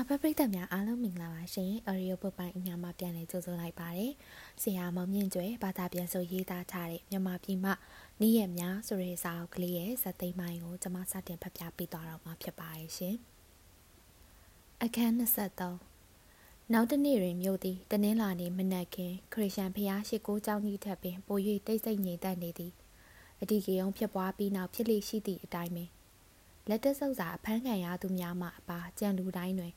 စာဖတ်ပရိသတ်များအားလုံးမင်္ဂလာပါရှင်။ Audio Book ပိုင်းအများမှာပြန်လည်ကြိုဆိုလိုက်ပါတယ်။ဆရာမောင်မြင့်ကျွဲဘာသာပြန်ဆိုရေးသားထားတဲ့မြန်မာပြည်မှာနေ့ရက်များဆိုတဲ့စာအုပ်ကလေးရဲ့ဇာတ်သိမ်းပိုင်းကိုကျွန်မစတင်ဖတ်ပြပေးသွားတော့မှာဖြစ်ပါတယ်ရှင်။အခန်း23နောက်တနေ့တွင်မြို့သည်တနင်္လာနေ့မနက်ခင်းခရစ်ယာန်ဖျားရှိခိုးကျောင်းကြီးထက်ပင်ပို၍တိတ်ဆိတ်ငြိမ်သက်နေသည်။အဒီကေယုံဖြစ်ပွားပြီးနောက်ဖြစ်လေရှိသည့်အတိုင်းပင်လက်တဆုပ်စာအဖမ်းခံရသူများမှအပါကြံလူတိုင်းတွင်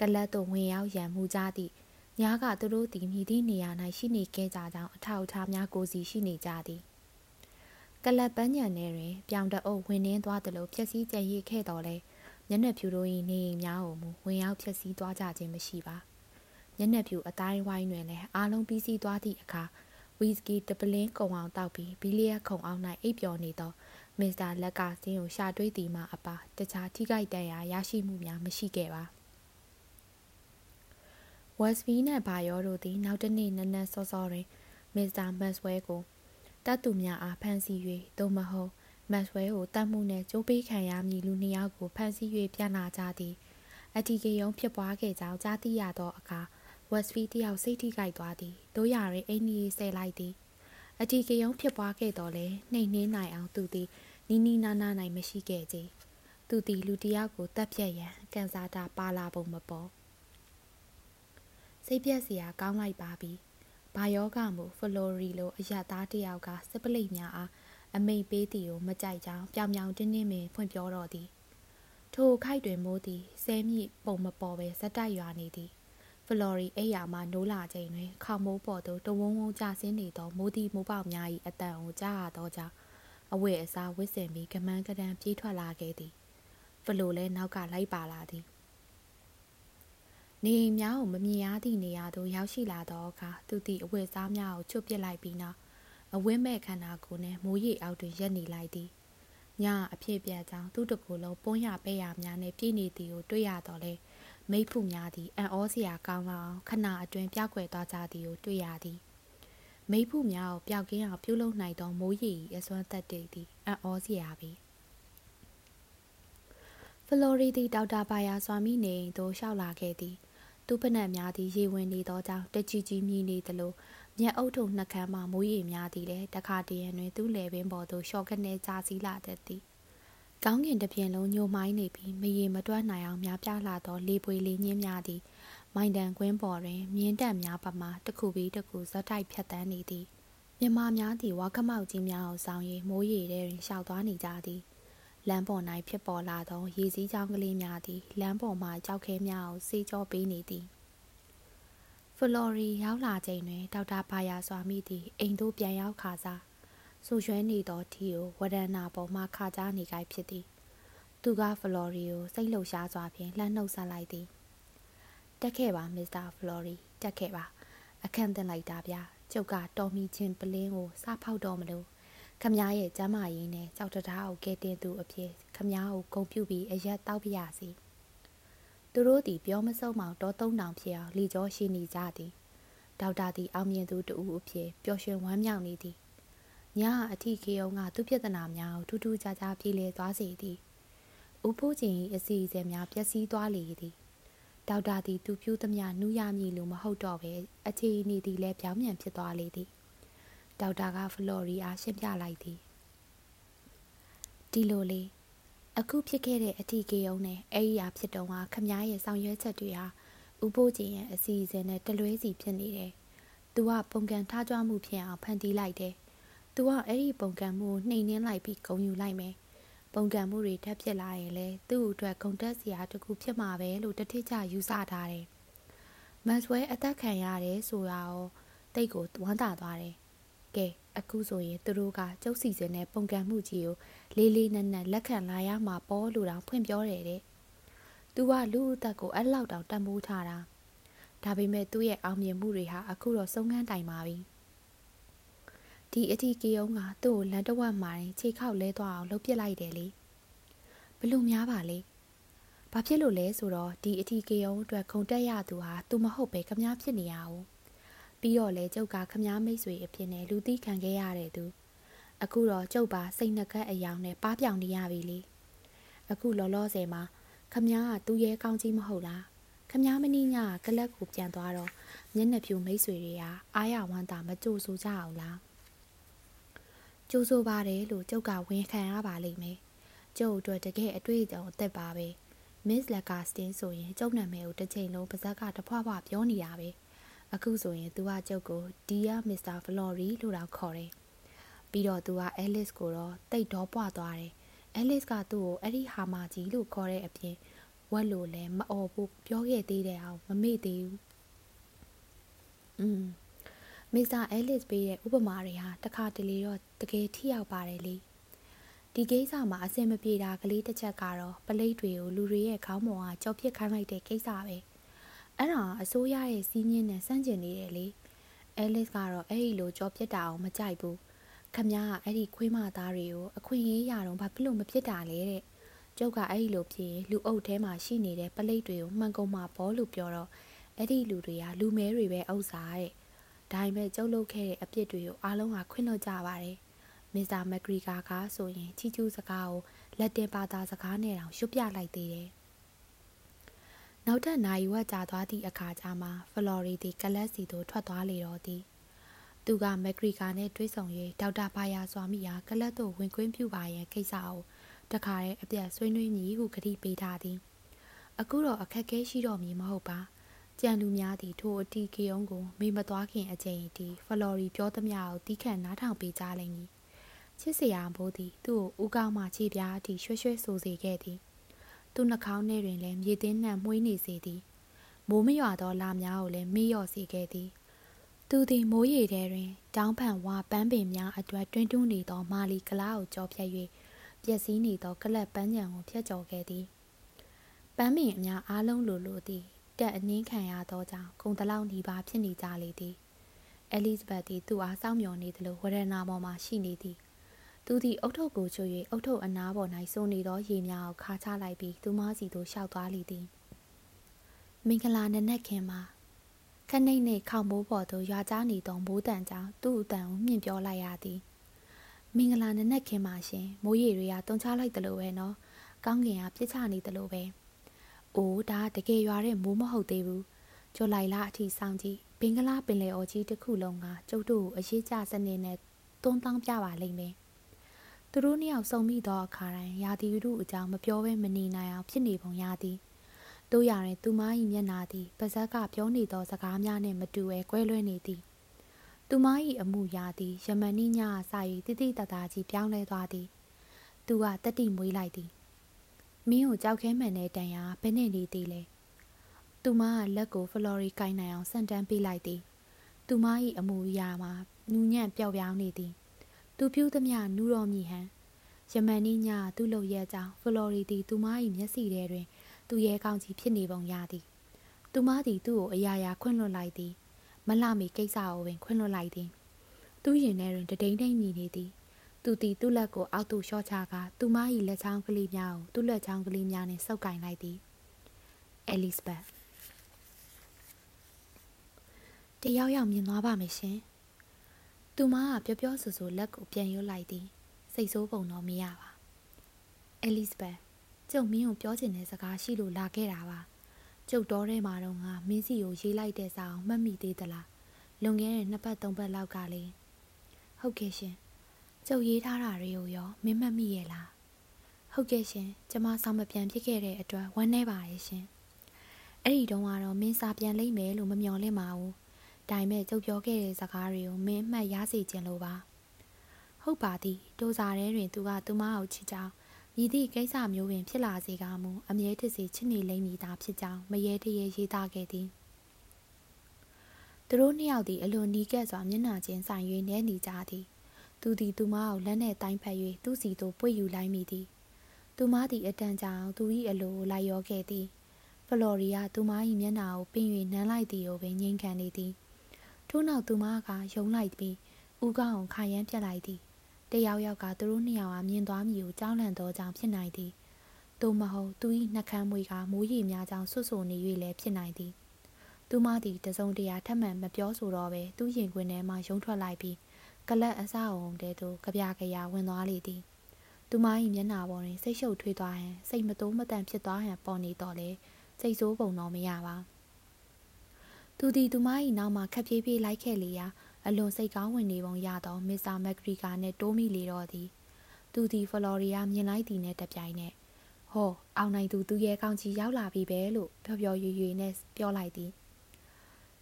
ကလတ်သို့ဝင်ရောက်ရန်မူကြသည့်ညာကသူတို့သည်မြည်သည့်နေရာ၌ရှိနေခဲ့ကြကြောင်းအထောက်အထားများကိုစီရှိနေကြသည်ကလတ်ပန်းညံထဲတွင်ပြောင်တအုပ်ဝင်နှင်းသွားသလိုဖြက်စီးကြံရည်ခဲ့တော်လဲမျက်နှာဖြူတို့၏နေအိမ်များကိုမူဝင်ရောက်ဖြက်စီးသွားကြခြင်းမရှိပါမျက်နှာဖြူအတိုင်းဝိုင်းတွင်လည်းအားလုံးပြီးစီးသွားသည့်အခါဝီစကီတပလင်းကုံအောင်တောက်ပြီးဘီလီယက်ခုံအောင်၌အိပ်ပျော်နေသောမစ္စတာလက်ကစင်းကိုရှာတွေးသည်မှအပါတခြားထိခိုက်ဒဏ်ရာရရှိမှုများမရှိခဲ့ပါ ဝက်စဘီနှင့်ဘာယောတို့သည် နောက်တစ်နေ့နနက်စောစောတွင် မစ္စတာမတ်ဆွဲကိုတတ်သူများအားဖမ်းဆီး၍သို့မဟုတ်မတ်ဆွဲကိုတတ်မှုနှင့်ကြိုးပေးခံရမည်လူနှစ်ယောက်ကိုဖမ်းဆီး၍ပြန်လာကြသည်အတီကေယုံဖြစ်ပွားခဲ့ကြောင်းကြားသိရသောအခါဝက်စဘီတယောက်စိတ်ထိခိုက်သွားသည်တို့ရရင်အိမ်ကြီးဆဲလိုက်သည်အတီကေယုံဖြစ်ပွားခဲ့တော့လဲနှိမ်နှင်းနိုင်အောင်သူသည်နီးနီးနားနားနိုင်မရှိခဲ့ကြသူသည်လူတယောက်ကိုတပ်ဖြတ်ရန်ကန်စာတာပါလာပုံမပေါ် စိတ်ပြက်စရာကောင်းလိုက်ပါပြီ။ဘာယောဂမှုဖလိုရီလိုအရသားတယောက်ကစပလိတ်များအားအမိန်ပေးသည်ကိုမကြိုက်ကြောင်းပြောင်ပြောင်တင်းတင်းပင်ဖွင့်ပြောတော့သည်။ထိုခိုက်တွင်မိုးသည်ဆဲမြစ်ပုံမပေါ်ပဲဇက်တိုက်ရွာနေသည်။ဖလော်ရီအိယာမှနိုးလာချိန်တွင်ခေါမိုးပေါ်သို့တဝုံဝုံကျဆင်းနေသောမိုးသည်မိုးပေါက်များ၏အတန်ကိုကြားရသောကြောင့်အဝတ်အစားဝစ်စင်ပြီးကမန်းကတန်းပြေးထွက်လာခဲ့သည်။ဖလိုလည်းနောက်ကလိုက်ပါလာသည်။ နေအိမ်များကိုမမြင်ရသည့်နေရာသို့ရောက်ရှိလာသောအခါသူသည်အဝတ်စားများကိုချွတ်ပစ်လိုက်ပြီးနောက်အဝင်းမဲ့ခန္ဓာကိုယ်နှင့်မိုးရိပ်အောက်တွင်ရက်နေလိုက်သည်ညအဖြစ်ပြကြောင်းသူ့တကူလုံးပွန်းရပဲ့ရများနှင့်ပြည့်နေသည်ကိုတွေ့ရတော့လေမိဖုများသည်အံ့ဩစရာကောင်းလောက်ခဏအတွင်းပြောက်ွယ်သွားကြသည်ကိုတွေ့ရသည်မိဖုများကိုပျောက်ကင်းအောင်ပြုလုပ်နိုင်သောမိုးရိပ်၏အစွမ်းသက်တည်သည်အံ့ဩစရာပဲဖလိုရီသည်ဒေါက်တာဘာယာစွာမိနေအိမ်သို့လျှောက်လာခဲ့သည် သူ့ဖနက်များသည်ရေဝင်နေသောကြောင့်တကြီးကြီးမြည်နေသလိုမျက်အုပ်ထုံနှကမ်းမှမိုးရေများသည်လည်းတခါတရံတွင်သူ့လေပင်ပေါ်သို့လျှော့ကနေကြာစီးလာတတ်သည်ကောင်းကင်တစ်ပြင်လုံးညိုမိုင်းနေပြီးမရေမတွက်နိုင်အောင်များပြားလာသောလေပွေလေညင်းများသည်မိုင်တန်ကွင်းပေါ်တွင်မြင်းတက်များပမာတစ်ခုပြီးတစ်ခုဇက်တိုက်ဖြတ်တန်းနေသည်မြမများသည်ဝါခမောက်ကြီးများကိုဆောင်၍မိုးရေထဲတွင်ရှောက်သွားနေကြသည် လမ်းပေါ်၌ဖြစ်ပေါ်လာသောရေစည်းချောင်းကလေးများသည်လမ်းပေါ်မှကြောက်ခဲများကိုစေးကြောပေးနေသည်ဖလော်ရီရောက်လာချိန်တွင်ဒေါက်တာဘာယာစွာမိသည်အိမ်သို့ပြန်ရောက်ခါစားဆူရွှဲနေသောထီကိုဝဒနာပေါ်မှခါကြားနေကြဖြစ်သည် သူကဖလော်ရီကိုစိတ်လှုပ်ရှားစွာဖြင့်လှမ်းနှုတ်ဆက်လိုက်သည်တက်ခဲ့ပါမစ္စတာဖလော်ရီတက်ခဲ့ပါအခန့်တင်လိုက်တာဗျာကျုပ်ကတော်မီချင်းပလင်းကိုစဖောက်တော့မလို့ ခမည်းရဲ့ကျမ်းမာရေးနဲ့ကြောက်တရားကိုကဲတင်သူအဖြစ်ခမည်းကိုဂုံပြုပြီးအရက်တောက်ပြရစီသူတို့သည်ပြောမဆုံးမောင်တောသုံးတောင်ဖြစ်အောင်လီကျော်ရှိနေကြသည်ဒေါက်တာသည်အောင်မြင်သူတူအဖြစ်ပျော်ရွှင်ဝမ်းမြောက်နေသည်ညအထီခေအောင်ကသူပြဿနာများကိုထူးထူးခြားခြားပြေလည်သွားစေသည်ဥဖိုးချင်းအစီအစဉ်များပျက်စီးသွားလေသည်ဒေါက်တာသည်သူပြူးသမျှနူးရမည်လို့မဟုတ်တော့ပဲအခြေအနေသည်လည်းပြောင်းပြန်ဖြစ်သွားလေသည် ဒေါက်တာကဖလော်ရီအားရှင်းပြလိုက်သည်ဒီလိုလေးအခုဖြစ်ခဲ့တဲ့အထီးကေယုံနဲ့အဲ့ဒီအားဖြစ်တော့ဟာခမားရဲ့ဆောင်ရွက်ချက်တွေဟာဥပိုးချင်းရဲ့အစီအစဉ်နဲ့တလွဲစီဖြစ်နေတယ်။ "तू ကပုံကံထားကြွမှုဖြစ်အောင်ဖန်တီးလိုက်တယ်။ "तू ကအဲ့ဒီပုံကံမှုကိုနှိမ်နှင်းလိုက်ပြီးဂုံယူလိုက်မယ်။ပုံကံမှုတွေထပ်ဖြစ်လာရင်လေသူ့အတွက်ဂုံတက်စရာတခုဖြစ်မှာပဲလို့တထစ်ချယူဆထားတယ်။မတ်ဆွဲအသက်ခံရတယ်ဆိုတာရောတိတ်ကိုဝမ်းသာသွားတယ်။ ကဲအခုဆိုရင်သူတို့ကကျုပ်စီစဉ်တဲ့ပုံကံမှုကြီးကိုလေးလေးနက်နက်လက်ခံလာရမှာပေါ့လို့တောင်ဖွင့်ပြောတယ်တဲ့။ "तू ကလူအသက်ကိုအဲ့လောက်တောင်တန်ဖိုးထားတာ။ဒါပေမဲ့သူ့ရဲ့အောင်မြင်မှုတွေဟာအခုတော့ဆုံးခန်းတိုင်ပါပြီ။ဒီအထီးကေယုံကသူ့ကိုလန်တဝက်မှာရင်ခြေခောက်လဲသွားအောင်လှုပ်ပစ်လိုက်တယ်လေ။ဘလို့များပါလေ။ဘာဖြစ်လို့လဲဆိုတော့ဒီအထီးကေယုံအတွက်ခုံတက်ရသူဟာသူမဟုတ်ပဲခမားဖြစ်နေရအောင်။ ပြီးတော့လေကျုပ်ကခမားမိတ်ဆွေအဖြစ်နဲ့လူသိခံခဲ့ရတဲ့သူ။အခုတော့ကျုပ်ပါစိတ်နှကက်အယောင်နဲ့ပါပြောင်နေရပြီလေအခုလောလောဆယ်မှာခမ ्या ကသူ့ရဲ့ကောင်းကြီးမဟုတ်လားခမားမနီးညကလပ်ကိုပြန်သွားတော့မျက်နှာဖြူမိတ်ဆွေတွေကအားရဝမ်းသာမကြိုဆိုကြအောင်လားကြိုဆိုပါတယ်လို့ကျုပ်ကဝန်ခံရပါလိမ့်မယ်ကျုပ်အတွက်တကယ်အတွေ့အကြုံအသက်ပါပဲ Miss Lagastin ဆိုရင်ကျုပ်နာမည်ကိုတစ်ချိန်လုံးပါဇက်ကတဖွာဖွာပြောနေတာပဲ အခုဆိုရင် तू ကကျုပ်ကို Dear Mr. Flory လို့တော့ခေါ်တယ်ပြီးတော့ तू က Alice ကိုတော့တိတ်တော့ပွားသွားတယ် Alice ကသူ့ကိုအဲ့ဒီဟာမာကြီးလို့ခေါ်တဲ့အပြင်ဝက်လို့လည်းမအော်ဘူးပြောခဲ့သေးတယ်အောင်မမေ့သေးဘူးอืมမစ္စတာအဲလစ်ပေးတဲ့ဥပမာတွေဟာတခါတလေတော့တကယ်ထိရောက်ပါတယ်လေဒီကိစ္စမှာအဆင်မပြေတာကလေးတစ်ချက်ကတော့ပလိတ်တွေကိုလူတွေရဲ့ခေါင်းပေါ်ကကြောက်ပစ်ခိုင်းလိုက်တဲ့ကိစ္စပဲ အဲ့ဒါအစိုးရရဲ့စီးညင်းနဲ့စန့်ကျင်နေတယ်လေအဲလစ်ကတော့အဲ့ဒီလိုကြောပစ်တာအောင်မကြိုက်ဘူးခမည်းကအဲ့ဒီခွေးမသားတွေကိုအခွင့်အရေးရတော့ဘာဖြစ်လို့မဖြစ်တာလဲတဲ့ကျုပ်ကအဲ့ဒီလိုဖြစ်ရင်လူအုပ်ထဲမှာရှိနေတဲ့ပလိတ်တွေကိုမှန်ကုန်မှာဘောလို့ပြောတော့အဲ့ဒီလူတွေကလူမဲတွေပဲဥစ္စာတဲ့ဒါပေမဲ့ကျုပ်လုပ်ခဲ့တဲ့အပြစ်တွေကိုအားလုံးကခွင့်လွှတ်ကြပါတယ်မစ္စတာမက်ဂရီဂါကဆိုရင်ချီကျူးစကားကိုလက်တင်ဘာသာစကားနဲ့တောင်ရွတ်ပြလိုက်သေးတယ် နောက်ထပ်နိုင်ဝက်ကြာသွားသည့်အခါကျမှဖလော်ရီသည်ကလပ်စီသို့ထွက်သွားလေတော့သည်သူကမက်ဂရီဂါနှင့်တွေ့ဆုံ၍ဒေါက်တာဘာယာစွာမိအားကလပ်သို့ဝင်ခွင့်ပြုပါရန်ကိစ္စကိုတခါတည်းအပြတ်ဆွေးနွေးမည်ဟုကတိပေးထားသည် အခုတော့အခက်အခဲရှိတော့မည်မဟုတ်ပါကြံလူများသည်ထိုအတီးကေုံကိုမေမသွားခင်အချိန်တီဖလော်ရီပြောသမျှကိုတီးခန့်နားထောင်ပေးကြလိမ့်မည်ချစ်စရာဘိုးသည်သူ့ကိုဦးကောင်းမှခြေပြားအထိရွှဲရွှဲဆိုစေခဲ့သည် သူ့နှာခေါင်းထဲတွင်လည်းမြေသိမ်းနှံမှုေးနေစေသည်မိုးမရွာသောလာများကိုလည်းမေ့လျော့စေခဲ့သည်သူသည်မိုးရေထဲတွင်တောင်းဖန်ဝါပန်းပင်များအတွက်တွင်းတွန်းနေသောမာလီကလားကိုကြောဖြတ်၍ပျက်စီးနေသောကလပ်ပန်းချံကိုဖျက်ကျော်ခဲ့သည်ပန်းပင်အများအားလုံးလိုလိုသည်တက်အနှင်းခံရသောကြောင့်ဂုံတလောက်နီးပါးဖြစ်နေကြလေသည်အဲလီဇဘက်သည်သူ့အားစောင့်မျှော်နေသလိုဝရဏပေါ်မှရှိနေသည် သူသည်အုတ်ထုပ်ကိုချွတ်၍အုတ်ထုပ်အနားပေါ်၌စိုးနေသောရေများကိုခါချလိုက်ပြီးသူမစီသို့ရှောက်သွားလေသည်မင်္ဂလာနနက်ခင်မှာခနှိမ့်နှင့်ခေါင်မိုးပေါ်သို့ရွာကြားနေသောမိုးတန်ကြောင့်သူ့အတန်ကိုမြင့်ပြောလိုက်ရသည်မင်္ဂလာနနက်ခင်ပါရှင်မိုးရေတွေကတုံချလိုက်တယ်လို့ပဲနော်ကောင်းကင်ကပြစ်ချနေတယ်လို့ပဲအိုးဒါတကယ်ရွာတဲ့မိုးမဟုတ်သေးဘူးကြိုလိုက်လားအထီဆောင်ကြည့်ဘင်္ဂလားပင်လယ်အော်ကြီးတစ်ခုလုံးကကျုပ်တို့ကိုအရေးကြစနစ်နဲ့တွန်းတောင်းပြပါလိမ့်မယ် သူတို့နှစ်ယောက်စုံမိသောအခါတိုင်းရာသီဥတုအကြောင်းမပြောဘဲမနေနိုင်အောင်ဖြစ်နေပုံရသည်တို့ရရင်သူမ၏မျက်နာသည်ပါဇက်ကပြောနေသောစကားများနှင့်မတူဘဲကွဲလွဲနေသည်သူမ၏အမှုရာသည်ယမန်နီညအစာ၍တိတိတသားကြီးပြောင်းလဲသွားသည်သူကတက်တိမွေးလိုက်သည်မင်းကိုကြောက်ခဲမှန်တဲ့တန်ရာဘယ်နဲ့နေသေးလဲသူမကလက်ကိုဖလော်ရီကိုင်းနိုင်အောင်ဆန်တန်းပေးလိုက်သည်သူမ၏အမူအရာမှာနူးညံ့ပျောက်ပြောင်းနေသည် သူပြုသမျှနူးတော်မြည်ဟန်ယမန်နီညသူ့လုံရဲ့ကြောင့်ဖလော်ရီသည်သူမ၏မျက်စိထဲတွင် သူ့ရဲ့ကောင်းကြီးဖြစ်နေပုံရသည်သူမသည်သူ့ကိုအရာရာခွင့်လွှတ်လိုက်သည် မလှမီကိစ္စကိုပင်ခွင့်လွှတ်လိုက်သည်သူ့ရင်ထဲတွင်တဒိန်ဒိန်မြည်နေသည်သူသည်သူ့လက်ကိုအောက်သို့လျှော့ချကာသူမ၏လက်ချောင်းကလေးများကိုသူ့လက်ချောင်းကလေးများနှင့်ဆုပ်ကင်လိုက်သည်အဲလစ်ဘတ်တယောက်ယောက်မြင်သွားပါမယ်ရှင် သူမကပြောပြောဆိုဆိုလက်ကိုပြန်ရွတ်လိုက်သည်စိတ်ဆိုးပုံတော့မရပါအဲလစ်ဘတ်ကျုပ်မင်းကိုပြောချင်တဲ့စကားရှိလို့လာခဲ့တာပါကျုပ်တော်ထဲမှာတော့ငါမင်းစီကိုရေးလိုက်တဲ့စာအောင်မှတ်မိသေးသလားလွန်ခဲ့တဲ့နှစ်ပတ်သုံးပတ်လောက်ကလေဟုတ်ကဲ့ရှင်ကျုပ်ရေးထားတာတွေကိုရောမင်းမမိရဲ့လားဟုတ်ကဲ့ရှင်ကျမစာမပြန်ဖြစ်ခဲ့တဲ့အတွက်ဝမ်းနည်းပါရဲ့ရှင်အဲ့ဒီတုန်းကတော့မင်းစာပြန်လိမ့်မယ်လို့မမျှော်လင့်ပါဘူး ဒါပေမဲ့ကျုပ်ပြောခဲ့တဲ့စကားတွေကိုမင်းအမှတ်ရစေခြင်းလို့ပါဟုတ်ပါသည်ဒိုစာထဲတွင်သူကသူမကိုချစ်ကြောင်းမြည်သည့်ကိစ္စမျိုးပင်ဖြစ်လာစေကမူအမြဲတစေချစ်နေလိမ့်မည်သာဖြစ်ကြောင်းမရေတရေရေးသားခဲ့သည်သူတို့နှစ်ယောက်သည်အလွန်နီးကပ်စွာမျက်နှာချင်းဆိုင်၍နေနေကြသည်သူသည်သူမကိုလက်နှင့်တိုင်းဖက်၍သူ့စီသို့ပွေယူလိုက်မိသည်သူမသည်အတန်ကြောင်သူ၏အလိုကိုလိုက်ရောခဲ့သည်ဖလော်ရီယာသူမ၏မျက်နှာကိုပင်၍နမ်းလိုက်သည်ကိုပင်ငြိမ်ခံနေသည် ထို့နောက်သူမကယုံလိုက်ပြီးဦးကောင်းကိုခါရမ်းပြတ်လိုက်သည်တယောက်ယောက်ကသူတို့နှစ်ယောက်အားမြင်သွားမည်ကိုကြောက်လန့်သောကြောင့်ဖြစ်နိုင်သည်သို့မဟုတ်သူ၏နှကမ်းမွေကမိုးရေများကြောင့်ဆွဆွနေ၍လည်းဖြစ်နိုင်သည်သူမသည်တစုံတရာထပ်မံမပြောဆိုတော့ပဲသူ့ရင်ခွင်ထဲမှရုံထွက်လိုက်ပြီးကလတ်အစအုံတဲသို့ကြပြကြရဝင်သွားလေသည်သူမ၏မျက်နှာပေါ်တွင်စိတ်ရှုပ်ထွေးသွားဟန်စိတ်မတိုးမတန်ဖြစ်သွားဟန်ပေါ်နေတော့လေစိတ်ဆိုးပုံတော့မရပါ သူသည်သူမ၏နောက်မှခက်ပြေးပြေးလိုက်ခဲ့လေရာအလွန်စိတ်ကောင်းဝင်နေပုံရသောမစ္စတာမက်ဂရီကာနှင့်တိုးမိလေတော့သည်သူသည်ဖလော်ရီယာမြင်လိုက်သည်နှင့်တပြိုင်နက်ဟောအောင်နိုင်သူသူရဲ့ကောင်းကြီးရောက်လာပြီပဲလို့ပျော်ပျော်ရွရွနဲ့ပြောလိုက်သည်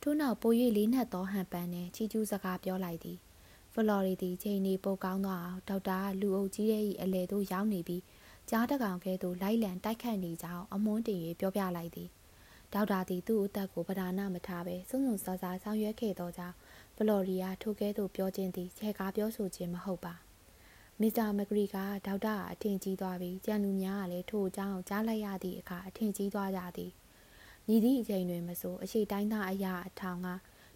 ထို့နောက်ပို၍လေးနက်သောဟန်ပန်းနှင့်ချီကျူးစကားပြောလိုက်သည်ဖလော်ရီသည်ချိန်နေပိုကောင်းသွားအောင်ဒေါက်တာကလူအုပ်ကြီးရဲ့အလဲသို့ရောက်နေပြီးကြားတကောင်ကဲ့သို့လိုက်လံတိုက်ခတ်နေကြောင်းအမွှန်းတင်၍ပြောပြလိုက်သည် ဒေါက်တာသည်သူ့အသက်ကိုပဓာနာမထားဘဲစုံစုံစားစားဆောင်ရွက်ခဲ့သောကြောင့်ဖလော်ရီယာထိုကဲ့သို့ပြောခြင်းသည်ချဲကားပြောဆိုခြင်းမဟုတ်ပါမစ္စတာမဂရီကဒေါက်တာအထင်ကြီးသွားပြီးကြံလူများကလည်းထို့အကြောင်းကြားလိုက်ရသည့်အခါအထင်ကြီးသွားကြသည်မြည်သည့်အချိန်တွင်မဆိုအရှိတိုင်းသားအရာအထောင်က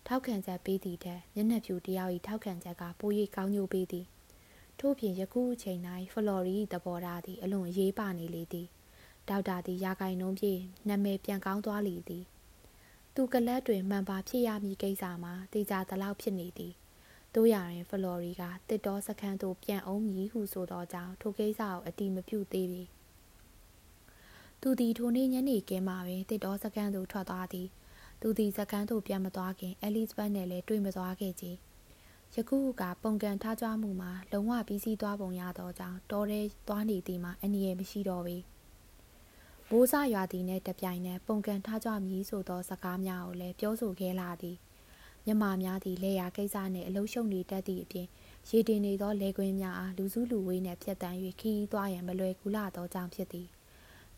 ထောက်ခံချက်ပေးသည့်ထက်မျက်နှာဖြူတယောက်၏ထောက်ခံချက်ကပို၍ကောင်းကျိုးပေးသည်ထို့ပြင်ယခုအချိန်၌ဖလော်ရီသဘောထားသည်အလွန်အရေးပါနေလေသည် ဒေါက်တာသည်ရာဂိုင်နှုံးပြေနာမည်ပြန်ကောင်းသွားလေသည်သူကလတ်တွင်မှန်ပါဖြစ်ရမည်ကိစ္စမှာတေချာသလောက်ဖြစ်နေသည်တို့ရရင်ဖလော်ရီကတစ်တော်စခန်းသို့ပြန်အောင်မည်ဟုဆိုသောကြောင့်ထိုကိစ္စကိုအတိမပြုသေးပြီသူသည်ထိုနေ့ညနေကဲမှပင်တစ်တော်စခန်းသို့ထွက်သွားသည်သူသည်စခန်းသို့ပြန်မသွားခင်အဲလီဇဘတ်နဲ့လည်းတွေ့မသွားခဲ့ကြယခုကပုံကန်ထားကြမှုမှာလုံးဝပြီးစီးသွားပုံရသောကြောင့်တော်ရဲသွားနေသည်မှာအနည်းငယ်မရှိတော့ပေ မိုးစရွာသည်နဲ့တပြိုင်နက်ပုံကန်ထားကြမည်ဆိုသောစကားများကိုလည်းပြောဆိုခဲ့လာသည်မြမများသည်လေယာကိစ္စနှင့်အလုံးရှုံနေတတ်သည့်အပြင်ရေတင်နေသောလေကွင်းများအားလူစုလူဝေးနှင့်ဖြတ်တန်း၍ခီးသွားရန်မလွယ်ကူလာသောကြောင့်ဖြစ်သည်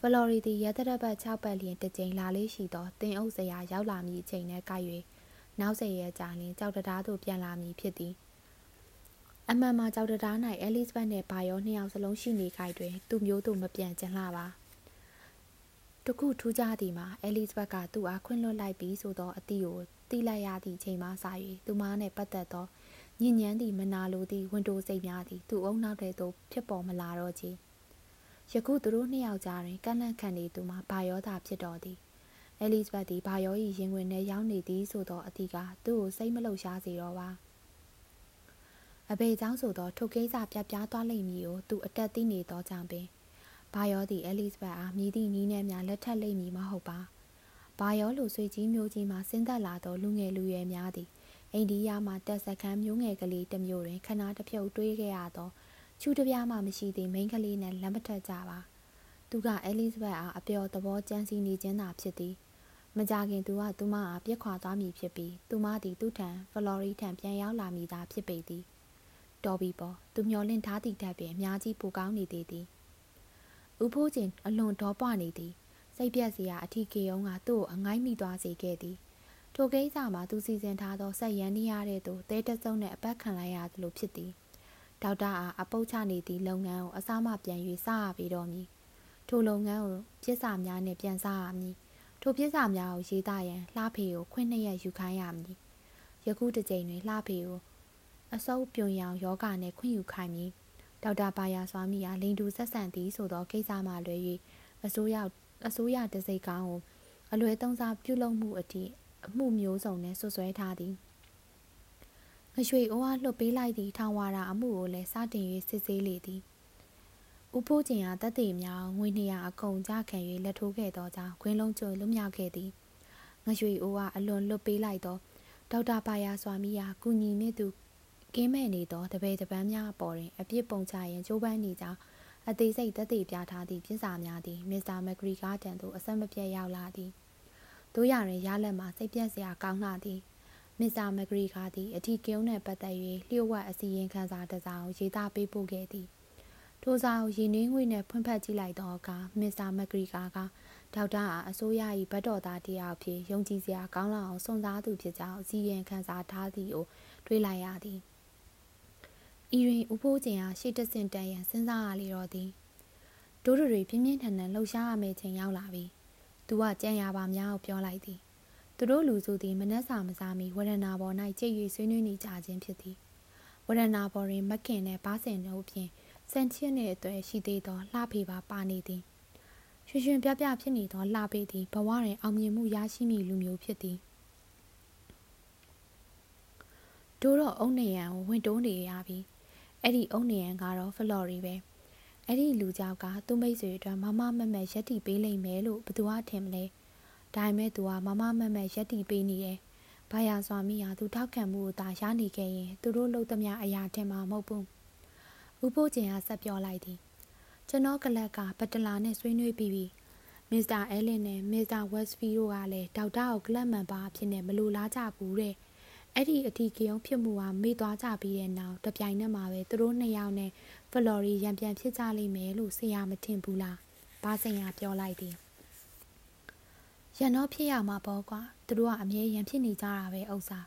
ဖလော်ရီသည်ရတရပတ်6ပတ်လျင်တစ်ကြိမ်လာလေးရှိသောတင်အုပ်စရာရောက်လာမည့်အချိန်နဲ့ကိုက်၍နောက်ဆက်ရကြာလျင်ကြောက်တရားသို့ပြန်လာမည်ဖြစ်သည်အမှန်မှာကြောက်တရား၌အဲလစ်ဘတ်နှင့်ဘာယောနှစ်ယောက်စလုံးရှိနေခိုက်တွင်သူ့မျိုးသို့မပြန်ကျင်လှပါ တခုထူးခြားသည်မှာအဲလစ်ဘတ်ကသူ့အားခွင့်လွှတ်လိုက်ပြီးဆိုသောအသည့်ကိုသိလိုက်ရသည့်ချိန်မှစ၍သူမနှင့်ပတ်သက်သောညဉ့်ညမ်းသည့်မနာလိုသည့်ဝန်တိုစိတ်များသည်သူ့အုံနောက်ထဲသို့ဖြစ်ပေါ်မလာတော့ချေယခုသူတို့နှစ်ယောက်ကြားတွင်ကန့်လန့်ခံနေသူမှာဘာယောသာဖြစ်တော်သည်အဲလစ်ဘတ်သည်ဘာယော၏ရင်ဝင်ထဲရောက်နေသည်ဆိုသောအသည့်ကသူ့ကိုစိတ်မလှုပ်ရှားစေတော့ပါအဘေเจ้าဆိုသောထိုကိစ္စပြပြသွားလိမ့်မည်ကိုသူအတက်သိနေသောကြောင့်ပင် ဘာယောသည်အဲလစ်ဘတ်အားမြည်သည့်နီးနှဲများလက်ထပ်လိမ့်မည်မဟုတ်ပါဘာယောလိုဆွေကြီးမျိုးကြီးမှဆင်းသက်လာသောလူငယ်လူရွယ်များသည်အိန္ဒိယမှတက်စခန်းမျိုးငယ်ကလေးတစ်မျိုးတွင်ခဏတစ်ဖြုတ်တွေးခဲ့ရသောချူတပြားမှမရှိသည့်မိန်းကလေးနှင့်လက်မထက်ကြပါသူကအဲလစ်ဘတ်အားအပျော်သဘောကြမ်းစီနေခြင်းသာဖြစ်သည်မကြခင်သူကသူမအားပြစ်ခွာသွားမည်ဖြစ်ပြီးသူမသည်သူ့ထံဖလော်ရီထံပြန်ရောက်လာမည်သာဖြစ်ပေသည်တော်ပြီပေါ့သူမျောလင့်ထားသည့်ထက်ပင်အများကြီးပိုကောင်းနေသေးသည် ဥဖိုးကျင်အလွန်ဒေါပွနေသည်စိတ်ပြက်စရာအထီးကေယုံကသူ့ကိုအငိုင်းမိသွားစေခဲ့သည်ထိုကိစ္စမှာသူစီစဉ်ထားသောဆက်ရန်နေရတဲ့သူတဲတစုံနဲ့အပတ်ခံလိုက်ရသလိုဖြစ်သည်ဒေါက်တာအားအပုတ်ချနေသည့်လုပ်ငန်းကိုအစားမပြန်၍စရပေတော့မည်ထိုလုပ်ငန်းကိုပြစ်စာများနဲ့ပြန်စားရမည်ထိုပြစ်စာများကိုရေးသားရန်လှဖေကိုခွင့်နှစ်ရက်ယူခိုင်းရမည်ယခုတစ်ကြိမ်တွင်လှဖေကိုအစုပ်ပြုံရောင်ယောဂနဲ့ခွင့်ယူခိုင်းမည် ဒေါက်တာပါယာစွာမီအားလိန်တူဆက်ဆံသည်ဆိုသောကိစ္စမှလွဲ၍အစိုးရအစိုးရတစိတ်ကောင်းကိုအလွဲသုံးစားပြုလုပ်မှုအထိအမှုမျိုးစုံနဲ့ဆွဆွဲထားသည်ငရွှေအိုးအားလွတ်ပေးလိုက်သည့်ထောင်ဝါရာအမှုကိုလည်းစတင်၍စစ်ဆေးလေသည်ဦးဖိုးကျင်အားတက်သေးများငွေ200အကုန်ကြခံ၍လက်ထိုးခဲ့သောကြောင့်ခွင်းလုံးကျွလွတ်မြောက်ခဲ့သည်ငရွှေအိုးအားအလွန်လွတ်ပေးလိုက်သောဒေါက်တာပါယာစွာမိအားကုညီနှင့်သူ ကင်းမဲ့နေသောတပည့်တပန်းများအပေါ်တွင်အပြစ်ပုံချရန်ကြိုးပမ်းနေကြောင်းအသေးစိတ်သက်သေပြထားသည့်ပြစ်စာများသည်မစ္စတာမက်ဂရီကာတန်သို့အဆက်မပြတ်ရောက်လာသည်တို့ရရင်ရလက်မှာစိတ်ပြက်စရာကောင်းလာသည်မစ္စတာမက်ဂရီကာသည်အထီးကင်းနှင့်ပတ်သက်၍လျှို့ဝှက်အစီရင်ခံစာတစ်စောင်ရေးသားပေးပို့ခဲ့သည်ထိုစာကိုရင်းနှင်းငွေနဲ့ဖွင့်ဖက်ကြည့်လိုက်တော့ကမစ္စတာမက်ဂရီကာကဒေါက်တာအားအစိုးရ၏ဗတ်တော်သားတယောက်ဖြစ်ယုံကြည်စရာကောင်းလောက်အောင်စွန့်စားသူဖြစ်ကြောင်းအစီရင်ခံစာထားသည်ကိုတွေးလိုက်ရသည် ဤတွင်ဥဖိုးကျင်အားရှေ့တဆင့်တန်ရန်စဉ်းစားရလေတော့သည်ဒိုးတွေပြင်းပြင်းထန်ထန်လှုပ်ရှားရမယ့်ချိန်ရောက်လာပြီသူကကြံရပါများကိုပြောလိုက်သည်သူတို့လူစုသည်မနှက်စာမစားမီဝရဏာပေါ်၌ကြိတ်၍ဆွေးနွေးနေကြခြင်းဖြစ်သည်ဝရဏာပေါ်တွင်မခင်နှင့်ပါးစင်တို့ဖြင့်စံချင်းနှင့်အသွဲရှိသေးသောလှဖေပါပါနေသည်ရွှင်ရွှင်ပြပြဖြစ်နေသောလှဖေသည်ဘဝတွင်အောင်မြင်မှုရရှိမည်လူမျိုးဖြစ်သည်တို့တော့အုံနေရန်ကိုဝင်တိုးနေရပြီ အဲ့ဒီအုံနေရန်ကတော့ဖလော်ရီပဲအဲ့ဒီလူကြောက်ကသူ့မိတ်ဆွေအတွက်မမမမက်ရက်တီပေးလိမ့်မယ်လို့ဘသူကထင်မလဲဒါပေမဲ့သူကမမမတ်မတ်ရက်တီပေးနေတယ်။ဘာယာစွာမိဟာသူထောက်ခံမှုကိုသာရနေခဲ့ရင်သူတို့လုပ်သမျှအရာတင်မှာမဟုတ်ဘူး။ဦးဖို့ကျင်ကဆက်ပြောလိုက်သည်။ကျွန်တော်ကလပ်ကဘတလာနဲ့ဆွေးနွေးပြီးပြီ။မစ္စတာအဲလင်နဲ့မစ္စတာဝက်စ်ဖီတို့ကလည်းဒေါက်တာကိုကလပ်မန်ပါအဖြစ်နဲ့မလိုလားကြဘူးတဲ့။ အဲ့ဒီအထီးကယုံဖြစ်မှုဟာမေ့သွားကြပြီးတဲ့နောက်တပြိုင်နက်မှာပဲသူတို့နှစ်ယောက်နဲ့ဖလော်ရီရံပြန်ဖြစ်ကြလိမ့်မယ်လို့ဆရာမထင်ဘူးလား။ဘာစင်ရပြောလိုက်သည်။ရန်တော့ဖြစ်ရမှာပေါ့ကွာသူတို့ကအမြဲရန်ဖြစ်နေကြတာပဲဥစ္စာ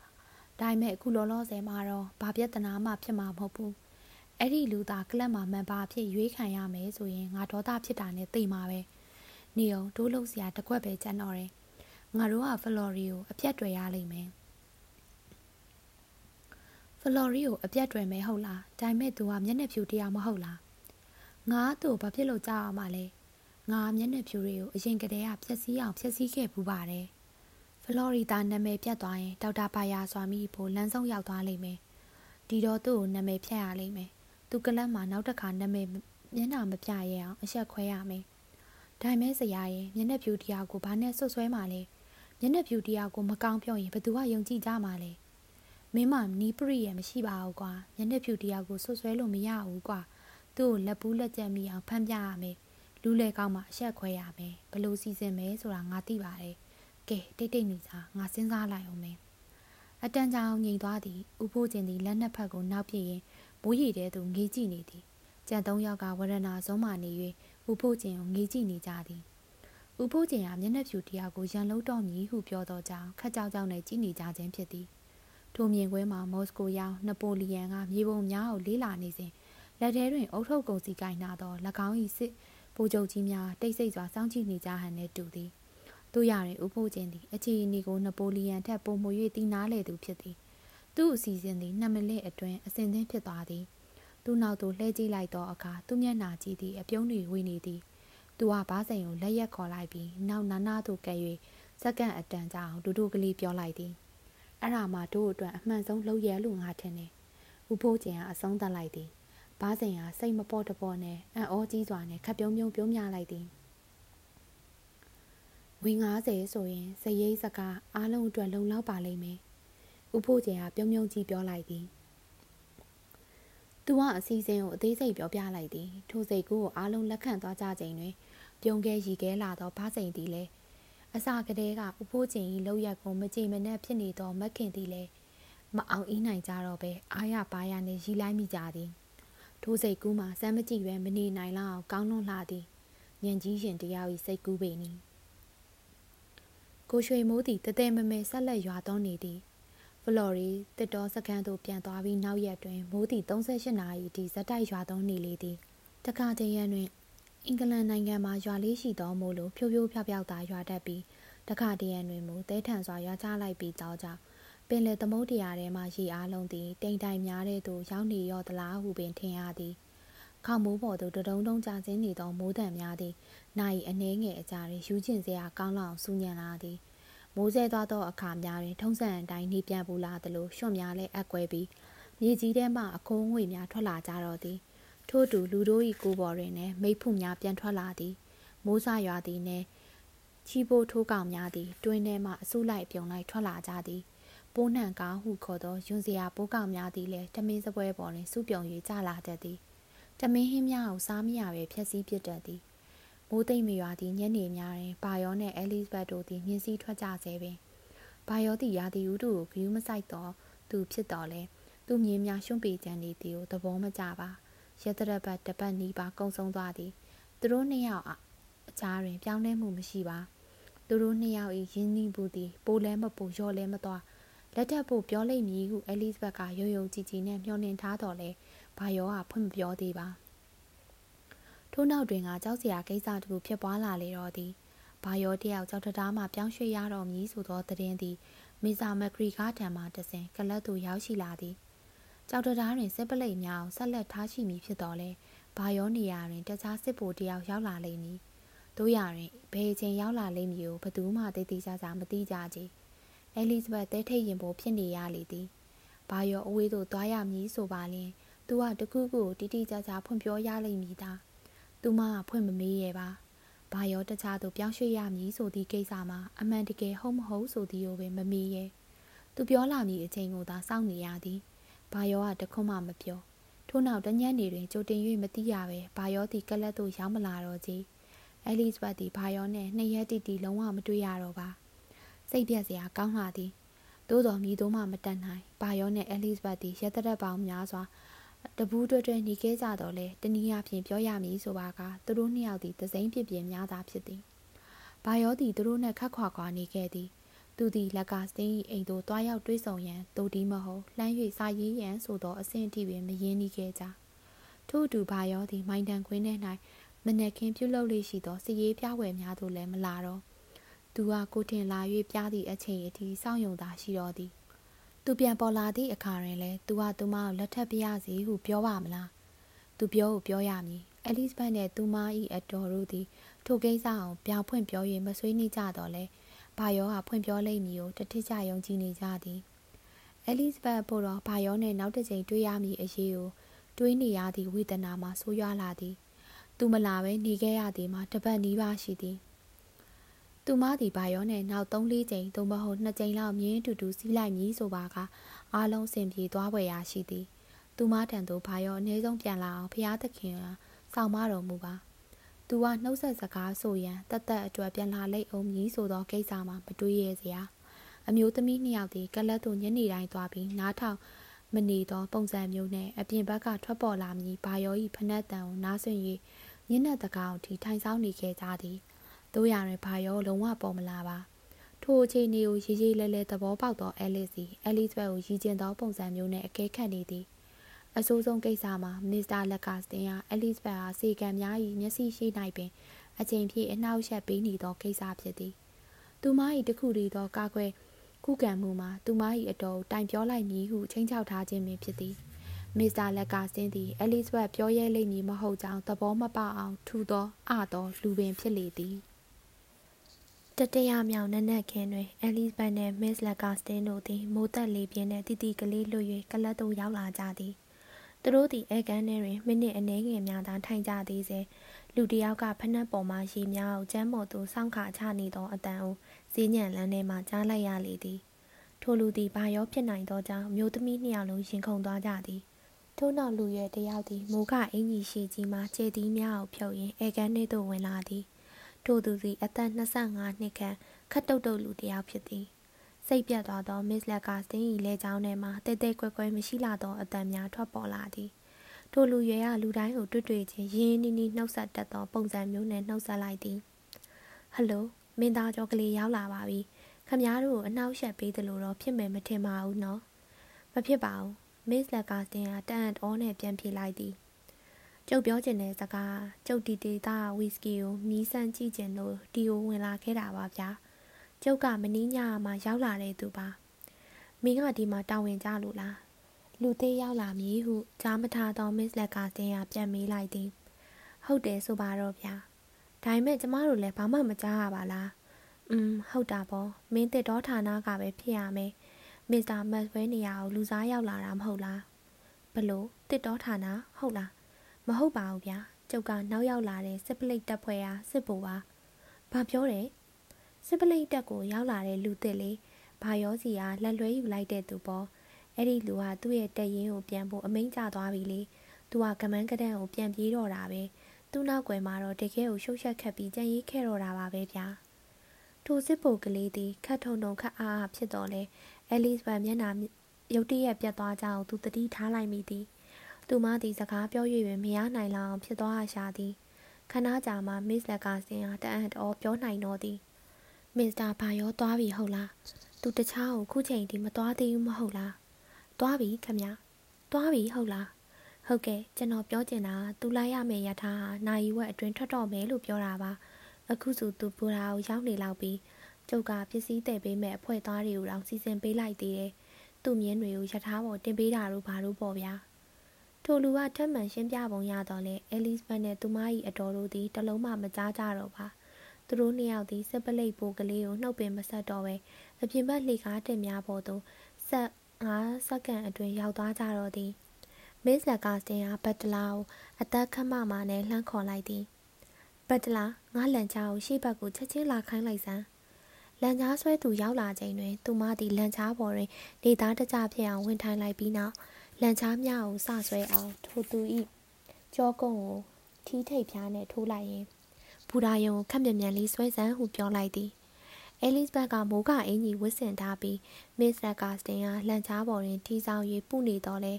ဒါပေမဲ့အခုလောလောဆယ်မှာတော့ဘာပြဿနာမှဖြစ်မှာမဟုတ်ဘူးအဲ့ဒီလူသားကလပ်မှာမန်ပါဖြစ်ရွေးခံရမယ်ဆိုရင်ငါဒေါသဖြစ်တာနဲ့သိမှာပဲနေအောင်ဒိုးလုံးစရာတကွက်ပဲကျန်တော့တယ်ငါတို့ကဖလော်ရီကိုအပြတ်တွေ့ရလိမ့်မယ် ဖလော်ရီကိုအပြတ်တွေ့မယ်ဟုတ်လားဒါပေမဲ့သူကမျက်နှာဖြူတရားမဟုတ်လားငါ့သူ့ဘာဖြစ်လို့ကြောက်ရမှာလဲငါမျက်နှာဖြူတွေကိုအရင်ကတည်းကဖြက်စီးအောင်ဖြက်စီးခဲ့ပူပါတယ်ဖလော်ရီဒါနာမည်ပြတ်သွားရင်ဒေါက်တာဘာယာစွာမိဖို့လမ်းဆုံးရောက်သွားလိမ့်မယ်ဒီတော့သူ့ကိုနာမည်ဖြတ်ရလိမ့်မယ်သူကလပ်မှာနောက်တစ်ခါနာမည်မျက်နှာမပြရအောင်အဆက်ခွဲရမယ်ဒါမဲစရာရဲ့မျက်နှာဖြူတရားကိုဘာနဲ့ဆွဆွဲမှလဲမျက်နှာဖြူတရားကိုမကောင်းပြောရင်ဘသူကယုံကြည်ကြမှာလဲ မင်းမနီးပရိရဲ့မရှိပါဘူးကွာမျက်နှာဖြူတရားကိုဆွဆွဲလို့မရဘူးကွာသူ့ကိုလက်ပူးလက်ကျက်မိအောင်ဖမ်းပြရမယ်လူလေကောင်းမှအဆက်ခွဲရမယ်ဘလို့စီစဉ်မယ်ဆိုတာငါသိပါတယ်ကဲတိတ်တိတ်နေစားငါစဉ်းစားလိုက်အောင်မယ်အတန်ကြောင်ငြိမ်သွားသည်ဥဖို့ကျင်သည်လက်နှစ်ဖက်ကိုနောက်ပြရင်ဘိုးရည်တဲသူငေးကြည့်နေသည်ကြံသုံးယောက်ကဝရဏဆုံးမှနေ၍ဥဖို့ကျင်ကိုငေးကြည့်နေကြသည်ဥဖို့ကျင်ကမျက်နှာဖြူတရားကိုရန်လုံးတော့မည်ဟုပြောသောကြောင့်ခက်ကြောက်ကြောက်နဲ့ကြည့်နေကြခြင်းဖြစ်သည် ထိုမြင်ကွင်းမှာမော်စကိုရောက်နပိုလီယန်ကမြေပုံများကိုလေးလာနေစဉ်လက်ထဲတွင်အုတ်ထုတ်ကုန်စီကိုင်နာသော၎င်း၏စစ်ဗိုလ်ချုပ်ကြီးများတိတ်ဆိတ်စွာစောင့်ကြည့်နေကြဟန်နဲ့တူသည်တို့ရရင်ဥဖို့ချင်းသည်အခြေအနေကိုနပိုလီယန်ထက်ပိုမို၍တည်နာလေသူဖြစ်သည်သူ့အစီအစဉ်သည်နှစ်မိနစ်အတွင်းအစဉ်သင်းဖြစ်သွားသည်သူ့နောက်သို့လှည့်ကြည့်လိုက်သောအခါသူ့မျက်နှာကြည့်သည်အပြုံးတွေဝေနေသည်သူကဘားစိန်ကိုလက်ရက်ခေါ်လိုက်ပြီးနောက်နာနာသို့ကဲ၍စက္ကန့်အတန်ကြာအောင်ဒူဒူကလေးပြောလိုက်သည် အဲ့ဒါမှတို့အတွက်အမှန်ဆုံးလှုပ်ရဲလို့ငါထင်တယ်ဥဖိုးကျင်ကအဆုံးသတ်လိုက်သည်ဘားစိန်ဟာစိတ်မပေါ့တပေါ့နဲ့အံ့ဩကြီးစွာနဲ့ခပ်ပြုံးပြုံးပြုံးမြလိုက်သည်ဝင်း90ဆိုရင်စရိတ်စကားအားလုံးအတွက်လုံလောက်ပါလိမ့်မယ်ဥဖို့ကျင်ဟာပြုံးပြုံးကြီးပြောလိုက်သည်သူကအစီအစဉ်ကိုအသေးစိတ်ပြောပြလိုက်သည်ထိုစိတ်ကူးကိုအားလုံးလက်ခံသွားကြချိန်တွင်ပြုံးခဲရီခဲလာသောဘားစိန်သည်လည်း အစာကလေးကဥဖို့ကျင်၏လောက်ရက်ကိုမကြည်မနှက်ဖြစ်နေသောမက်ခင်သည်လည်းမအောင်အီးနိုင်ကြတော့ပဲအားရပါးရနှင့်ရီလိုက်မိကြသည်ထိုးစိတ်ကူးမှာစမ်းမကြည့်ပဲမနေနိုင်လောက်ကောင်းလွန်လှသည်ညံကြီးရှင်တယောက်၏စိတ်ကူးပေနီကိုရွှေမိုးသည်တသည်မမဲဆက်လက်ရွာသွန်းနေသည်ဖလော်ရီတစ်တော်စကန်သို့ပြန်သွားပြီးနောက်ရက်တွင်မိုးသည်38နာရီထိဇက်တိုက်ရွာသွန်းနေလေသည်တခါတည်းရန်တွင် အင်္ဂလန်နိုင်ငံမှာရွာလေးရှိသောမို့လို့ဖြိုးဖြိုးဖြောက်ဖြောက်သာရွာတတ်ပြီးတခါတည်းရန်တွင်မူတဲထန်စွာရွာချလိုက်ပြီးကြောကြောင့်ပင်လယ်သမုဒ္ဒရာထဲမှရေအားလုံးသည်တိမ်တိုင်များတဲ့သို့ရောက်နေရောသလားဟုပင်ထင်ရသည်ခေါမိုးပေါ်သို့တဒုံဒုံကြာဆင်းနေသောမိုးတံများသည်နိုင်အနှဲငယ်အကြာတွင်ယူကျင်စရာကောင်းလောက်စူးညံလာသည်မိုးဆဲသွားသောအခါများတွင်ထုံးစံအတိုင်းနေပြန်ပူလာသလိုရွှွန်များလည်းအကွဲပြီးမြေကြီးထဲမှအခိုးငွေများထွက်လာကြတော့သည် ထို့တူလူတို့၏ကိုယ်ပေါ်တွင်လည်းမိဖုများပြန်ထွက်လာသည်မိုးစရွာသည်နှင့်ချီပိုးထိုးကောင်များသည်တွင်းထဲမှအစုလိုက်ပြုံလိုက်ထွက်လာကြသည်ပိုးနှံကားဟုခေါ်သောယွန်စရာပိုးကောင်များသည်လည်းတမင်းစပွဲပေါ်တွင်စုပြုံ၍ကြလာတတ်သည်တမင်းဟင်းများကိုစားမရပဲဖြက်စီးပစ်တတ်သည်မိုးသိမ့်မရွာသည့်ညနေများတွင်ဘာယောနှင့်အဲလစ်ဘတ်တို့သည်မြင်းစည်းထွက်ကြစေပင်ဘာယောသည်ရာသီဥတုကိုဂယူးမဆိုင်သောသူဖြစ်တော်လဲသူမြင်းများရှွန့်ပေကြံနေသည်ကိုသဘောမကျပါ ရတရပတ်တပတ်နီးပါကုံဆုံးသွားသည်သူတို့နှစ်ယောက်အကြားတွင် ပြောင်းလဲမှုမရှိပါသူတို့နှစ်ယောက်၏ရင်းနှီးမှုသည်ပိုလဲမပိုရော့လဲမသွားလက်ထပ်ဖို့ပြောလိမ့်မည်ဟုအဲလစ်ဘတ်ကရုံရုံကြည်ကြည်နဲ့မျှော်လင့်ထားတော်လဲဘာယောကဖွင့်မပြောသေးပါထို့နောက်တွင်ကကြောက်စရာကိစ္စတစ်ခုဖြစ်ပွားလာလေတော့သည်ဘာယောတယောက်ကြောက်တရားမှပြောင်းရွှေ့ရတော်မူဆိုသောသတင်းသည်မီဇာမက်ဂရီကားထံမှတဆင်ကလတ်သို့ရောက်ရှိလာသည် ကြောက်တရားတွင်စစ်ပလိတ်များအောင်ဆက်လက်ထားရှိမည်ဖြစ်တော်လဲဘာယောနေရာတွင်တခြားစစ်ဗိုလ်တယောက်ရောက်လာလိမ့်မည်တို့ရတွင်ဘယ်ချိန်ရောက်လာလိမ့်မည်ကိုဘသူမှသိသိကြကြမသိကြကြအဲလီဇဘတ်တဲထိတ်ရင်ပေါ်ဖြစ်နေရလေသည်ဘာယောအဝေးသို့သွားရမည်ဆိုပါလျင်သူကတခုခုတိတိကျကျဖွင့်ပြောရလိမ့်မည်သားသူမကဖွင့်မမေးရပါဘာရောတခြားသူပြောင်းရွှေ့ရမည်ဆိုသည့်ကိစ္စမှာအမှန်တကယ်ဟုတ်မဟုတ်ဆိုသည်ကိုပင်မမေးရဲသူပြောလာမည်အချိန်ကိုသာစောင့်နေရသည် ဘာရောကတခွန်းမှမပြောထို့နောက်တညက်နေတွင်ကြိုတင်၍မသိရပဲဘာရောသည်ကလတ်သို့ရောက်မလာတော့ကြီးအဲလီဇဘတ်သည်ဘာရောနှင့်နှစ်ရက်တိတိလုံးဝမတွေ့ရတော့ပါစိတ်ပြက်စရာကောင်းလာသည်သို့တော်မြည်သို့မှမတတ်နိုင်ဘာရောနှင့်အဲလီဇဘတ်သည်ရက်သက်ပေါင်းများစွာတပူးတွဲတွဲနေခဲ့ကြတော့လေတနည်းအားဖြင့်ပြောရမည်ဆိုပါကသူတို့နှစ်ယောက်သည်သစိမ့်ပြပြင်းများသာဖြစ်သည်ဘာရောသည်သူတို့နှင့်ခတ်ခွာခွာနေခဲ့သည် သူသည်လက်ကစတင်း၏အိမ်သို့တွားရောက်တွေးဆောင်ရန်တိုဒီမဟုတ်လှမ်း၍စာရေးရန်ဆိုသောအဆင့်အထိပင်မရင်းနှီးခဲ့ကြထို့အတူဘာရောသည်မိုင်တန်ခွင်းထဲ၌မနက်ခင်းပြုလုပ်လေးရှိသောစည်ရေးပြဝယ်များသို့လည်းမလာတော့သူကကိုထင်လာ၍ပြသည့်အချိန်အထိစောင့်ယုံသာရှိတော်သည်သူပြန်ပေါ်လာသည့်အခါတွင်လည်းသူကသူမကိုလက်ထပ်ပြရစီဟုပြောပါမလားသူပြောကိုပြောရမည်အဲလစ်ဘတ်နှင့်သူမ၏အတော်တို့သည်ထိုကိစ္စအောင်ပြောင်းဖွင့်ပြော၍မဆွေးနွေးကြတော့လဲ ဘာယောဟာဖွင့်ပြောလိမ့်မည်ကိုတတိကျယုံကြည်နေကြသည်အဲလစ်ဘတ်ပို့တော့ဘာယောနှင့်နောက်တစ်ချိန်တွေ့ရမည်အရေးကိုတွေးနေရသည့်ဝေဒနာမှာဆိုးရွားလာသည်သူမလာပဲနေခဲ့ရသည်မှာတပတ်နီးပါးရှိသည်သူမသည်ဘာရောနဲ့နောက်3-4ကြိမ်သို့မဟုတ်2ကြိမ်လောက်မြင်းတူတူစီးလိုက်မည်ဆိုပါကအားလုံးစင်ပြေသွားွယ်ရာရှိသည်သူမထံသို့ဘာရောအနည်းဆုံးပြန်လာအောင်ဖျားသခင်ကဆောင်မတော်မူပါ သူကနှုတ်ဆက်စကားဆိုရန်တသက်အတွက်ပြန်လာလိမ့်အောင်မည်ဆိုသောကိစ္စမှာမတွေးရစရာအမျိုးသမီးနှစ်ယောက်သည်ကလတ်သို့ညနေတိုင်းသွားပြီးနားထောင်မနေသောပုံစံမျိုးနဲ့အပြင်ဘက်ကထွက်ပေါ်လာမည်ဘာရောဤဖနက်တန်ကိုနားဆွင့်၍ညနေတကောင်ထိထိုင်ဆောင်နေခဲ့ကြသည်တို့ရရင်ဘာရောလုံးဝပေါ်မလာပါထိုအခြေအနေကိုရေးရေးလဲလဲသဘောပေါက်သောအဲလစ်စီအဲလစ်ဘက်ကိုရည်ကျင်သောပုံစံမျိုးနဲ့အကဲခတ်နေသည် အဆိုးဆုံးကိစ္စမှာမစ္စတာလက်ကစတင်ဟာအဲလစ်ဘက်ဟာစေကံများ၏မျက်စိရှိ၌ပင် အချိန်ပြည့်အနှောက်အယှက်ပေးနေသောကိစ္စဖြစ်သည်သူမ၏တခုတည်းသောကာကွယ်ခုခံမှုမှာသူမ၏အတော်တိုင်ပြောလိုက်မည်ဟုချိန်ချောက်ထားခြင်းပင်ဖြစ်သည်မစ္စတာလက်ကစင်းသည်အဲလစ်ဘက်ပြောရဲလိမ့်မည်မဟုတ်ကြောင်းသဘောမပေါအောင်ထူသောအသောလူပင်ဖြစ်လေသည်တတရမြောင်နက်နက်ခင်းတွင်အဲလီဇဘတ်နှင့်မစ္စလက်ကာစတင်တို့သည်မိုးသက်လေပြင်းနှင့်တီတီကလေးလွတ်၍ကလတ်သို့ရောက်လာကြသည် သူတို့သည်အဲကန်ထဲတွင်မိနစ်အနည်းငယ်များသာထိုင်ကြသေးစေလူတယောက်ကဖနက်ပေါ်မှရေများကိုကျမ်းမော်သို့စောင့်ခါချနေသောအတန်ကိုဈေးညံလန်းထဲမှကြားလိုက်ရလေသည်ထိုလူသည်ဘာရောဖြစ်နိုင်သောကြောင့်မျိုးသမီးနှစ်ယောက်လုံးရင်ခုန်သွားကြသည်ထို့နောက်လူရွယ်တယောက်သည်မိုးကအင်ကြီးရှိကြီးမှခြေသီးများကိုဖြုတ်ရင်းအဲကန်ထဲသို့ဝင်လာသည်ထို့သူသည်အသက်25နှစ်ခန့်ခတ်တုတ်တုတ်လူတစ်ယောက်ဖြစ်သည် စိတ်ပြတ်သွားသောမစ္စလက်ကစင်း၏လဲချောင်းထဲမှတဲတဲကွဲကွဲမရှိလာသောအတန်များထွက်ပေါ်လာသည်ထိုလူရွယ်ရလူတိုင်းကိုတွေ့တွေ့ချင်းရင်းနှီးနှီးနှုတ်ဆက်တတ်သောပုံစံမျိုးနဲ့နှုတ်ဆက်လိုက်သည်ဟယ်လိုမင်းသားကျော်ကလေးရောက်လာပါပြီခမည်းတော်ကိုအနှောက်ယှက်ပေးသလိုတော့ဖြစ်မယ်မထင်ပါဘူးနော်မဖြစ်ပါဘူးမစ္စလက်ကစတင်ကတန်တော်နဲ့ပြန်ပြေးလိုက်သည်ကျုပ်ပြောချင်တဲ့စကားကျုပ်ဒီဒေတာဝီစကီကိုမီးဆန်းကြည့်ကျင်လို့ဒီကိုဝင်လာခဲ့တာပါဗျာ ကျုပ်ကမင်းညမှာရောက်လာတဲ့သူပါမင်းကဒီမှာတောင်းဝင်ကြလို့လားလူသေးရောက်လာမည်ဟုကြားမထားသောမစ္စလက်ကစင်ရပြန်မေးလိုက်သည်ဟုတ်တယ်ဆိုပါတော့ဗျာဒါပေမဲ့ကျမတို့လည်းဘာမှမကြားရပါလားอืมဟုတ်တာပေါ့မင်းတစ်တော်ဌာနကပဲဖြစ်ရမယ်မစ္စတာမတ်ဝဲနေရာကိုလူစားရောက်လာတာမဟုတ်လားဘလို့တစ်တော်ဌာနဟုတ်လားမဟုတ်ပါဘူးဗျာကျုပ်ကနောက်ရောက်လာတဲ့စစ်ပလိတ်တပ်ဖွဲ့အားစစ်ဗိုလ်ပါဘာပြောတယ် စစ်ပလိတ်တပ်ကိုရောက်လာတဲ့လူသစ်လေးဘာရောစီကလက်လွဲယူလိုက်တဲ့သူပေါ့အဲ့ဒီလူကသူ့ရဲ့တက်ရင်ကိုပြန်ဖို့အမိန့်ကျသွားပြီလေသူကကမန်းကဒန်းကိုပြန်ပြေးတော့တာပဲသူ့နောက်ွယ်မှာတော့တကယ်ကိုရှုပ်ရှက်ခတ်ပြီးကြံရေးခဲ့တော့တာပါပဲဗျာထိုစစ်ဗိုလ်ကလေးသည်ခတ်ထုံထုံခတ်အားအားဖြစ်တော်လဲအဲလစ်ဘတ်မျက်နှာရုတ်တရက်ပြတ်သွားကြအောင်သူတတိထားလိုက်မိသည်သူမသည်စကားပြော၍ပင်မရနိုင်လောက်အောင်ဖြစ်သွားရှာသည်ခဏကြာမှမစ္စလက်ကစင်အားတအံ့တော်ပြောနိုင်တော့သည် မစ္စတာဘာရောသွားပြီဟုတ်လားသူတခြားကိုခုချိန်ဒီမသွားသေးဘူးမဟုတ်လားသွားပြီခမသွားပြီဟုတ်လားဟုတ်ကဲ့ကျွန်တော်ပြောချင်တာသူလိုက်ရမယ့်ရထားဟာနိုင်ဝက်အတွင်းထွက်တော့မယ်လို့ပြောတာပါအခုဆိုသူပူရာကိုရောက်နေလောက်ပြီးကျုပ်ကပစ္စည်းတည်ပေးမဲ့အဖွဲ့သားတွေကိုတောင်စီစဉ်ပေးလိုက်သေးတယ်သူ့မြင်းတွေကိုရထားပေါ်တင်ပေးတာတို့ဘာလို့ပေါ့ဗျာထိုလူကထက်မှန်ရှင်းပြပုံရတော့လဲအဲလစ်ဘတ်နဲ့သူမ၏အတော်တို့သည်တလုံးမှမကြားကြတော့ပါ သူတို့နှစ်ယောက်သည်စစ်ပလိတ်ပိုကလေးကိုနှုတ်ပင်မဆက်တော့ပဲအပြင်ဘက်လှေကားတင်များပေါ်သို့ဆက်5စက္ကန့်အတွင်းရောက်သွားကြတော့သည်မစ်လက်ကစတင်အားဘတ်တလာကိုအသက်ခတ်မမှနဲ့လှမ်းခေါ်လိုက်သည်ဘတ်တလာငါလန်ချာကိုရှေ့ဘက်ကိုချက်ချင်းလာခိုင်းလိုက်စမ်းလန်ချာဆွဲသူရောက်လာချိန်တွင်သူမသည်လန်ချာပေါ်တွင်နေသားတကြဖြစ်အောင်ဝင်ထိုင်လိုက်ပြီးနောက်လန်ချာမြကိုစဆွဲအောင်ထိုသူ၏ကြောကုန်းကိုထီးထိပ်ဖြားနှင့်ထိုးလိုက်ရင် ဘူရာယုံကိုခက်မြမြန်လေးဆွဲစမ်းဟုပြောလိုက်သည်အဲလစ်ဘတ်ကမိုးကအင်ကြီးဝစ်ဆင်ထားပြီးမစ္စတာကာစတင်ကလန်ချားပေါ်တွင်ထီဆောင်၍ပုနေတော့လဲ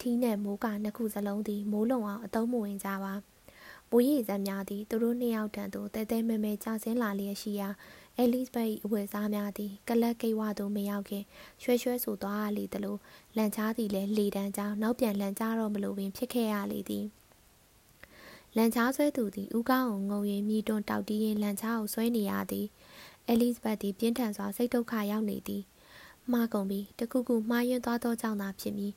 ထီးနှင့်မိုးကနှစ်ခုစလုံးသည်မိုးလုံအောင်အသုံးမဝင်ကြပါမိုးရည်စက်များသည်သူတို့နှစ်ယောက်တန်သို့တဲတဲမဲမဲကျဆင်းလာလျက်ရှိရာအဲလစ်ဘတ်၏အဝတ်စားများသည်ကလပ်ကိဝသို့မရောက်ခင်ရွှဲရွှဲဆိုသွားရလေသလိုလန်ချားသည်လည်းလေတန်းကြောင်းနောက်ပြန်လန်ချားတော့မလို့ပင်ဖြစ်ခဲ့ရလေသည် လန်ချားဆွဲသူသည်ဥကောင်းကိုငုံရင်မြည်တွန်းတောက်တီးရင်လန်ချားကိုဆွဲနေရသည်အဲလစ်ဘတ်သည်ပြင်းထန်စွာစိတ်ဒုက္ခရောက်နေသည်မှားကုန်ပြီတခုခုမှားယွင်းသွားသောကြောင့်သာဖြစ်မည်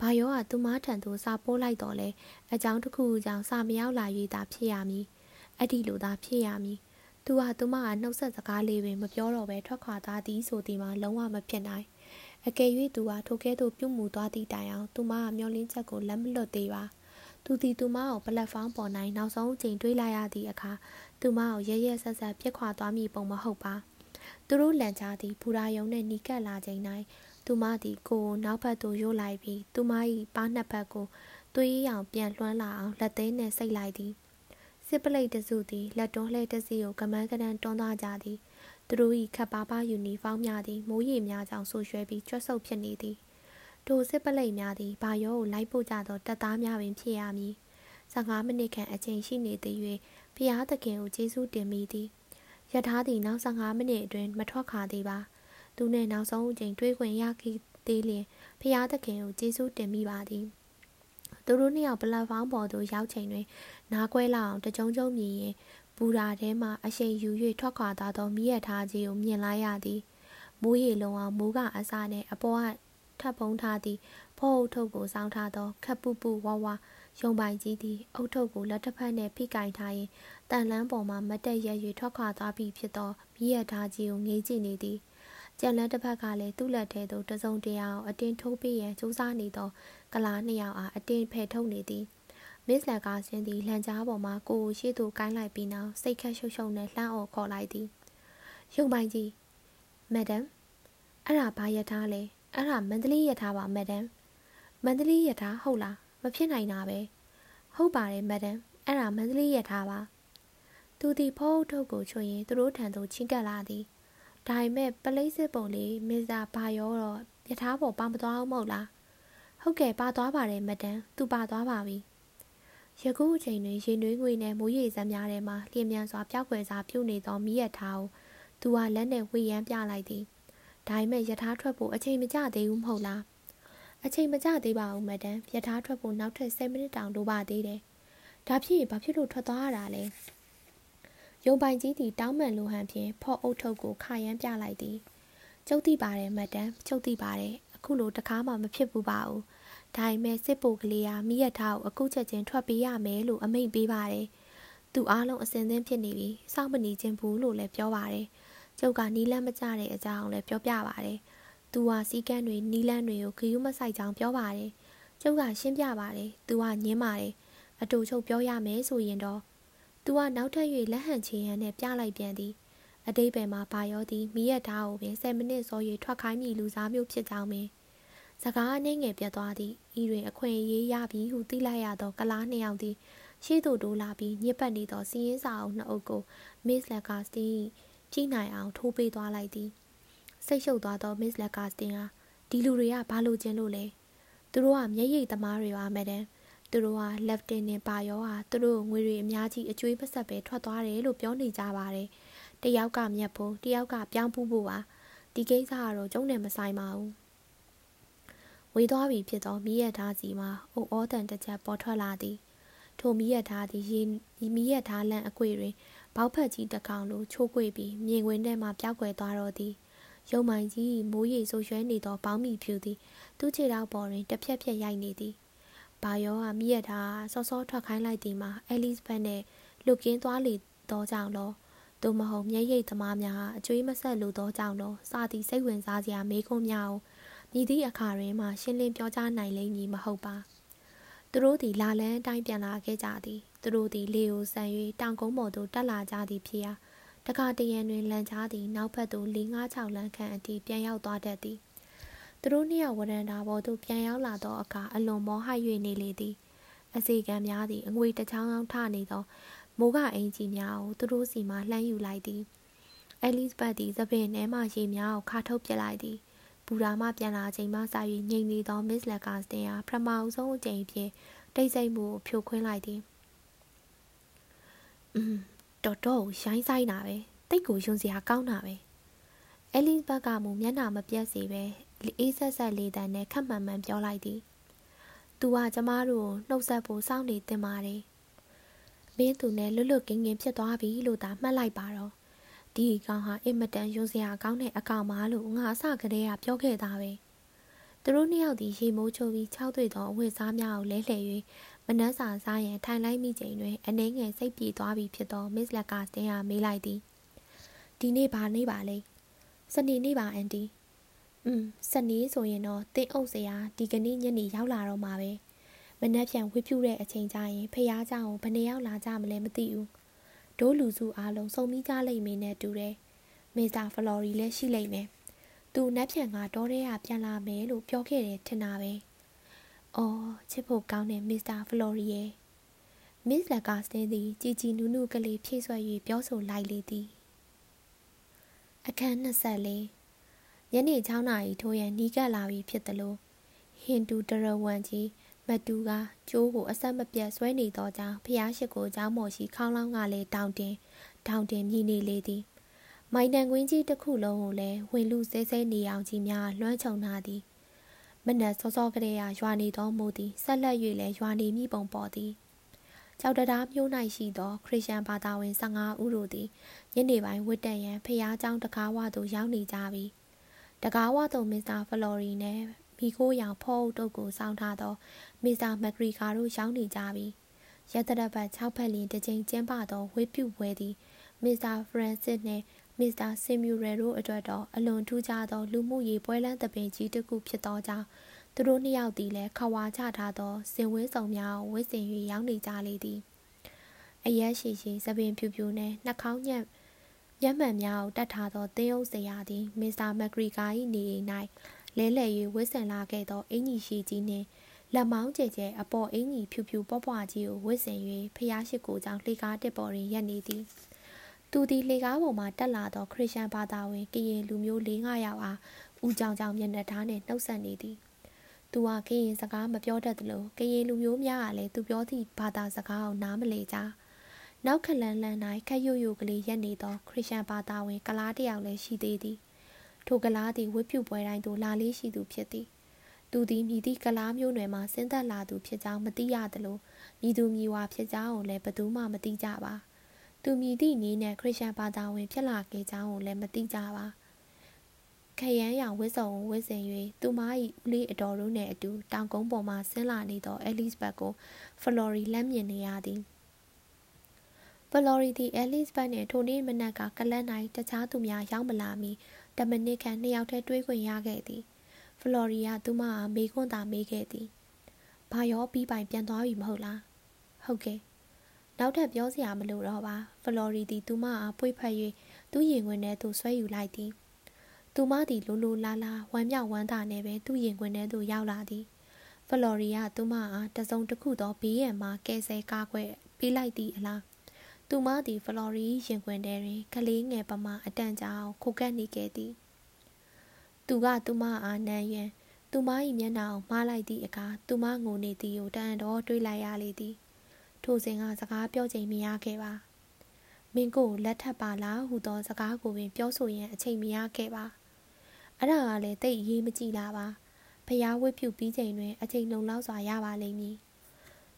ဘာယောကသူမထံသို့စာပိုးလိုက်တော့လဲအကြောင်းတစ်ခုကြောင့်စာမရောက်လာ၍သာဖြစ်ရမည်အဲ့ဒီလိုသာဖြစ်ရမည်သူဟာသူမကနှုတ်ဆက်စကားလေးပင်မပြောတော့ဘဲထွက်ခွာသွားသည်ဆိုသည်မှာလုံးဝမဖြစ်နိုင်အကယ်၍သူဟာထိုကဲ့သို့ပြုမှုသွားသည့်တိုင်အောင်သူမကမျောလင်းချက်ကိုလက်မလွတ်သေးပါ သူသည်သူမကိုပလက်ဖောင်းပေါ်၌နောက်ဆုံးအချိန်တွေးလိုက်ရသည့်အခါသူမကိုရဲရဲဆက်ဆက်ပြစ်ခွာသွားမိပုံမဟုတ်ပါသူတို့လန်ချသည်ဘူရာယုံနှင့်နီးကပ်လာချိန်၌သူမသည်ကိုယ်နောက်ဘက်သို့ရိုးလိုက်ပြီးသူမ၏ပါးနှစ်ဘက်ကိုသွေးရောင်ပြန်လွှမ်းလာအောင်လက်သေးနှင့်စိတ်လိုက်သည်စစ်ပလိတ်တစုသည်လက်တွန်းလှဲတစီကိုကမန်းကနန်းတွန်းသွားကြသည်သူတို့၏ခပ်ပါပါယူနီဖောင်းများသည်မိုးရေများကြောင့်ဆူရွှဲပြီးကျွတ်ဆုပ်ဖြစ်နေသည် ထိုစစ်ပလိတ်များသည်ဘာရောကိုလိုက်ပို့ကြသောတပ်သားများပင်ဖြစ်ရမည်15မိနစ်ခန့်အချိန်ရှိနေသည်၍ဖျားသခင်ကိုကျေးဇူးတင်မိသည်ရထားသည်နောက်15မိနစ်အတွင်းမထွက်ခါသေးပါသူနှင့်နောက်ဆုံးအချိန်တွေးခွင့်ရခဲ့သေးလျင်ဖျားသခင်ကိုကျေးဇူးတင်မိပါသည်သူတို့နှစ်ယောက်ပလက်ဖောင်းပေါ်သို့ရောက်ချိန်တွင်နားကွဲလာအောင်တကြုံကြုံမြည်ရင်ဘူရာထဲမှအရှိန်ယူ၍ထွက်ခွာသွားသောမိရထားကြီးကိုမြင်လိုက်ရသည်မိုးရေလုံးအောင်မိုးကအစားနှင့်အပေါ်က ထပ်ပုံးထားသည့်ဖောအုပ်ထုပ်ကိုစောင်းထားသောခပ်ပူပူဝါဝါရုံပိုင်ကြီးသည်အုပ်ထုပ်ကိုလက်တစ်ဖက်နှင့်ဖိကင်ထားရင်တန်လန်းပေါ်မှမတက်ရက်၍ထွက်ခွာသွားပြီဖြစ်သောမိရထားကြီးကိုငေးကြည့်နေသည်ကြံလန်းတစ်ဖက်ကလည်းသူ့လက်ထဲသို့တစုံတရာအောင်အတင်းထိုးပေးရန်ကြိုးစားနေသောကလားနှစ်ယောက်အားအတင်းဖယ်ထုတ်နေသည်မစ္စလက်ကားစင်းသည်လန်ကြားပေါ်မှကိုကိုရှိသူကိုင်းလိုက်ပြီးနောက်စိတ်ခက်ရှုပ်ရှုပ်နဲ့လှမ်းအော်ခေါ်လိုက်သည်ရုံပိုင်ကြီးမက်ဒမ်အဲ့ဒါဘာရထားလဲ အဲ့ဒါမန္တလေးရထားပါမက်ဒမ်မန္တလေးရထားဟုတ်လားမဖြစ်နိုင်တာပဲဟုတ်ပါတယ်မက်ဒမ်အဲ့ဒါမန္တလေးရထားပါသူသည်ဖုတ်ထုတ်ကိုချွင်ရင်သူတို့ထံသို့ချင်းကပ်လာသည်ဒါပေမဲ့ပလိစစ်ပုံလေးမစ္စတာဘာရောတော့ရထားပေါ်ပါမသွားအောင်မဟုတ်လားဟုတ်ကဲ့ပါသွားပါတယ်မက်ဒမ်သူပါသွားပါပြီယခုအချိန်တွင်ရင်နွေးငွေနဲ့မိုးရေစမ်းများထဲမှလျင်မြန်စွာပျောက်ကွယ်စာပြုတ်နေသောမိရထားကိုသူဟာလက်နဲ့ဝေယမ်းပြလိုက်သည် ဒါပေမဲ့ယထာထွက်ဖို့အချိန်မကျသေးဘူးမဟုတ်လားအချိန်မကျသေးပါဘူးမဒန်ယထာထွက်ဖို့နောက်ထပ်10မိနစ်တောင်လိုပါသေးတယ်ဒါဖြစ်ရင်ဘာဖြစ်လို့ထွက်သွားရတာလဲရုံပိုင်ကြီးသည်တောင်းမှန်လိုဟန်ဖြင့်ဖော့အုပ်ထုတ်ကိုခါရမ်းပြလိုက်သည်ကျုပ်သိပါတယ်မဒန်ကျုပ်သိပါတယ်အခုလိုတကားမှမဖြစ်ဘူးပါဘူးဒါပေမဲ့စစ်ပိုကလေးကမိရထားကိုအခုချက်ချင်းထွက်ပေးရမယ်လို့အမိန့်ပေးပါတယ်သူအားလုံးအစင်သင်းဖြစ်နေပြီစောင့်မနေခြင်းဘူးလို့လည်းပြောပါတယ် ကျုပ်ကနီးလန်းမကြတဲ့အကြောင်းလည်းပြောပြပါတယ်သူဟာစီကန်းတွေနီးလန်းတွေကိုခယူးမဆိုင်ကြောင်းပြောပါတယ်ကျုပ်ကရှင်းပြပါတယ်သူကညင်းပါတယ်အတူချုပ်ပြောရမယ်ဆိုရင်တော့သူကနောက်ထပ်၍လက်ဟန်ချေရန်နဲ့ပြလိုက်ပြန်သည်အတိတ်ဘယ်မှာဘာရောသည်မိရထားကိုပင်10မိနစ်စော၍ထွက်ခိုင်းမိလူစားမျိုးဖြစ်ကြောင်းပင်စကားအနေငယ်ပြတ်သွားသည်ဤတွင်အခွင့်အရေးရပြီဟုသိလိုက်ရသောကလားနှစ်ယောက်သည်ရှေ့သို့တိုးလာပြီးညစ်ပတ်နေသောစီးရင်စာအုပ်နှစ်အုပ်ကိုမစ်လ က်ကာစတင်ကြည့်နိုင်အောင်ထိုးပေးသွားလိုက်သည်စိတ်ရှုပ်သွားသောမစ်လက်ကာစတင်ဟာဒီလူတွေကဘာလို့ကျင်းလို့လဲသူတို့ကမျက်ရည်သမားတွေပါမဒန်သူတို့ကလက်တင်နဲ့ပါရောဟာသူတို့ငွေတွေအများကြီးအကျွေးပဆက်ပဲထွက်သွားတယ်လို့ပြောနေကြပါတယ်တယောက်ကမြတ်ဖို့တယောက်ကပြောင်းပူးဖို့ပါဒီကိစ္စကတော့ကျုံနဲ့မဆိုင်ပါဘူးဝေးသွားပြီဖြစ်သောမိရထားစီမှာအိုဩတန်တစ်ချက်ပေါ်ထွက်လာသည်ထိုမိရထားသည်ရေမိရထားလန့်အကွေတွင် ဘောက်ဖက်ကြီးတစ်ကောင်လိုချိုးကွေပြီးမြင်ကွင်းထဲမှပျောက်ကွယ်သွားတော့သည်ရုံမိုင်ကြီးမိုးရေဆိုရွှဲနေသောပေါင်းမီဖြူသည်သူ့ခြေထောက်ပေါ်တွင်တစ်ဖြက်ဖြက်ရိုက်နေသည်ဘာယောကမိရထားစောစောထွက်ခိုင်းလိုက်သည်မှာအဲလစ်ဘတ်နှင့်လူကင်းသွားလေသောကြောင့်လောသို့မဟုတ်မျက်ရည်သမားများအကျွေးမဆက်လိုသောကြောင့်လောစာသည်စိတ်ဝင်စားစရာမေးခွန်းများကိုမြည်သည့်အခါတွင်မှရှင်းလင်းပြောကြားနိုင်လိမ့်မည်မဟုတ်ပါသူတို့သည်လာလန်းအတိုင်းပြန်လာခဲ့ကြသည် သူတို့သည်လေကိုဆန်၍တောင်ကုန်းပေါ်သို့တက်လာကြသည်ဖြစ်ရာတခါတရံတွင်လန်ချသည်နောက်ဘက်သို့၄၅6လမ်းခန့်အထိပြန်ရောက်သွားတတ်သည်သူတို့နှစ်ယောက်ဝရန်တာပေါ်သို့ပြန်ရောက်လာသောအခါအလွန်မောဟ၍နေလေသည်အစီကံများသည်အငွေတချောင်းချောင်းထနေသောမိုးကအင်ကြီးများကိုသူတို့စီမှလှမ်းယူလိုက်သည်အဲလစ်ဘတ်သည်သပင်ထဲမှရေများကိုခါထုတ်ပစ်လိုက်သည်ဘူရာမှပြန်လာချိန်မှစ၍ငြိမ်နေသောမစ္စလက်ကာစတင်အားပထမအဆုံးအကြိမ်ဖြင့်တိတ်ဆိတ်မှုကိုဖြိုခွင်းလိုက်သည်။ အင်းတော်တော်ရိုင်းဆိုင်တာပဲတိတ်ကိုယွန်စရာကောင်းတာပဲ။အဲလစ်ဘတ်ကမူမျက်နှာမပြတ်စေပဲအေးဆက်ဆက်လေးတန်းနဲ့ခက်မှန်မှန်ပြောလိုက်သည်။သူကကျမတို့ကိုနှုတ်ဆက်ဖို့စောင့်နေတင်ပါတယ်။မင်းသူနဲ့လွတ်လွတ်ကင်းကင်းဖြစ်သွားပြီလို့သာမှတ်လိုက်ပါတော့။ဒီကောင်ဟာအင်မတန်ယွန်စရာကောင်းတဲ့အကောင်မလို့ငါအစကတည်းကပြောခဲ့တာပဲ။သူတို့နှစ်ယောက်သည်ရေမိုးချိုးပြီးခြောက်သွေ့သောအဝတ်စားများကိုလဲလှယ်၍ မနှက်စာစားရန်ထိုင်လိုက်မိချိန်တွင်အနှဲငယ်စိတ်ပြေသွားပြီဖြစ်သောမစ္စလက်ကစတင်ဟာမေးလိုက်သည်ဒီနေ့ဘာနေ့ပါလဲစနေနေ့ပါအန်တီอืมစနေဆိုရင်တော့တင်းအုပ်စရာဒီကနေ့ညနေရောက်လာတော့မှာပဲမနှက်ပြန်ဝှေ့ပြူတဲ့အချိန်ကျရင်ဖះเจ้าကိုဘယ်နှယောက်လာကြမလဲမသိဘူးဒိုးလူစုအားလုံးစုံမိကြလိမ့်မယ်နဲ့တူတယ်မေစာဖလော်ရီလည်းရှိလိမ့်မယ်သူနှက်ပြန်ကတောထဲကပြန်လာမယ်လို့ပြောခဲ့တယ်ထင်တာပဲ။ အော်ချစ်ဖို့ကောင်းတဲ့မစ္စတာဖလော်ရီရဲ့မစ္စလက်ကာစတင်သည်ကြည်ကြည်နုနုကလေးဖြည့်ဆွဲ၍ပြောဆိုလိုက်လေသည်။အခန်း24ညနေ6နာရီထိုးရန်နီးကပ်လာပြီဖြစ်သလိုဟင်တူတရဝမ်ကြီးမတူကကျိုးကိုအဆက်မပြတ်ဆွဲနေသောကြောင့်ဖျားရှိကိုเจ้าမော်ရှိခေါင်းလောင်းကလည်းတောင်တင်တောင်တင်မြည်နေလေသည်မိုင်တန်ကွင်းကြီးတစ်ခုလုံးကိုလည်းဝင်လူစဲစဲနေအောင်ကြီးများလွှမ်းခြုံထားသည် မနက်စောစောကလေးကရွာနေသောမိုးသည်ဆက်လက်၍လည်းရွာနေမိပုံပေါ်သည်ကြောက်တရားမျိုး၌ရှိသော ခရစ်ယာန်ဘာသာဝင်15ဦးတို့သည်ညနေပိုင်းဝတ်တက်ရန်ဖျားเจ้าတကားဝသို့ရောက်နေကြပြီတကားဝသို့မစ္စတာဖလော်ရီနှင့်မိခိုးရောင်ဖောအုပ်တို့ကိုစောင်းထားသောမစ္စတာမက်ဂရီကာတို့ရောက်နေကြပြီရတရဘတ်6ဖက်လင်းတစ်ချိန်ကျင်းပသောဝေးပြုပွဲသည်မစ္စတာဖရန်စစ်နှင့် မစ္စတာဆင်မြူရယ်တို့အတွက်တော့အလွန်ထူးခြားသောလူမှုရေးပွဲလန်းသပင်ကြီးတစ်ခုဖြစ်သောကြောင့်သူတို့နှစ်ယောက်သည်လည်းခွာချထားသောစင်ဝင်းဆောင်များကိုဝစ်စင်၍ရောက်နေကြလေသည်အရက်ရှိရှိသပင်ဖြူဖြူနှင့်နှာခေါင်းညက်မျက်မှန်များကိုတတ်ထားသောသင်းအုပ်စရာသည်မစ္စတာမက်ဂရီကာ၏နေအိမ်၌လဲလှယ်၍ဝစ်စင်လာခဲ့သောအင်ကြီးရှိကြီးနှင့်လက်မောင်းကျဲကျဲအပေါ်အင်ကြီးဖြူဖြူပွားပွားကြီးကိုဝစ်စင်၍ဖျားရှိကိုကြောင့်လှေကားတစ်ပေါ်တွင်ရပ်နေသည်။ သူသည်လှေကားပေါ်မှတက်လာသောခရစ်ယာန်ဘာသာဝင်ကရင်လူမျိုး၄၅ယောက်အားဦးကြောင်ကြောင်မျက်နှာထားနှင့်နှုတ်ဆက်နေသည်သူကကရင်စကားမပြောတတ်သလိုကရင်လူမျိုးများကလည်းသူပြောသည့်ဘာသာစကားကိုနားမလည်ကြနောက်ခလန်လန်၌ခက်ရွရွကလေးရက်နေသောခရစ်ယာန်ဘာသာဝင် ကလားတယောက်လည်းရှိသေးသည်ထိုကလားသည်ဝတ်ပြုပွဲတိုင်းသို့လာလေးရှိသူဖြစ်သည်သူသည်မြည်သည့်ကလားမျိုးနွယ်မှဆင်းသက်လာသူဖြစ်ကြောင်းမသိရသလိုမြည်သူမြည်ဝါဖြစ်ကြောင်းကိုလည်းဘယ်သူမှမသိကြပါ။ သူမြည်သည့်နည်းနဲ့ခရစ်ယာန်ဘာသာဝင် ဖြစ်လာခဲ့ကြောင်းကိုလည်းမသိကြပါခရမ်းရောင်ဝစ်စုံဝစ်စင်၍သူမ၏ဦးလေးအတော်တို့နှင့်အတူတောင်ကုန်းပေါ်မှဆင်းလာနေသောအဲလစ်ဘတ်ကိုဖလော်ရီလက်မြင်နေရသည်ဖလော်ရီသည်အဲလစ်ဘတ်နှင့်ထိုနေ့မနက်ကကလတ်၌တခြားသူများရောက်မလာမီတမနစ်ခန့်နှစ်ယောက်တည်းတွေးခွင့်ရခဲ့သည်ဖလော်ရီကသူမအားမေးခွန်းသာမေးခဲ့သည်ဘာရောပြီးပိုင်ပြန်သွားပြီမဟုတ်လားဟုတ်ကဲ့ နောက်ထပ်ပြောစရာမလိုတော့ပါဖလော်ရီသည်သူမအားပွေ့ဖက်၍သူ့ရင်ခွင်ထဲသို့ဆွဲယူလိုက်သည်သူမသည်လိုလိုလားလားဝမ်းမြောက်ဝမ်းသာနဲ့ပဲသူ့ရင်ခွင်ထဲသို့ရောက်လာသည်ဖလော်ရီကသူမအားတစုံတစ်ခုသောဘေးရန်မှကဲဆဲကားခွဲပေးလိုက်သည့်အလားသူမသည်ဖလော်ရီရင်ခွင်ထဲတွင်ကလေးငယ်ပမာအတန်ကြာအောင်ခိုကပ်နေခဲ့သည်သူကသူမအားနမ်းရန်သူမ၏မျက်နှာကိုမှားလိုက်သည့်အခါသူမငိုနေသည်ကိုတန်တော်တွေးလိုက်ရလေသည် ထိုစဉ်ကစကားပြောချိန်မရခဲ့ပါမင်းကိုလက်ထပ်ပါလားဟူသောစကားကိုပင်ပြောဆိုရန်အချိန်မရခဲ့ပါအဲ့ဒါကလည်းတိတ်အရေးမကြည့်လားပါဖျားဝတ်ပြုပြီးချိန်တွင်အချိန်လုံလောက်စွာရပါလိမ့်မည်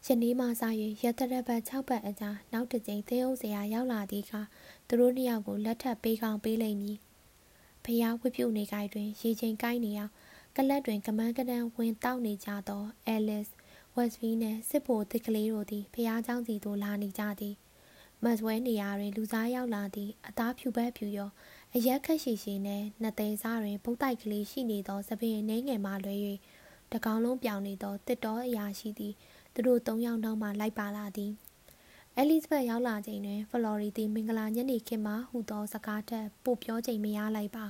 ယနေ့မှစ၍ရတရပတ်6ပတ်အကြာနောက်တစ်ကြိမ်သင်းအုပ်စရာရောက်လာသည့်အခါသူတို့နှစ်ယောက်ကိုလက်ထပ်ပေးကောင်းပေးလိမ့်မည်ဖျားဝတ်ပြုနေကြတွင် ရေချိန်ကိုင်းနေအောင်ကလတ်တွင်ကမန်းကတန်းဝင်တောက်နေကြသောအဲလစ် ဝက်စ်ဗီနှင့်စစ်ဘိုတစ်ကလေးတို့သည်ဖျားเจ้าစီသို့လာနေကြသည်မတ်ဝဲနေရာတွင်လူစားရောက်လာသည့်အသားဖြူဘက်ဖြူရောအရက်ခက်ရှိရှိနှင့်နှစ်သိန်းစားတွင်ပုတ်တိုက်ကလေးရှိနေသောသပင်နှဲငယ်မှလွဲ၍တကောင်လုံးပြောင်နေသောတစ်တော်အရာရှိသည်သူတို့သုံးယောက်နောက်မှလိုက်ပါလာသည် အဲလီဇဘတ်ရောက်လာချိန်တွင်ဖလော်ရီသည်မင်္ဂလာညနေခင်းမှဟူသောစကားထက်ပိုပြောချိန်မရလိုက်ပါ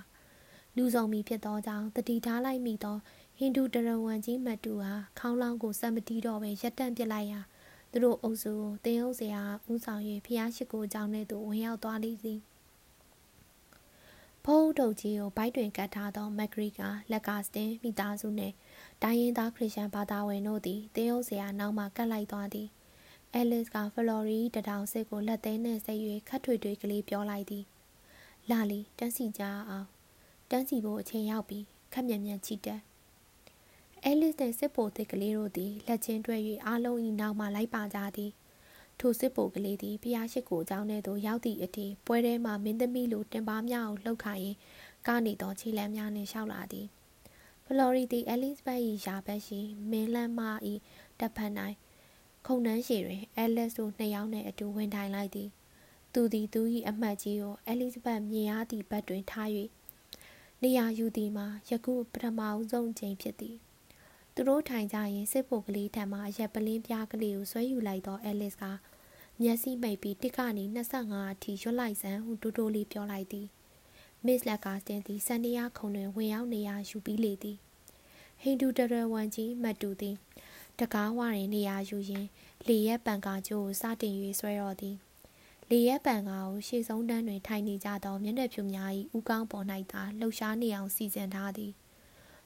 လူဆောင်မီဖြစ်သောကြောင့်တတိထားလိုက်မိသော ဟိန္ဒူတရဝံကြီးမတ်တူဟာခေါင်းလောင်းကိုစံမတီးတော့ပဲရက်တန့်ပစ်လိုက်ရာသူတို့အုပ်စုကိုတင်းအုပ်စရာဦးဆောင်၍ဖျားရှိကိုအကြောင်းနဲ့သူဝင်ရောက်သွားလိမ့်သည်ဖုံးတုတ်ကြီးကိုဘိုက်တွင်ကတ်ထားသောမက်ဂရီကလက်ကစတင်မိသားစုနှင့်တိုင်းရင်းသားခရစ်ယာန်ဘာသာဝင်တို့သည်တင်းအုပ်စရာနောက်မှကတ်လိုက်သွားသည်အဲလစ်ကဖလော်ရီတထောင်စစ်ကိုလက်သေးနှင့်ဆက်၍ခတ်ထွေထွေကလေးပြောလိုက်သည်လာလီတန်းစီကြအောင်တန်းစီဖို့အချိန်ရောက်ပြီခက်မြန်မြန်ချီတက် အဲလစ်နှင့်စစ်ပိုသစ်ကလေးတို့သည်လက်ချင်းတွဲ၍အားလုံး၏နောက်မှလိုက်ပါကြသည်ထိုစစ်ပိုကလေးသည်ဖျားရှိကိုအကြောင်းထဲသို့ရောက်သည့်အထိပွဲထဲမှမင်းသမီးလိုတင်ပါများကိုလှုပ်ခါရင်ကနေသောခြေလမ်းများနှင့်ရှောက်လာသည်ဖလော်ရီသည်အဲလစ်ဘတ်၏ယာဘက်ရှိမင်းလန်းမ၏တပ်ဖက်၌ခုံနှန်းရှည်တွင်အဲလက်စ်တို့နှစ်ယောက်နှင့်အတူဝင်ထိုင်လိုက်သည်သူသည်သူ၏အမှတ်ကြီးကိုအဲလစ်ဘတ်မြင်ရသည့်ဘက်တွင်ထား၍နေရာယူသည်မှာယခုပထမဆုံးချိန်ဖြစ်သည် သူတို့ထိုင်ကြရင်စစ်ဖို့ကလေးထံမှရက်ပလင်းပြားကလေးကိုဆွဲယူလိုက်သောအဲလစ်ကမျက်စိမိတ်ပြီးတစ်ကနေ25အထိရွတ်လိုက်စမ်းဟုတိုးတိုးလေးပြောလိုက်သည်မစ်လက်ကာစတင်သည်စန်နီယာခုံတွင်ဝင်ရောက်နေရာယူပြီးလေသည်ဟိန္ဒူတရဝမ်ကြီးမတ်တူသည်တကားဝတွင်နေရာယူရင်းလေရက်ပံကာကျိုးကိုစတင်၍ဆွဲတော်သည်လေရက်ပံကာကိုရှေ့ဆုံးတန်းတွင်ထိုင်နေကြသောမျက်နှာဖြူများ၏ဥကောင်းပေါ်၌သာလှုပ်ရှားနေအောင်စီစဉ်ထားသည်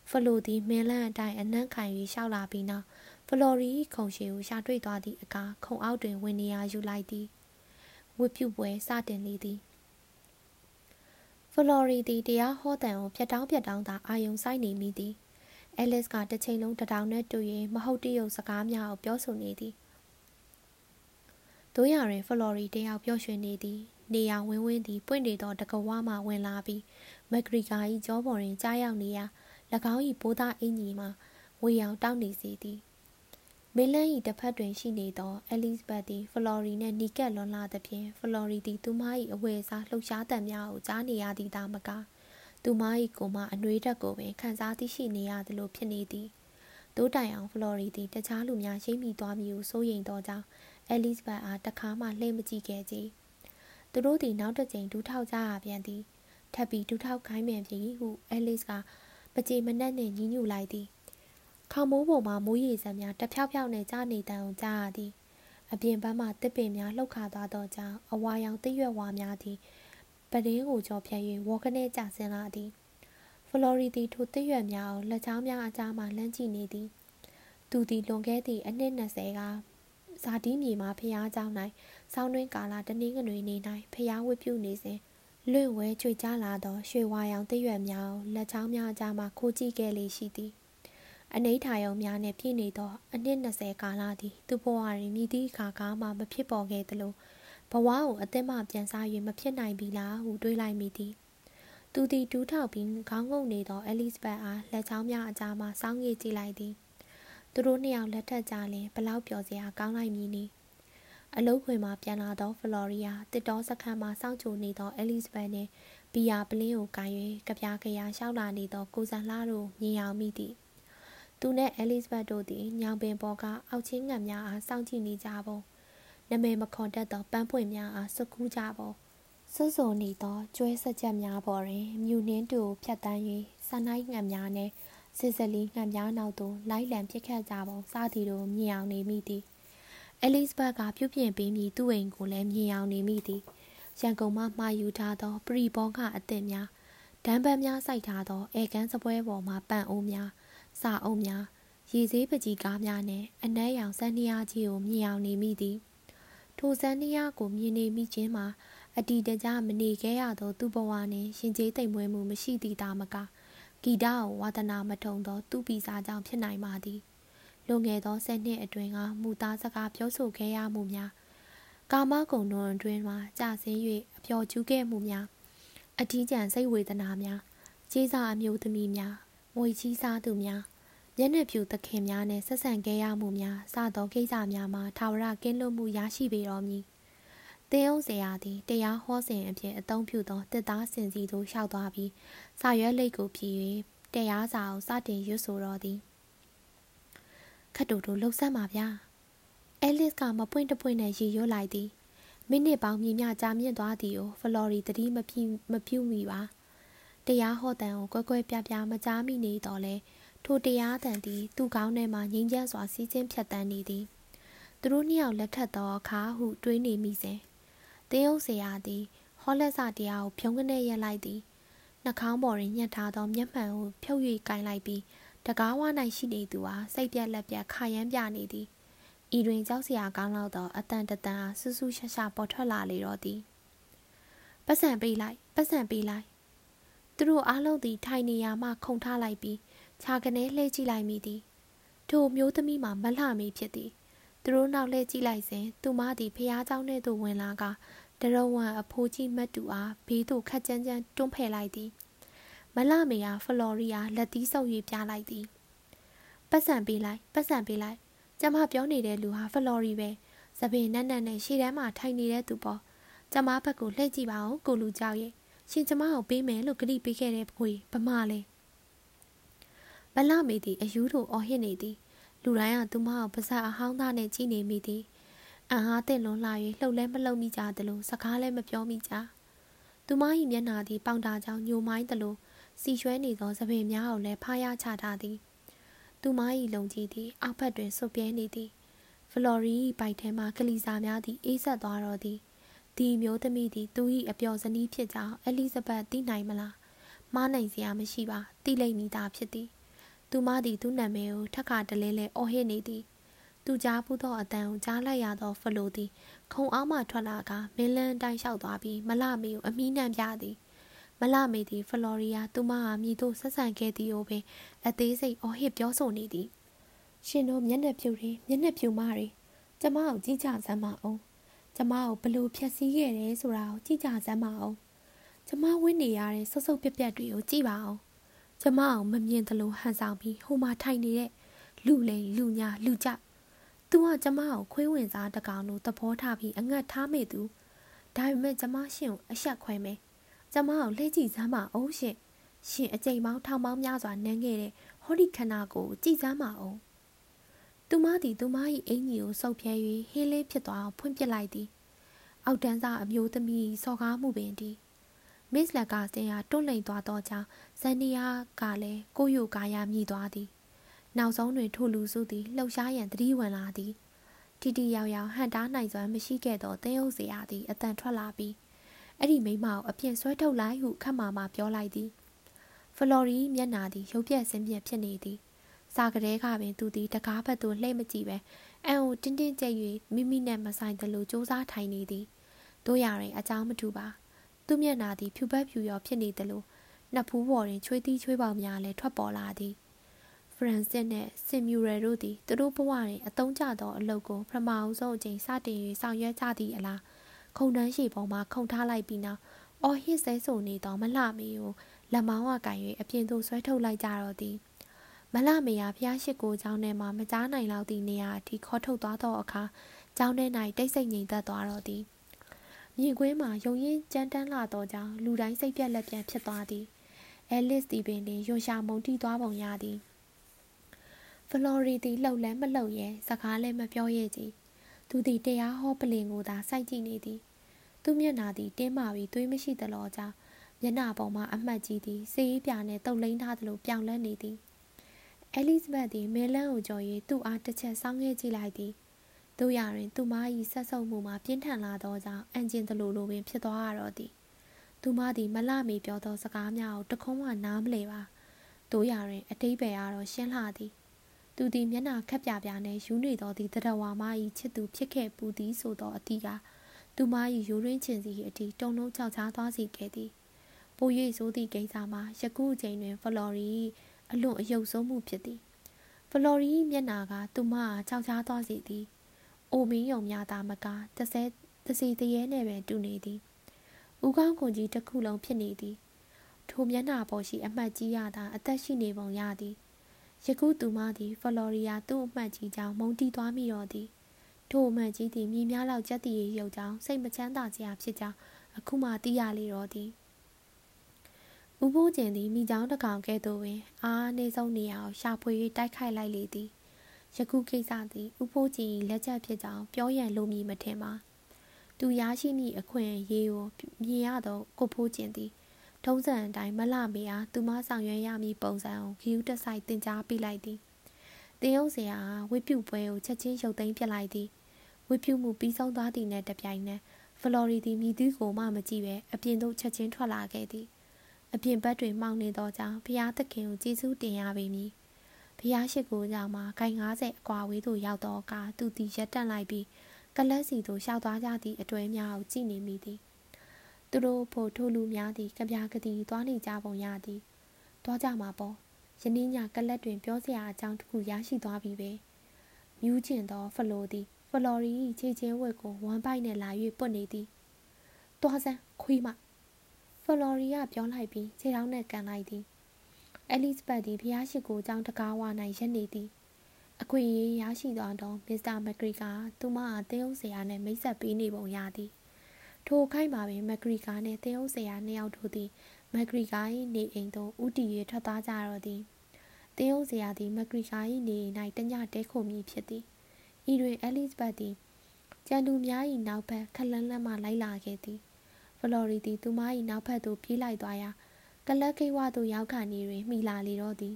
ဖလိုသည်မင်းလန်းအတိုင်းအနှံ့ခံ၍ရှောက်လာပြီးနောက်ဖလော်ရီခုံရှည်ကိုရှာတွေ့သွားသည့်အခါခုံအောက်တွင်ဝင်နေရာယူလိုက်သည်ဝစ်ပြုတ်ပွဲစတင်လေသည်ဖလော်ရီသည်တရားဟောတန်ကိုဖြတ်တောင်းဖြတ်တောင်းသာအာယုံဆိုင်နေမိသည်အဲလစ်ကတစ်ချိန်လုံးတထောင်နဲ့တူ၍မဟုတ်တရုပ်စကားများကိုပြောဆိုနေသည်တို့ရတွင်ဖလော်ရီတယောက်ပျော်ရွှင်နေသည်နေရာဝင်းဝင်းသည်ပွင့်နေသောတကဝါမှဝင်လာပြီးမက်ဂရီကာ၏ကြောပေါ်တွင်ကြားရောက်နေရာ၎ င်း၏ဘိုးသားအင်ကြီးမှဝေရောင်တောက်နေစေသည်မင်းလန်း၏တစ်ဖက်တွင်ရှိနေသောအဲလစ်ဘတ်သည်ဖလော်ရီနှင့်နီကက်လွန်လာသဖြင့်ဖလော်ရီသည်သူမ၏အဝယ်စားလှုပ်ရှားတံများကိုကြားနေရသည်သာမကသူမ၏ကိုယ်မှအနှွေးတက်ကိုပင်ခံစားသိရှိနေရသလိုဖြစ်နေသည်တိုးတိုင်အောင်ဖလော်ရီသည်တခြားလူများရှိမိသွားမည်ဟုစိုးရိမ်သောကြောင့်အဲလစ်ဘတ်အားတခါမှလှည့်မကြည့်ခဲ့ကြသူတို့သည်နောက်တစ်ကြိမ်ဒူးထောက်ကြရပြန်သည်ထပ်ပြီးဒူးထောက်ခိုင်းမြန်ပြီဟုအဲလစ်က မကြေမနက်နှင့်ညှဉ်းညူလိုက်သည်ခေါမိုးပေါ်မှာမိုးရေစံများတဖြောက်ဖြောက်နဲ့ကြားနေတန်ကိုကြားရသည်အပြင်ဘက်မှတစ်ပင်များလှုပ်ခါသွားသောကြောင့်အဝါရောင်တရွက်ဝါများသည်ပဒင်းကိုကြောဖြတ်၍ဝေါ်ကနေကျဆင်းလာသည်ဖလော်ရီသည်ထိုတရွက်များကိုလက်ချောင်းများအကြားမှလှမ်းကြည့်နေသည်သူသည်လွန်ခဲ့သည့်အနှစ်20ကဇာတိမြေမှာဖျားเจ้า၌ဆောင်းတွင်းကာလတနင်္ဂနွေနေ့၌ဖျားဝတ်ပြုနေစဉ် လွင့်ဝဲချွေကြလာသောရွှေဝါရောင်တရွက်များလက်ချောင်းများအကြားမှခိုးကြည့်ခဲ့လေရှိသည်အနိဋ္ဌာယုံများနှင့်ပြည့်နေသောအနှစ်20ကာလသည်သူ့ဘဝတွင်မြည်သည့်အခါကမှမဖြစ်ပေါ်ခဲ့သလိုဘဝကိုအသက်မှပြန်စား၍မဖြစ်နိုင်ပြီလားဟုတွေးလိုက်မိသည်သူသည်တူးထောက်ပြီးခေါင်းငုံနေသောအဲလစ်ဘတ်အားလက်ချောင်းများအကြားမှစောင်းငေးကြည့်လိုက်သည်သူတို့နှစ်ယောက်လက်ထပ်ကြလင်ဘလောက်ပျော်စရာကောင်းလိုက်မည်နည်း အလုတ်ခွင်မှပြန်လာသောဖလော်ရီယာတစ်တော်စခန်းမှစောင့်ကြိုနေသောအဲလစ်ဘတ်နှင့်ဘီယာပလင်းကိုကိုင်၍ကြပြားကြရာရှောက်လာနေသောကိုစံလှတို့မြင်အောင်မိသည်သူနှင့်အဲလစ်ဘတ်တို့သည်ညောင်ပင်ပေါ်ကအောက်ချင်းငံများအားစောင့်ကြည့်နေကြပုံနမဲမခွန်တတ်သောပန်းပွင့်များအားစွကူးကြပုံစွစွနေသောကျွဲဆက်ချက်များပေါ်တွင်မြူနှင်းတူဖြတ်တန်း၍ဆန်နိုင်ငံများနှင့်စစ်စလီငံများနောက်သို့လိုက်လံပစ်ခတ်ကြပုံစသည်တို့မြင်အောင်နေမိသည် အဲလစ်ဘတ်ကပြုပြင်ပေးမည်သူ့အိမ်ကိုလည်းမြင်အောင်နေမိသည်ရန်ကုန်မှမှာယူထားသောပရိဘောကအသစ်များဒမ်းပန်းများစိုက်ထားသောအေကန်းစပွဲပေါ်မှပန့်အိုးများစာအုပ်များရေစည်းပကြီးကားများနဲ့အနက်ရောင်စန်းနီယာကြီးကိုမြင်အောင်နေမိသည်ထိုစန်းနီယာကိုမြင်နေမိခြင်းမှာအတီတကြမနေခဲ့ရသောသူ့ဘဝနှင့်ရှင်ကျေးသိမ်မွေးမှုမရှိသည်သာမကဂီတကိုဝါသနာမထုံသောသူ့ပီစာကြောင့်ဖြစ်နိုင်ပါသည် လွန်ခဲ့သောဆယ်နှစ်အတွင်းကမူသားစကားပြောဆိုခဲ့ရမှုများကာမဂုဏ်တွင်အတွင်းမှာကြာဆင်း၍အပျော်ကျူးခဲ့မှုများအထီးကျန်စိတ်ဝေဒနာများကျေးစာအမျိုးသမီးများငွေချီးစားသူများမျက်နှာဖြူသခင်များနဲ့ဆက်ဆံခဲ့ရမှုများစသောကိစ္စများမှာထာဝရကင်းလွတ်မှုရရှိပေတော်မူသင်းအောင်စရာသည်တရားဟောစဉ်အဖြစ်အသုံးပြုသောတစ်သားစင်စီသို့လျှောက်သွားပြီးစာရွက်လိပ်ကိုဖြည့်၍တရားစာကိုစတင်ရွတ်ဆိုတော်သည် ခတ်တူတူလှုပ်ဆက်မှာဗျာအဲလစ်ကမပွင့်တပွင့်နဲ့ရေရွတ်လိုက်သည်မိနစ်ပေါင်းမြင်မြကြာမြင့်သွားသည်ကိုဖလော်ရီတတိမပြမပြူမိပါတရားဟောတန်ကိုကွဲကွဲပြားပြားမကြားမိနေတော့လဲထိုတရားတန်သည်သူ့ကောင်းထဲမှငြိမ်းချမ်းစွာစီးချင်းဖြတ်တန်းနေသည်သူတို့နှစ်ယောက်လက်ထပ်သောအခါဟုတွေးနေမိစဉ်တင်းယုတ်ဆရာသည်ဟောလက်စတရားကိုဖြုံးကနေရက်လိုက်သည်နှာခေါင်းပေါ်တွင်ညှက်ထားသောမျက်မှန်ကိုဖြုတ်၍ကင်လိုက်ပြီး တကားဝ၌ရှိနေသူဟာစိတ်ပြက်လက်ပြက်ခါရမ်းပြနေသည်ဤတွင်ကြောက်စရာကောင်းလောက်သောအတန်တတန်အားဆူဆူရှာရှာပေါ်ထွက်လာလေတော့သည်ပတ်စံပေးလိုက်ပတ်စံပေးလိုက်သူတို့အားလုံးသည်ထိုင်နေရာမှခုန်ထားလိုက်ပြီးခြာကနေလှည့်ကြည့်လိုက်မိသည်ထိုမျိုးသမီးမှာမလှမီဖြစ်သည်သူတို့နောက်လှည့်ကြည့်လိုက်စဉ်သူမသည်ဖျားเจ้าနှင့်သို့ဝင်လာကတရဝံအဖိုးကြီးမတ်တူအားဘေးသို့ခက်ကြမ်းကြမ်းတွန်းဖယ်လိုက်သည် မလမေယာဖလော်ရီယာလက်သီးဆုပ်၍ပြလိုက်သည်ပတ်စံပေးလိုက်ပတ်စံပေးလိုက်ကျမပြောနေတဲ့လူဟာဖလော်ရီပဲသပင်နက်နက်နဲ့ရှေ့တန်းမှာထိုင်နေတဲ့သူပေါ့ကျမဘက်ကိုလှည့်ကြည့်ပါဦးကိုလူကြောက်ရဲ့ရှင်ကျမကိုပေးမယ်လို့ကတိပေးခဲ့တဲ့ခွေဗမာလဲမလမေသည်အယူတို့အော်ဟစ်နေသည်လူတိုင်းကသူမကိုပါဇက်အဟောင်းသားနဲ့ကြည့်နေမိသည်အန်ဟာတဲ့လွန်လာ၍လှုပ်လဲမလှုပ်မိကြသလိုစကားလည်းမပြောမိကြသူမ၏မျက်နာသည်ပေါင်တာကြောင့်ညိုမိုင်းသလို စီရွှဲနေသောသပင်များကိုလည်းဖားရချထားသည်သူမ၏လုံကြီးသည် အောက်ဘက်တွင်ဆုပ်ပြဲနေသည်ဖလော်ရီပိုက်ထဲမှကလီစာများသည်အေးဆက်သွားတော့သည်ဒီမျိုးသမီးသည်သူ၏အပျော်ဇနီးဖြစ်ကြောင်းအဲလီဇဘတ်သိနိုင်မလားမားနိုင်စရာမရှိပါသိလိမ့်မည်သာဖြစ်သည်သူမသည်သူ့နာမည်ကိုထက်ခါတလဲလဲအော်ဟစ်နေသည်သူကြားပူးသောအတန်ကိုကြားလိုက်ရသောဖလိုသည် ခုံအောက်မှထွက်လာကမင်းလန်းတိုင်းလျှောက်သွားပြီးမလမေကိုအမိနှံပြသည် မလမေသည်ဖလော်ရီယာသူမဟာမြည်သို့ဆက်ဆံခဲ့သည်ကိုပင်အသေးစိတ်အော်ဟစ်ပြောဆိုနေသည်ရှင်တို့မျက်နှာပြူတွေမျက်နှာပြူမတွေကျမကိုကြည့်ကြစမ်းပါအောင်ကျမကိုဘလို့ဖြက်စီးခဲ့တယ်ဆိုတာကိုကြည့်ကြစမ်းပါအောင်ကျမဝင့်နေရတဲ့ဆုပ်ဆုပ်ပြက်ပြက်တွေကိုကြည့်ပါအောင်ကျမအောင်မမြင်သလိုဟန်ဆောင်ပြီးဟိုမှာထိုင်နေတဲ့လူလိန်လူညာလူကြသူကကျမကိုခွေးဝင်စားတကောင်လိုသဘောထားပြီးအငတ်ထားမိသူဒါပေမဲ့ကျမရှင်ကိုအဆက်ခွဲမယ် ကျမကိုလှည့်ကြည့်စမ်းပါအောင်ရှင်ရှင်အကြိမ်ပေါင်းထောင်ပေါင်းများစွာနမ်းခဲ့တဲ့ဟောဒီခန္ဓာကိုကြည်စမ်းပါအောင်သူမသည်သူမ၏အင်ကြီးကိုစုပ်ဖြဲ၍ဟင်းလေးဖြစ်သွားအောင်ဖွင့်ပစ်လိုက်သည်အောက်တန်းစားအမျိုးသမီးစော်ကားမှုပင်သည်မစ်လက်ကစင်ဟာတွန့်လိန်သွားသောကြောင့်ဇန်နီယာကလည်းကိုယိုကာယာမြည်သွားသည်နောက်ဆုံးတွင်ထိုလူစုသည်လှုပ်ရှားရန်တတိဝင်လာသည်တီတီရောက်ရောက်ဟန်တားနိုင်စွမ်းမရှိခဲ့သောသင်းအုပ်စရာသည်အတန်ထွက်လာပြီး အဲ့ဒီမိမကိုအပြင်ဆွဲထုတ်လိုက်ဟုခတ်မာမာပြောလိုက်သည်ဖလော်ရီမျက်နာသည်ရုပ်ပြက်စင်းပြက်ဖြစ်နေသည်စာကလေးကပင်သူသည်တကားဘက်သို့လှည့်မကြည့်ပဲအန်ကိုတင်းတင်းကျပ်၍မိမိနဲ့မဆိုင်သလိုစူးစားထိုင်နေသည်တို့ရရင်အကြောင်းမထူပါသူ့မျက်နာသည်ဖြူပတ်ဖြူရောဖြစ်နေသလိုနှစ်ဖူးပေါ်တွင်ချွေးသီးချွေးပေါင်များလည်းထွက်ပေါ်လာသည်ဖရန်စစ်နှင့်ဆင်မြူရယ်တို့သည်သူတို့ဘဝတွင်အတုံးကျသောအလုပ်ကိုပထမအဆုံးအချိန်စတင်၍ဆောင်ရွက်ကြသည့်အလား ခုံတန်းရှိပုံမှာခုံထားလိုက်ပြီးနောက်အော်ဟစ်ဆဲဆိုနေသောမလှမီကိုလက်မောင်းကကင်၍အပြင်သို့ဆွဲထုတ်လိုက်ကြတော့သည်မလှမယာဖျားရှိကိုเจ้าထဲမှမကြားနိုင်လောက်သည့်နေရာအထိခေါ်ထုတ်သွားသောအခါเจ้าထဲ၌တိတ်ဆိတ်ငြိမ်သက်သွားတော့သည်မြင်ကွင်းမှာယုံရင်ကြမ်းတမ်းလာသောကြောင့်လူတိုင်းစိတ်ပြက်လက်ပြန်ဖြစ်သွားသည်အဲလစ်သည်ပင်ယွန်ရှာမုန်တီသွားပုံရသည်ဖလော်ရီသည်လှုပ်လဲမလှုပ်ရဲစကားလည်းမပြောရဲကြည် သူသည်တရားဟောပလင်ကိုသာစိုက်ကြည့်နေသည်သူမျက်နာသည်တင်းမာပြီးသွေးမရှိသလောကြောင့်မျက်နာပေါ်မှာအမှတ်ကြီးသည်စေးပြာနဲ့တုပ်လိမ့်ထားသလိုပြောင်လဲနေသည်အဲလိဇဘတ်သည်မဲလန်းကိုကြော်၍သူ့အားတစ်ချက်ဆောင်းခဲ့ကြည့်လိုက်သည်တို့ရတွင်သူမ၏ဆက်ဆုပ်မှုမှာပြင်းထန်လာသောကြောင့်အန်ကျင်သလိုလိုပင်ဖြစ်သွားရတော့သည်သူမသည်မလှမီပြောသောစကားများကိုတခုံးမှနားမလည်ပါတို့ရတွင်အတိတ်ပဲအားတော့ရှင်းလှသည် သူသည်မျက်နှာခက်ပြပြနှင့်ယူနေသောသည်တရဝါမ၏ချစ်သူဖြစ်ခဲ့ပူသည်ဆိုသောအသည့်ကသူမ၏ရိုးရင်းချင်စီအထိတုံလုံးချောက်ချားသွားစေခဲ့သည်ပို၍ဆိုသည့်ကိစ္စမှာယခုအချိန်တွင်ဖလော်ရီအလွန်အယုတ်ဆုံးမှုဖြစ်သည်ဖလော်ရီမျက်နာကသူမအားချောက်ချားသွားစေသည်အိုမင်းယုံများသာမကတဆဲတစီတရေနဲ့ပင်တူနေသည်ဦးကောင်းခွန်ကြီးတစ်ခုလုံးဖြစ်နေသည်ထိုမျက်နှာပေါ်ရှိအမှတ်ကြီးရသာအသက်ရှိနေပုံရသည် ယခုသူမသည်ဖလော်ရီယာသူ့အမှတ်ကြီးကြောင့်မုန်းတီးသွားမိတော့သည်ထိုအမှတ်ကြီးသည်မြည်များလောက်ကြက်တည်ရုပ်ကြောင့်စိတ်မချမ်းသာစရာဖြစ်ကြောင်းအခုမှသိရလေတော့သည်ဦးဖိုးကျင်သည်မိချောင်းတကောင်ကဲ့သို့ပင်အားအနည်းဆုံးနေရာကိုရှာဖွေ၍တိုက်ခိုက်လိုက်လေသည်ယခုကိစ္စသည်ဥဖိုးကြီးလက်ချက်ဖြစ်ကြောင်းပြောရန်လိုမည်မထင်ပါသူရရှိမည့်အခွင့်အရေးကိုမြင်ရသောကိုဖိုးကျင်သည် ထုံးစံအတိုင်းမလှမေအားသူမဆောင်ရွက်ရမည့်ပုံစံကိုဂီယူတက်ဆိုင်တင် जा ပြလိုက်သည်တင်ယုံစရာဝိပြုပွဲကိုချက်ချင်းရုပ်သိမ်းပြလိုက်သည်ဝိပြုမှုပြီးဆုံးသွားသည်နဲ့တပြိုင်နက်ဖလော်ရီသည်မိသူကိုမှမကြည့်ပဲအပြင်သို့ချက်ချင်းထွက်လာခဲ့သည်အပြင်ဘက်တွင်မှောင်နေသောကြောင့်ဖျားသခင်ကိုကျေးဇူးတင်ရပေမည်ဖျားရှိခိုးကြောင့်မှဂိုင်90အကွာဝေးသို့ရောက်သောအခါသူသည်ရက်တက်လိုက်ပြီးကလတ်စီသို့ရှောက်သွားကြသည့်အတွဲများကိုကြည့်နေမိသည် သူတို့ဖို့ထိုလူများသည်ကြပြာကတိသွားနေကြပုံရသည်သွားကြမှာပေါ့ယနေ့ညကလတ်တွင်ပြောစရာအကြောင်းတစ်ခုရရှိသွားပြီပဲမြူးကျင်သောဖလိုသည်ဖလော်ရီခြေချင်းဝက်ကိုဝမ်းပိုက်နဲ့လာ၍ပွတ်နေသည်သွားစမ်းခွေးမဖလော်ရီကပြောလိုက်ပြီးခြေထောက်နဲ့ကန်လိုက်သည်အဲလိစ်ဘတ်သည်ဖျားရှိကိုအကြောင်းတကားဝ၌ရက်နေသည်အခွင့်အရေးရရှိသွားသောမစ္စတာမက်ဂရီကသူမအားတင်းအောင်ဆရာနှင့်မိတ်ဆက်ပေးနေပုံရသည် ထိုခိုက်မှာပင်မက်ဂရီကာနှင့်တင်းအောင်ဆရာနှစ်ယောက်တို့သည်မက်ဂရီကာ၏နေအိမ်သို့ဥတီ၍ထွက်သွားကြတော့သည်တင်းအောင်ဆရာသည်မက်ဂရီကာ၏နေ၌တညတဲခုမည်ဖြစ်သည်ဤတွင်အဲလိစ်ဘတ်သည်ကျန်သူများ၏နောက်ဘက်ခလန်းလန်းမှလိုက်လာခဲ့သည်ဖလော်ရီသည်သူမ၏နောက်ဘက်သို့ပြေးလိုက်သွားရာကလတ်ကိဝသို့ရောက်ခါနေတွင်မိလာလေတော့သည်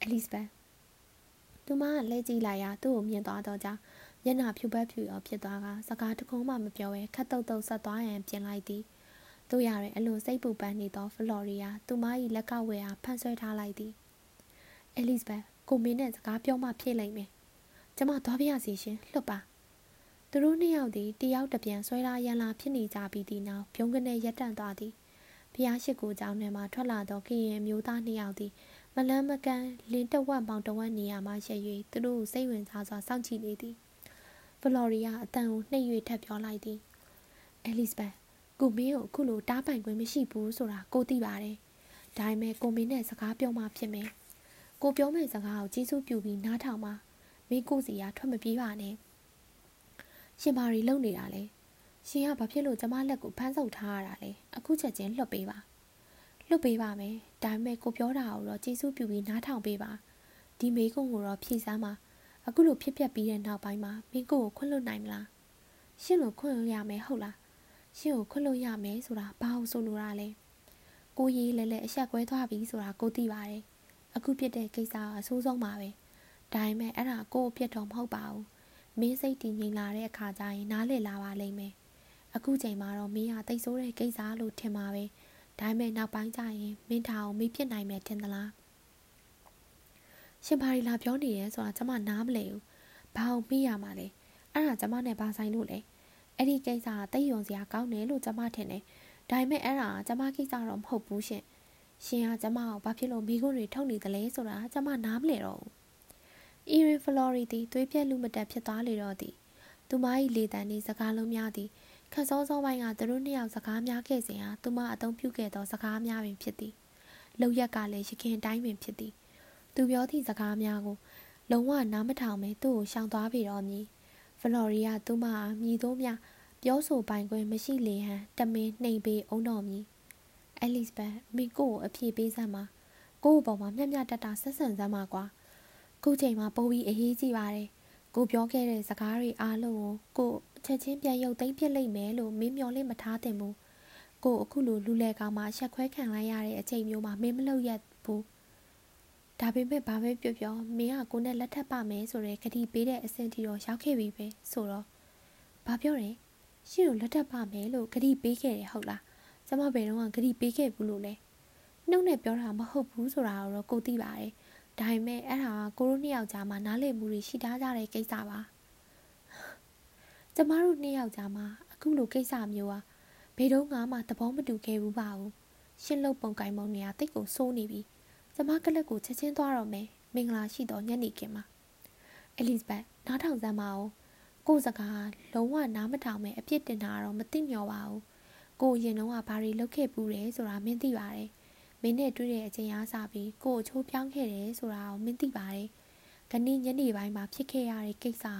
အဲလိစ်ဘတ်သူမကလဲကြည့်လိုက်ရာသူ့ကိုမြင်သွားတော့ကြောင့် မျက်နှာဖြူပတ်ဖြူရောဖြစ်သွားကစကားတခုမှမပြောဘဲခတ်တုတ်တုတ်ဆက်သွားရန်ပြင်လိုက်သည်တို့ရတဲ့အလွန်စိတ်ပူပန်နေသောဖလော်ရီယာသူမ၏လက်ကောက်ဝဲအားဖန်ဆွဲထားလိုက်သည်အဲလိစ်ဘတ်ကိုမင်းနဲ့စကားပြောမှဖြစ်လိမ့်မယ်ကျမသွားပြရစီရှင်လှုပ်ပါသူတို့နှစ်ယောက်သည်တယောက်တပြန်ဆွဲလာရန်လာဖြစ်နေကြပြီးသည့်နောက်ပြုံးကနေရက်တန့်သွားသည်ဖျားရှိကိုကြောင်းထဲမှထွက်လာသောကရင်မျိုးသားနှစ်ယောက်သည်မလန်းမကန်းလင်းတဝက်မောင်တဝက်နေရာမှရက်၍သူတို့ကိုစိတ်ဝင်စားစွာစောင့်ကြည့်နေသည် ဖလော်ရီယာအတန်ကိုနှိပ်၍ထပ်ပြောလိုက်သည်အဲလစ်ဘတ်ကိုမင်းကိုအခုလိုတားပိုင်ခွင့်မရှိဘူးဆိုတာကိုသိပါတယ်ဒါပေမဲ့ကိုမင်းနဲ့စကားပြောမှဖြစ်မယ်ကိုပြောမယ့်စကားကိုကျေးဇူးပြုပြီးနားထောင်ပါမင်းကိုစီကထွက်မပြေးပါနဲ့ရှင်ဘာရီလုံနေတာလဲရှင်ကဘာဖြစ်လို့ကျမလက်ကိုဖမ်းဆုပ်ထားရတာလဲအခုချက်ချင်းလွတ်ပေးပါလွတ်ပေးပါမယ်ဒါပေမဲ့ကိုပြောတာကိုတော့ကျေးဇူးပြုပြီးနားထောင်ပေးပါဒီမေကုံကိုတော့ဖြည့်စမ်းပါ အခုလိုဖြစ်ပျက်ပြီးတဲ့နောက်ပိုင်းမှာမင်းကိုကိုခွင့်လွတ်နိုင်မလားရှင့်ကိုခွင့်လွတ်ရမယ်ဟုတ်လားရှင့်ကိုခွင့်လွတ်ရမယ်ဆိုတာဘာလို့ဆိုလိုတာလဲကိုရေးလဲလဲအဆက်ကွဲသွားပြီဆိုတာကိုသိပါတယ်အခုဖြစ်တဲ့ကိစ္စကအဆိုးဆုံးပါပဲဒါပေမဲ့အဲ့ဒါကိုအဖြစ်တော့မဟုတ်ပါဘူးမင်းစိတ်တည်ငြိမ်လာတဲ့အခါကျရင်နားလည်လာပါလိမ့်မယ်အခုချိန်မှာတော့မင်းကတိတ်ဆိုးတဲ့ကိစ္စလို့ထင်ပါပဲဒါပေမဲ့နောက်ပိုင်းကျရင်မင်းထားအောင်မေးဖြစ်နိုင်မယ်ထင်သလား ရှင်ဘာရီလာပြောနေရဲဆိုတာကျမနားမလည်ဘူးဘာအောင်မေးရမှာလဲအဲ့ဒါကျမနဲ့ဘာဆိုင်လို့လဲအဲ့ဒီကိစ္စကတိတ်ယုံစရာကောင်းတယ်လို့ကျမထင်တယ်ဒါပေမဲ့အဲ့ဒါကကျမကိစ္စတော့မဟုတ်ဘူးရှင်ရှင်ကကျမကိုဘာဖြစ်လို့မိခွန်းတွေထုတ်နေသလဲဆိုတာကျမနားမလည်တော့ဘူးအီရင်ဖလော်ရီသည်သွေးပြက်လူမတက်ဖြစ်သွားလေတော့သည်သူမ၏လေတံဤစကားလုံးများသည်ခက်စောစောပိုင်းကသူတို့နှစ်ယောက်စကားများခဲ့စဉ်ဟာသူမအသုံးပြုခဲ့သောစကားများပင်ဖြစ်သည်လောက်ရက်ကလည်းရခင်တိုင်းပင်ဖြစ်သည် သူပြောသည့်စကားများကို လုံးဝနားမထောင်ပဲသူ့ကိုရှောင်သွားပြီတော့မည်ဖလော်ရီယာသူမအားမြည်သို့မြပြောဆိုပိုင်ခွင့်မရှိလေဟန်တမင်နှိမ်ပေးအောင်တော်မည်အဲလစ်ဘတ်မိကိုကိုအဖြေပေးစမ်းပါကို့ဘော်မှာမျက်မျက်တတဆက်ဆံစမ်းပါကွာခုချိန်မှာပိုပြီးအရေးကြီးပါတယ်ကိုပြောခဲ့တဲ့စကားတွေအားလုံးကိုကိုချက်ချင်းပြန်ရုပ်သိမ်းပြစ်လိုက်မယ်လို့မင်းမျော်လင့်မထားသင့်ဘူးကိုအခုလိုလူလဲကောင်မှရှက်ခွဲခံလိုက်ရတဲ့အချိန်မျိုးမှာမင်းမလုပ်ရဘူး ဒါပေမဲ့ဘာပဲပြောပြောမင်းကကိုနဲ့လက်ထပ်ပါမယ်ဆိုတဲ့ကတိပေးတဲ့အဆင့်ထိတော့ရောက်ခဲ့ပြီပဲဆိုတော့ဘာပြောလဲရှင့်ကိုလက်ထပ်ပါမယ်လို့ကတိပေးခဲ့တယ်ဟုတ်လားကျမဘယ်တော့ကကတိပေးခဲ့ဘူးလို့လဲနှုတ်နဲ့ပြောတာမဟုတ်ဘူးဆိုတာတော့ကိုသိပါတယ်ဒါပေမဲ့အဲ့ဒါကကိုတို့နှစ်ယောက်ကြားမှာနားလည်မှုတွေရှိထားကြတဲ့ကိစ္စပါကျမတို့နှစ်ယောက်ကြားမှာအခုလိုကိစ္စမျိုးอ่ะဘယ်တော့မှသဘောမတူခဲ့ဘူးပါဘူးရှင်းလို့ပုံကင်မုံနေရတိတ်ကိုစိုးနေပြီ ကျမကလစ်ကိုချက်ချင်းသွားတော့မယ်မင်္ဂလာရှိတော်ညနေခင်းမှာအဲလစ်ဘတ်နားထောင်စမ်းပါဦးကိုစကားလုံးဝနားမထောင်မဲ့အပြစ်တင်တာတော့မသိမျောပါဘူးကိုရင်တော့ဘာတွေလုပ်ခဲ့ပူးတယ်ဆိုတာမင်းသိပါတယ်မင်းနဲ့တွေ့တဲ့အချိန်အားစပြီးကိုကိုချိုးပြောင်းခဲ့တယ်ဆိုတာကိုမင်းသိပါတယ်။ခဏညနေပိုင်းမှာဖြစ်ခဲ့ရတဲ့ကိစ္စဟာ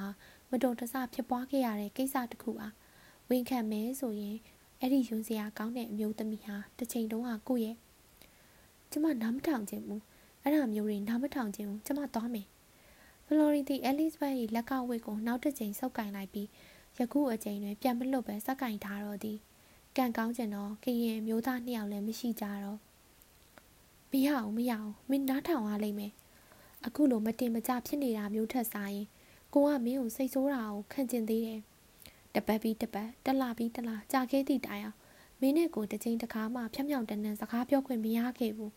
မတော်တဆဖြစ်ပွားခဲ့ရတဲ့ကိစ္စတစ်ခုပါ။ဝန်ခံမဲဆိုရင်အဲ့ဒီယွန်းစရာကောင်းတဲ့အမျိုးသမီးဟာတစ်ချိန်တုန်းကကိုရဲ့ ကျမနားမထောင်ခြင်းဘူး။အဲ့ဒါမျိုးတွေနားမထောင်ခြင်းဘူးကျမသွားမယ်။ဖလော်ရီတီအဲလစ်ဘတ်၏လက်ကဝတ်ကိုနောက်တစ်ကြိမ်ဆုပ်ကင်လိုက်ပြီးယခုအကြိမ်တွင်ပြန်မလွတ်ပဲစက်ကင်ထားတော့သည်ကံကောင်းကျင်တော့ကရင်မျိုးသားနှစ်ယောက်လည်းမရှိကြတော့မရအောင်မရအောင်မင်းနားထောင်ရလိမ့်မယ်အခုလိုမတင်မကြဖြစ်နေတာမျိုးထက်စားရင်ကိုကမင်းကိုစိတ်ဆိုးတာကိုခံကျင်သေးတယ်တပတ်ပြီးတပတ်တလပြီးတလကြာခဲ့သည့်တိုင်အောင် မင်းနဲ့ကိုတစ်ချိန်တစ်ခါမှဖြောင်ဖြောင်တန်တန်စကားပြောခွင့်မရခဲ့ဘူး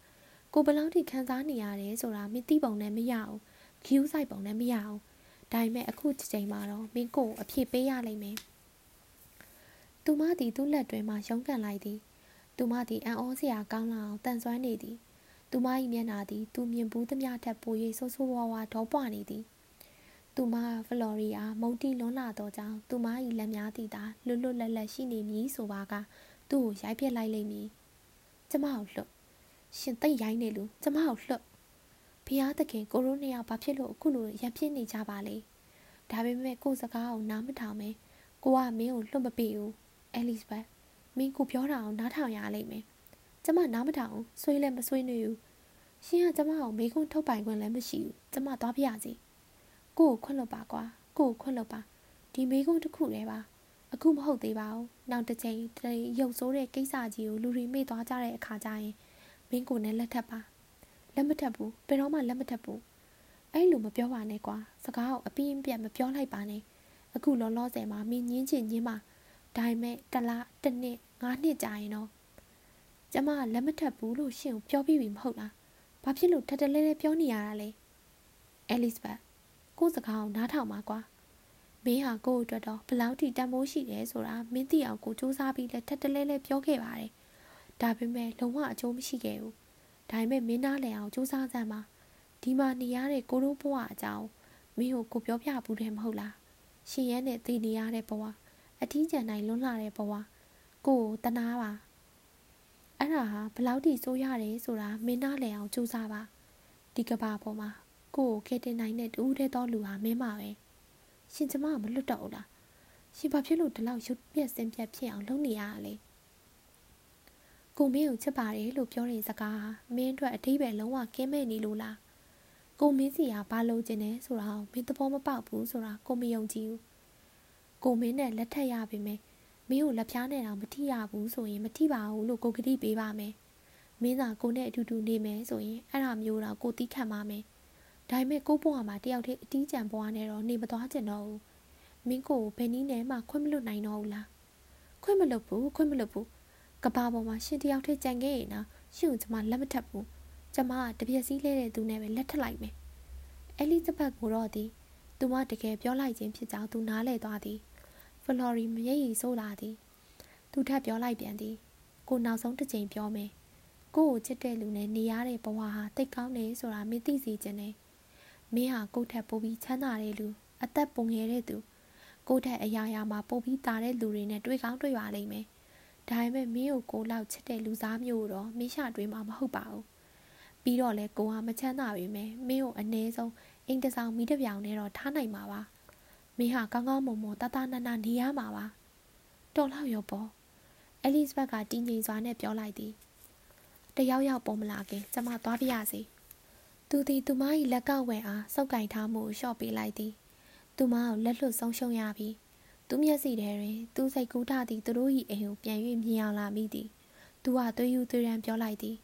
ကိုဘယ်လောက်ထိခံစားနေရတယ်ဆိုတာမင်းသိပုံနဲ့မရအောင်ခူးဆိုင်ပုံနဲ့မရအောင်ဒါပေမဲ့အခုချိန်မှာတော့မင်းကိုအဖြစ်ပေးရလိမ့်မယ်သူမသည်သူ့လက်တွင်မှရုန်းကန်လိုက်သည်သူမသည်အံ့ဩစရာကောင်းလာအောင်တန်ဆွမ်းနေသည်သူမ၏မျက်နှာသည်သူမြင်ဘူးသမျှထက်ပို၍ဆိုးဆိုးဝါးဝါဒေါပွနေသည်သူမဖလော်ရီယာမုန်တီလွန်လာသောကြောင့်သူမ၏လက်များသည်သာလွတ်လွတ်လပ်လပ်ရှိနေမည်ဆိုပါက သူ့ကိုရိုက်ပြစ်လိုက်လိမ့်မည်ကျမကိုလှုပ်ရှင်သိရိုင်းနေလူကျမကိုလှုပ်ဖျားသခင်ကိုရိုးနှစ်ယောက်ဘာဖြစ်လို့အခုလိုရံဖြစ်နေကြပါလဲဒါပေမဲ့ကိုစကားကိုနားမထောင်မဲကိုကမင်းကိုလှုပ်မပေးဘူးအဲလစ်ဘတ်မင်းကိုပြောတာအောင်နားထောင်ရလိမ့်မယ်ကျမနားမထောင်ဆွေးလည်းမဆွေးနွေးဘူးရှင်ကကျမကိုမေကုန်းထုတ်ပိုင်ခွင့်လည်းမရှိဘူးကျမသွားပြရစီကိုကိုခွင့်လွတ်ပါကွာကိုကိုခွင့်လွတ်ပါဒီမေကုန်းတစ်ခုတည်းပါ အခုမဟုတ်သေးပါဘူးနောက်တစ်ချိန်တည်းရုပ်ဆိုးတဲ့ကိစ္စကြီးကိုလူတွေမေ့သွားကြတဲ့အခါကျရင်မင်းကိုနဲ့လက်ထပ်ပါလက်မထပ်ဘူးဘယ်တော့မှလက်မထပ်ဘူးအဲ့လိုမပြောပါနဲ့ကွာစကားကိုအပြင်းပြတ်မပြောလိုက်ပါနဲ့အခုလောလောဆယ်မှာမင်းညင်းချင်ညင်းပါဒါပေမဲ့တလားတစ်နှစ်ငါးနှစ်ကြာရင်တော့ကျမလက်မထပ်ဘူးလို့ရှင့်ကိုပြောပြီးပြီမဟုတ်လားဘာဖြစ်လို့ထက်တလဲလဲပြောနေရတာလဲအဲလစ်ဘတ်ကိုစကားကိုနားထောင်ပါကွာ မင်းဟာကို့အတွက်တော့ဘလောက်ထိတန်ဖိုးရှိတယ်ဆိုတာမင်းသိအောင်ကိုစူးစမ်းပြီးလက်ထက်တလဲလဲပြောခဲ့ပါတယ်ဒါပေမဲ့လုံးဝအကျိုးမရှိခဲ့ဘူးဒါပေမဲ့မင်းနားလည်အောင်စူးစမ်းစမ်းပါဒီမှာနေရတဲ့ကိုတို့ဘဝအကြောင်းမင်းကိုကိုပြောပြဘူးတယ်မဟုတ်လားရှင်ရဲနဲ့သိနေရတဲ့ဘဝအထီးကျန်နိုင်လွန်းလာတဲ့ဘဝကိုကိုတနာပါအဲ့ဒါဟာဘလောက်ထိစိုးရတယ်ဆိုတာမင်းနားလည်အောင်စူးစမ်းပါဒီကဘာပေါ်မှာကိုကိုခဲတင်နိုင်တဲ့တူးတဲ့တော်လူဟာမင်းပါပဲ ရှင်ကျမမလွတ်တော့ဘူးလားရှင်ဘာဖြစ်လို့ဒီလောက်ရုပ်ပြက်စင်ပြက်ဖြစ်အောင်လုပ်နေရတာလဲကိုမင်းကိုချစ်ပါတယ်လို့ပြောတဲ့စကားမင်းအတွက်အထိပ္ပယ်လုံးဝကင်းမဲ့နေလို့လားကိုမင်းစီကဘာလို့ကျင်နေဆိုတာကိုမင်းသဘောမပေါက်ဘူးဆိုတာကိုမယုံကြည်ဘူးကိုမင်းနဲ့လက်ထပ်ရပြီမယ်မင်းကိုလက်ဖျားနဲ့တော့မထိရဘူးဆိုရင်မထိပါဘူးလို့ကိုကတိပေးပါမယ်မင်းသာကိုနဲ့အတူတူနေမယ်ဆိုရင်အဲ့ဒါမျိုးတော့ကိုတီးခံပါမယ် ဒါပေမဲ့ကိုဘွားမှာတယောက်တည်းအတီးကျန်ဘွားနဲ့တော့နေမသွားကျင်တော့ဘူးမင်းကိုဘယ်နည်းနဲ့မှခွင့်မလွတ်နိုင်တော့ဘူးလားခွင့်မလွတ်ဘူးခွင့်မလွတ်ဘူးကဘာပေါ်မှာရှင်တယောက်တည်းကြံခဲ့ရင်တော့ရှင်ကိုကျွန်မလက်မထပ်ဘူးကျွန်မကတပြက်စီးလဲတဲ့သူနဲ့ပဲလက်ထပ်လိုက်မယ်အဲလီဇဘတ်ကိုတော့ဒီသူမတကယ်ပြောလိုက်ခြင်းဖြစ်ကြောင်းသူနားလဲသွားသည်ဖလော်ရီမရိပ်ရီဆိုးလာသည်သူထပ်ပြောလိုက်ပြန်သည်ကိုနောက်ဆုံးတစ်ချိန်ပြောမယ်ကိုကိုချစ်တဲ့လူနဲ့နေရတဲ့ဘဝဟာတိတ်ကောင်းတယ်ဆိုတာမသိစေချင်တယ် မင်းဟာကိုထက်ပိုပြီးချမ်းသာတဲ့လူအသက်ပုံငယ်တဲ့သူကိုထက်အရာရာမှာပိုပြီးတာတဲ့လူတွေနဲ့တွေ့ကောင်းတွေ့ပါလိမ့်မယ်ဒါပေမဲ့မင်းကိုကိုလောက်ချစ်တဲ့လူသားမျိုးတော့မင်းရှာတွေးမှာမဟုတ်ပါဘူးပြီးတော့လဲကိုကမချမ်းသာပေမဲ့မင်းကိုအ ਨੇ ဆုံးအိမ်တဆောင်မိတပြောင်နဲ့တော့ထားနိုင်မှာပါမင်းဟာကောင်းကောင်းမွန်မွန်တသားနာနာနေရမှာပါတော်လောက်ရောပေါ့အဲလစ်ဘတ်ကတင်းငိမ်စွာနဲ့ပြောလိုက်သည်တယောက်ယောက်ပေါ်မလာခင်ကျမသွားပြရစီ သူသည်သူမ၏လက်ကဝယ်အားစောက်ကင်ထားမှုကိုလျှော့ပေးလိုက်သည်သူမကိုလက်လွတ်ဆုံးရှုံးရပြီသူမျက်စိထဲတွင်သူစိတ်ကူးထသည်သူတို့၏အိမ်ကိုပြန်၍မြင်အောင်လာမိသည်သူကသွေးယူသွေးရန်ပြောလိုက်သည်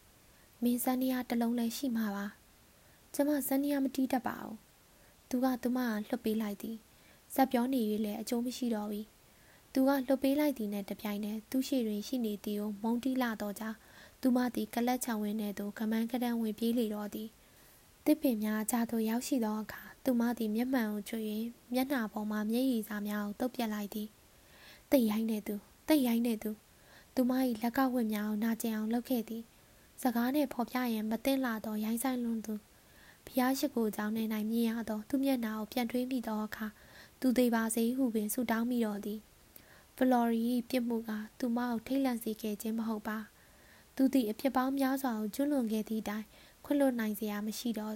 မင်းစန်းနီယာတလုံးလည်းရှိမှာပါကျမစန်းနီယာမတီးတတ်ပါဘူးသူကသူမကလှုပ်ပေးလိုက်သည်ဇက်ပြောနေ၍လည်းအကျိုးမရှိတော့ဘူးသူကလှုပ်ပေးလိုက်သည်နဲ့တပြိုင်တည်းသူရှိတွင်ရှိနေသည်ကိုမုံတီးလာတော့ကြောင့်သူမသည်ကလတ်ချံဝင်းထဲသို့ကမန်းကတန်းဝင်ပြေးလေတော့သည် တစ်ပင်များကြားသို့ရောက်ရှိသောအခါသူမသည်မျက်မှန်ကိုချွေ၍မျက်နှာပေါ်မှမျက်ရည်စာများကိုတုပ်ပြက်လိုက်သည်တိတ်ရိုင်းနေသူတိတ်ရိုင်းနေသူသူမ၏လက်ကဝတ်များကိုနာကျင်အောင်လုပ်ခဲ့သည်စကားနှင့်ဖော်ပြရန်မသိလာသောရိုင်းဆိုင်လွန်သူဖျားရှိခိုးကြောင်းနေ၌မြင်ရသောသူမျက်နှာကိုပြန်ထွေးမိသောအခါသူသေးပါစေဟုပင်ဆုတောင်းမိတော်သည်ဖလော်ရီပြစ်မှုကသူမကိုထိတ်လန့်စေခဲ့ခြင်းမဟုတ်ပါ သူသည်အဖြစ်ပေါင်းများစွာကိုကျွလွန်ခဲ့သည့်တိုင် ခွင့်လွတ်နိုင်စရာမရှိတော့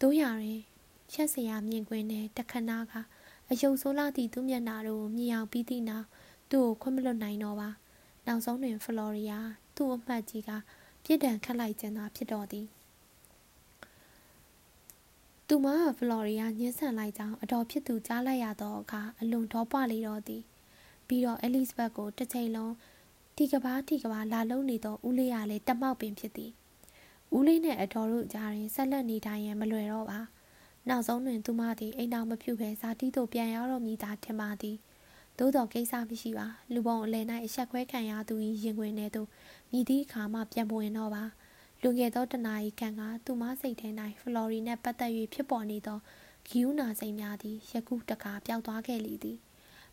တို့ရရင်ချက်စရာမြင်ကွင်းနဲ့တခဏကအယုံဆိုးလာသည့်သူမျက်နှာတို့မြင်အောင်ပြီးသည့်နောက်သူ့ကိုခွင့်မလွတ်နိုင်တော့ပါနောက်ဆုံးတွင်ဖလော်ရီယာသူ့အမှတ်ကြီးကပြစ်ဒဏ်ခတ်လိုက်ခြင်းသာဖြစ်တော်သည်သူသူမကဖလော်ရီယာညှင်းဆန်လိုက်ကြောင်းအတော်ဖြစ်သူကြားလိုက်ရသောအခါအလွန်ဒေါပွားလေတော့သည်ပြီးတော့အဲလိစ်ဘတ်ကိုတစ်ချိန်လုံးတီကဘာတီကဘာလာလုံးနေသောဦးလေးရလည်းတမောက်ပင်ဖြစ်သည် ဦးလေးနဲ့အတော်တို့ကြားရင်ဆက်လက်နေတိုင်းရန်မလွယ်တော့ပါနောက်ဆုံးတွင်သူမသည်အိမ်တော်မဖြူဘဲဇာတိသို့ပြန်ရောက်တော့မည်သာထင်ပါသည်သို့တော်ကိစ္စမရှိပါလူပုံအလယ်၌အဆက်ခွဲခံရသူ၏ရင်ခွင်ထဲသို့မြည်သည့်အခါမှပြန်ပွင့်တော့ပါလွန်ခဲ့သောတနာရီခန့်ကသူမစိတ်ထဲ၌ဖလော်ရီနှင့်ပတ်သက်၍ဖြစ်ပေါ်နေသောဂီယူနာစိတ်များသည်ယခုတကာပျောက်သွားခဲ့လေသည်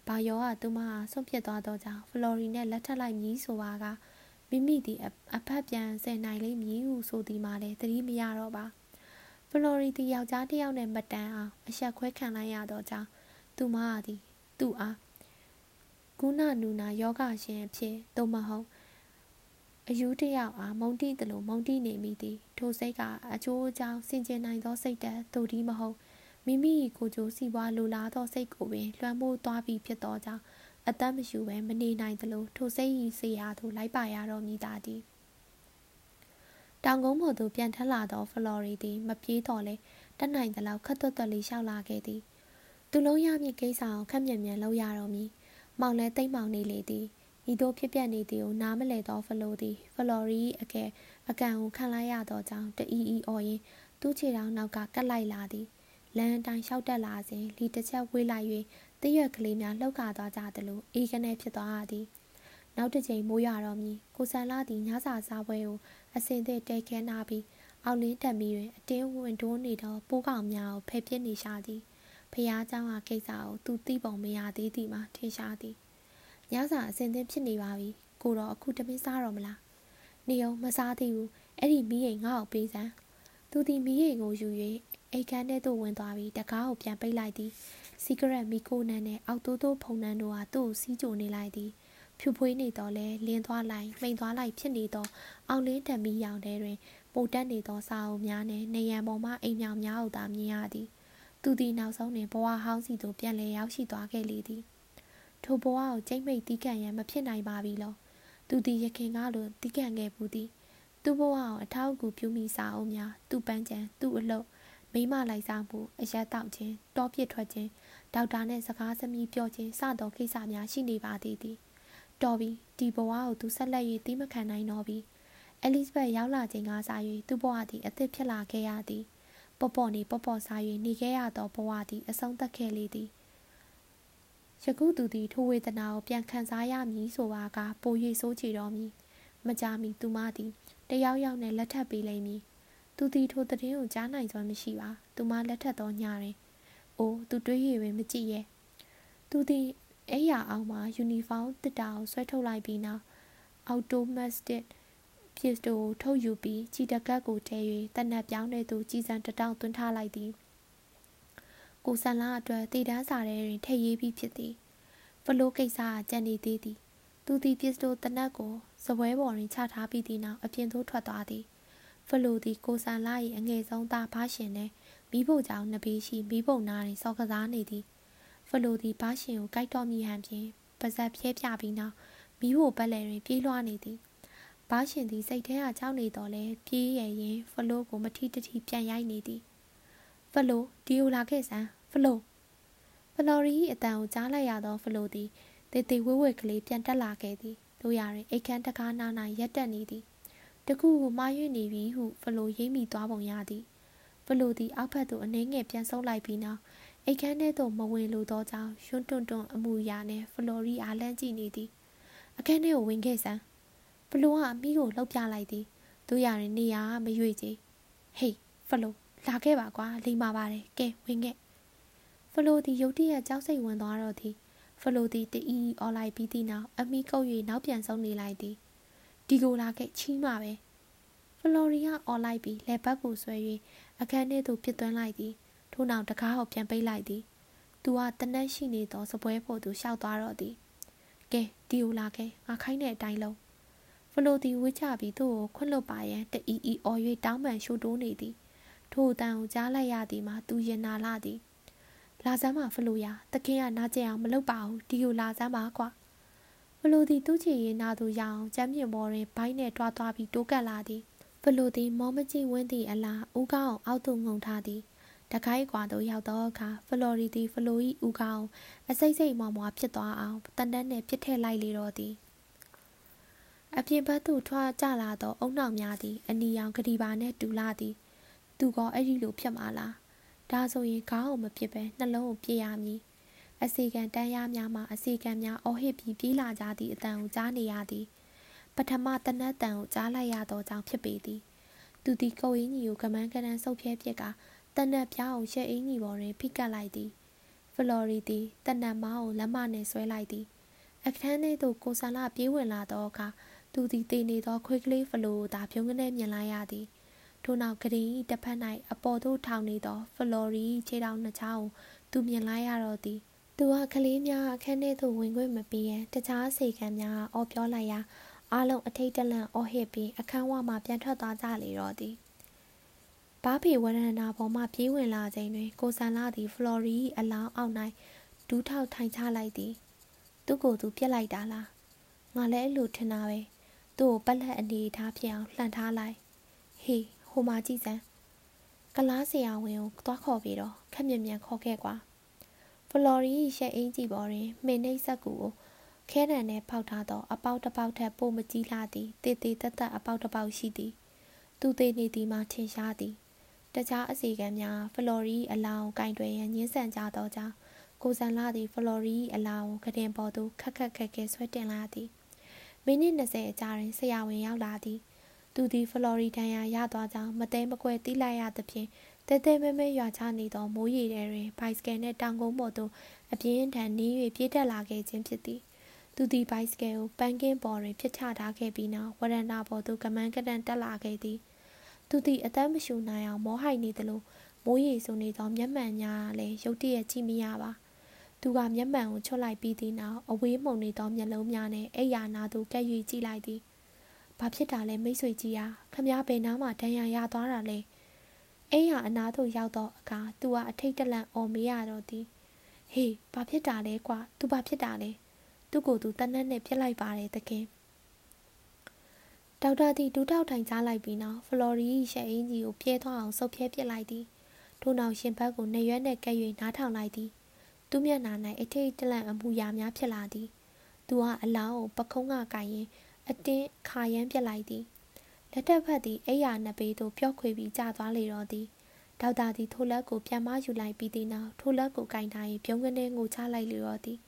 ဘာယောကသူမအားဆုံးဖြတ်သွားသောကြောင့်ဖလော်ရီနှင့်လက်ထပ်လိုက်မည်ဆိုပါက မိမိသည်အဖက်ပြန်ဆယ်နိုင်လိမ့်မည်ဟုဆိုသည်မှလည်းသတိမရတော့ပါဖလော်ရီသည်ယောက်ျားတစ်ယောက်နှင့်မတန်အောင်အဆက်ခွဲခံလိုက်ရသောကြောင့်သူမသည်သူ့အားကုဏနူနာယောဂရှင်အဖြစ်သို့မဟုတ်အယူတယောက်အားမုံတိသလိုမုံတိနေမိသည်ထိုစိတ်ကအကျိုးအကြောင်းဆင်ခြင်နိုင်သောစိတ်ဓာတ်သို့ဒီမဟုတ်မိမိကိုယ်ကျိုးစီပွားလိုလားသောစိတ်ကိုပင်လွှမ်းမိုးသွားပြီးဖြစ်သောကြောင့် အသက်မရှူဘဲမနေနိုင်သလိုထိုစိတ်ဤစေရာသို့လိုက်ပါရတော့မိသားသည်တောင်ကုန်းပေါ်သို့ပြန်ထလာသောဖလော်ရီသည်မပြေးတော့လဲတက်နိုင်သလောက်ခတ်သွက်သွက်လေးလျှောက်လာခဲ့သည်သူလုံးရမည့်ကိစ္စကိုခက်မြန်မြန်လုပ်ရတော့မည်မောင်လဲတိတ်မောင်နေလေသည်ဤသို့ဖြစ်ပြနေသည်ကိုနားမလည်သောဖလိုသည်ဖလော်ရီအကဲအကန်ကိုခံလိုက်ရသောကြောင့်တအီအီအော်ရင်သူ့ခြေထောက်နောက်ကကတ်လိုက်လာသည်လမ်းအတိုင်းလျှောက်တက်လာစဉ်လီတစ်ချက်ဝေးလိုက်၍ တရွက်ကလေးများလှုပ်ခါသွားကြသလိုအေးကနေဖြစ်သွားရသည်နောက်တစ်ချိန်မိုးရတော့မည်ကိုဆန်လာသည်ညစာစားပွဲကိုအစင်သည့်တဲခဲနာပြီးအောက်လင်းတက်မီတွင်အတင်းဝင်တိုးနေသောပိုးကောင်များကိုဖယ်ပစ်နေရှာသည်ဖះเจ้าဟာကိစ္စကိုသူသိပုံမရသေးသည်မှာထင်ရှားသည်ညစာအစင်သင်းဖြစ်နေပါပြီကိုတော့အခုတမင်းစားတော့မလားနေအောင်မစားသေးဘူးအဲ့ဒီမီးရိမ်ငါ့ကိုပေးစမ်းသူဒီမီးရိမ်ကိုယူ၍အိတ်ခမ်းထဲသို့ဝင်သွားပြီးတကားကိုပြန်ပိတ်လိုက်သည် စီကရက်မီကိုနန်းနဲ့အောက်တိုးတိုးဖုန်နန်းတို့ဟာသူ့ကိုစီးကြိုနေလိုက်သည်ဖြူဖွေးနေတော့လဲလင်းသွားလိုက်မိန်သွားလိုက်ဖြစ်နေသောအောင်လင်းတံမီရောင်ထဲတွင်ပိုတက်နေသောစာအုပ်များနဲ့နေရန်ပေါ်မှအိမ်မြောင်များကိုသာမြင်ရသည်သူသည်နောက်ဆုံးတွင်ဘဝဟောင်းစီသို့ပြန်လည်ရောက်ရှိသွားခဲ့လေသည်ထိုဘဝကိုကြိတ်မိတ်တီးကန်ရန်မဖြစ်နိုင်ပါပြီလောသူသည်ရခင်ကလိုတီးကန်ခဲ့ဘူးသည်သူ့ဘဝကိုအထောက်အကူပြုမိစာအုပ်များသူ့ပန်းချံသူ့အလုပ်မိမလိုက်စားမှုအရက်တောက်ခြင်းတောပြစ်ထွက်ခြင်း ဒေါက်တာနဲ့စကားသမီးပြောခြင်းစသောကိစ္စများရှိနေပါသေးသည်တော်ပြီဒီဘဝကိုသူဆက်လက်၍တီးမခံနိုင်တော့ပြီအဲလစ်ဘတ်ရောက်လာချိန်ကစား၍သူ့ဘဝသည်အသစ်ဖြစ်လာခဲ့ရသည်ပေါ့ပေါ့နေပေါ့ပေါ့စား၍နေခဲ့ရသောဘဝသည်အဆုံးသတ်ခဲ့လေသည်ယခုသူသည်ထိုဝေဒနာကိုပြန်ခံစားရမည်ဆိုပါကပို၍ဆိုးချေတော်မူမကြမီသူမသည်တယောက်ယောက်နဲ့လက်ထပ်ပေးလိမ့်မည်သူသည်ထိုသတင်းကိုကြားနိုင်စွမ်းမရှိပါသူမလက်ထပ်သောညတွင် အိုးသူတွေး၍ပင်မကြည့်ရဲ့သူသည်အဲ့ရအောင်မှာယူနီဖောင်းတစ်တာကိုဆွဲထုတ်လိုက်ပြီးနောက်အော်တိုမတ်တစ်ပစ္စတိုကိုထုတ်ယူပြီးချီတကတ်ကိုထဲ၍တနက်ပြောင်းတဲ့သူကြီးစံတတောင်သွင်းထားလိုက်သည်ကိုဆန်လာအတွက်တည်တန်းစာထဲတွင်ထည့်ရေးပြီးဖြစ်သည်ဖလိုကိစ္စကကြံနေသေးသည်သူသည်ပစ္စတိုတနက်ကိုစပွဲပေါ်တွင်ချထားပြီးသည့်နောက်အပြင်သို့ထွက်သွားသည်ဖလိုသည်ကိုဆန်လာ၏အငယ်ဆုံးသားဖားရှင်နှင့် မိဖို့ကြောင့်နဘေးရှိမိဖို့နားတွင်စော်ကစားနေသည်ဖလိုသည်ဖားရှင်ကိုကြိုက်တော်မိဟန်ဖြင့်ပါဇက်ဖြဲပြပြီးနောက်မိဖို့ပက်လယ်တွင်ပြေးလွှားနေသည်ဘားရှင်သည်စိတ်ထဲကကြောက်နေတော့လဲပြေးရရင်ဖလိုကိုမထီတထီပြန်ရိုက်နေသည်ဖလိုဒီယိုလာခဲ့စမ်းဖလိုဖလော်ရီအတန်ကိုကြားလိုက်ရသောဖလိုသည်တေတေဝဲဝဲကလေးပြန်တက်လာခဲ့သည်တို့ရရင်အိတ်ခမ်းတကားနာနာရက်တက်နေသည်တခုကိုမှားရွေ့နေပြီဟုဖလိုရိမ့်မိသွားပုံရသည် ဖလိုသည်အောက်ဖက်သို့အနှဲငယ်ပြန်ဆုပ်လိုက်ပြီးနောက်အိတ်ခမ်းထဲသို့မဝင်လိုသောကြောင့်ရွှွန်းတွန့်တွန့်အမူအရာနှင့်ဖလိုရီအားလန့်ကြည့်နေသည်အခန်းထဲကိုဝင်ခဲ့စမ်းဖလိုကအမိကိုလှုပ်ပြလိုက်သည်တို့ရရင်နေရာမရွေ့ကြဟေးဖလိုလာခဲ့ပါကွာလိမ္မာပါတယ်ကဲဝင်ခဲ့ဖလိုသည်ရုတ်တရက်ကြောက်စိတ်ဝင်သွားတော့သည်ဖလိုသည်တအီအော်လိုက်ပြီးသည့်နောက်အမိကုပ်၍နောက်ပြန်ဆုံးနေလိုက်သည်ဒီကိုလာခဲ့ချီးမှပဲ ဖလိုရီယာအော်လိုက်ပြီးလက်ပတ်ကိုဆွဲ၍အခန်းထဲသို့ပြစ်သွင်းလိုက်သည်ထို့နောက်တကားကိုပြန်ပိတ်လိုက်သည်သူကတနက်ရှိနေသောစပွဲဖို့သူရှောက်သွားတော့သည်ကဲဒီကိုလာခဲ့ငါခိုင်းတဲ့အတိုင်းလုံးဖလိုသည်ဝှချပြီးသူ့ကိုခွန့်လွတ်ပါရန်တအီအီအော်၍တောင်းပန်ရှို့တိုးနေသည်ထို့အတန်ကိုကြားလိုက်ရသည်မှာသူရင်နာလာသည်လာစမ်းပါဖလိုရတခင်ကနာကျင်အောင်မလုပ်ပါဘူးဒီကိုလာစမ်းပါကွာဖလိုသည်သူ့ချီရင်နာသူရအောင်ကျမ်းမြင့်ပေါ်တွင်ဘိုင်းနဲ့တွားသွားပြီးတိုးကပ်လာသည် ဖလိုသည်မောမကြည့်ဝင်းသည့်အလားဦးကောင်းအောင်အောက်သို့ငုံထားသည်တခိုက်ကွာသို့ရောက်သောအခါဖလော်ရီသည်ဖလို၏ဦးခေါင်းအစိမ့်စိမ့်မွားမွားဖြစ်သွားအောင်တန်တန်းနှင့်ပြစ်ထည့်လိုက်လေတော့သည်အပြင်ဘက်သို့ထွားကျလာသောအုံနောက်များသည်အနီရောင်ကတိပါနှင့်တူလာသည် သူကအဲ့ဒီလိုဖြစ်မှာလားဒါဆိုရင်ခေါင်းကိုမပြစ်ပဲနှလုံးကိုပြစ်ရမည်အစီကံတန်းရများမှအစီကံများအော်ဟစ်ပြီးပြေးလာကြသည့်အတန်ကိုကြားနေရသည်ပ ထမတနတ်တန်ကိုကြားလိုက်ရသောကြောင့်ဖြစ်ပေသည်သူသည်ကိုအင်းကြီးကိုကမန်းကနန်းဆုပ်ဖြဲပြစ်ကတနတ်ပြားကိုရှက်အင်းကြီးပေါ်တွင်ဖိကတ်လိုက်သည်ဖလော်ရီသည်တနတ်မောင်းကိုလက်မနှင့်ဆွဲလိုက်သည်အခန်းထဲသို့ကိုဆန်လာပြေးဝင်လာသောအခါသူသည်တည်နေသောခွေးကလေးဖလိုကိုသာဖြုံးကနေမြင်လိုက်ရသည်ထို့နောက်ကရင်၏တစ်ဖက်၌အပေါ်သို့ထောင်နေသောဖလော်ရီခြေထောက်နှစ်ချောင်းကိုသူမြင်လိုက်ရတော့သည်သူကကလေးများအခန်းထဲသို့ဝင်ခွင့်မပေးရန်တခြားအစီကံများအော်ပြောလိုက်ရာ အားလုံးအထိတ်တလန့်အော်ဟစ်ပြီးအခန်းဝမှပြန်ထွက်သွားကြလေတော့သည်ဘားဖီဝရဏနာပေါ်မှပြေးဝင်လာချိန်တွင် ကိုဆန်လာသည် ဖလော်ရီအလောင်းအောက်၌ဒူးထောက်ထိုင်ချလိုက်သည် သူ့ကိုယ်သူပြက်လိုက်တာလားငါလည်းအလိုထင်တာပဲသူ့ကိုပက်လက်အနေထားဖြစ်အောင်လှန်ထားလိုက်ဟေးဟိုမှာကြည့်စမ်းကလားဆရာဝန်ကိုသွားခေါ်ပြီးတော့ခက်မြင်မြန်ခေါ်ခဲ့ကွာဖလော်ရီရှက်အင်းကြီးပေါ်တွင်မင်းနှိပ်ဆက်ကူကို ခဲတံနဲ့ဖောက်ထားသော အပေါက်တစ်ပေါက်ထက်ပိုမကြီးလာသည်တေတေတက်တက်အပေါက်တစ်ပေါက်ရှိသည် သူသေးနေသည်မှထင်ရှားသည်တခြားအစီကံများဖလော်ရီအလောင်းကင်တွယ်ရန်ညှင်းဆန်ကြသောကြောင့်ကိုစံလာသည်ဖလော်ရီအလောင်းကတင်ပေါ်သို့ခက်ခက်ခက်ခဲဆွဲတင်လာသည်မိနစ်20အကြာတွင်ဆရာဝန်ရောက်လာသည်သူသည်ဖလော်ရီဒန်ယာရသွားကြောင်းမသိမကွယ်သိလိုက်ရသဖြင့်တဲတဲမဲမဲရွာချနေသောမိုးရေထဲတွင်ဘိုက်စကယ်နှင့်တောင်ကုန်းပေါ်သို့အပြင်းထန်နီး၍ပြေးတက်လာခဲ့ခြင်းဖြစ်သည် သူသည်ဘိုက်စကယ်ကိုပန်းကင်းပေါ်တွင်ဖြစ်ချထားခဲ့ပြီးနောက်ဝရဏပေါ်သို့ကမန်းကတန်တက်လာခဲ့သည်သူသည်အသက်မရှူနိုင်အောင်မောဟိုက်နေသလိုမိုးရေဆိုနေသောမျက်မှန်များလည်းရုတ်တရက်ကြည့်မရပါသူကမျက်မှန်ကိုချွတ်လိုက်ပြီးသည့်နောက်အဝေးမှုန်နေသောမျက်လုံးများနဲ့အိယာနာသို့ကပ်၍ကြည့်လိုက်သည်ဘာဖြစ်တာလဲမိတ်ဆွေကြီးဟာခမည်းဘယ်နားမှာဒဏ်ရာရသွားတာလဲအိယာအနာသို့ရောက်သောအခါသူကအထိတ်တလန့်အော်မေးရတော့သည်ဟေးဘာဖြစ်တာလဲကွာသူဘာဖြစ်တာလဲ သူ့ကိုယ်သူတနက်နဲ့ပြစ်လိုက်ပါတယ်တခင်ဒေါက်တာသည်ဒူးထောက်ထိုင်ကြားလိုက်ပြီးနောက်ဖလော်ရီရှက်အင်းကြီးကိုပြဲသွားအောင်ဆုပ်ဖြဲပစ်လိုက်သည်ထို့နောက်ရှင်ဘက်ကိုနေရွက်နဲ့ကဲ့၍နားထောင်လိုက်သည်သူ့မျက်နှာ၌အထိတ်တလန့်အမှုရာများဖြစ်လာသည်သူကအလောင်းကိုပခုံးကကင်ရင်အတင်းခါရမ်းပြစ်လိုက်သည်လက်ထက်ဖက်သည်အိယာနှစ်ပေသို့ပျော့ခွေပြီးကျသွားလေတော့သည်ဒေါက်တာသည်ထိုလက်ကိုပြန်မယူလိုက်ပြီးတဲ့နောက်ထိုလက်ကိုကင်ထား၍ပြုံးကနေငိုချလိုက်လေတော့သည်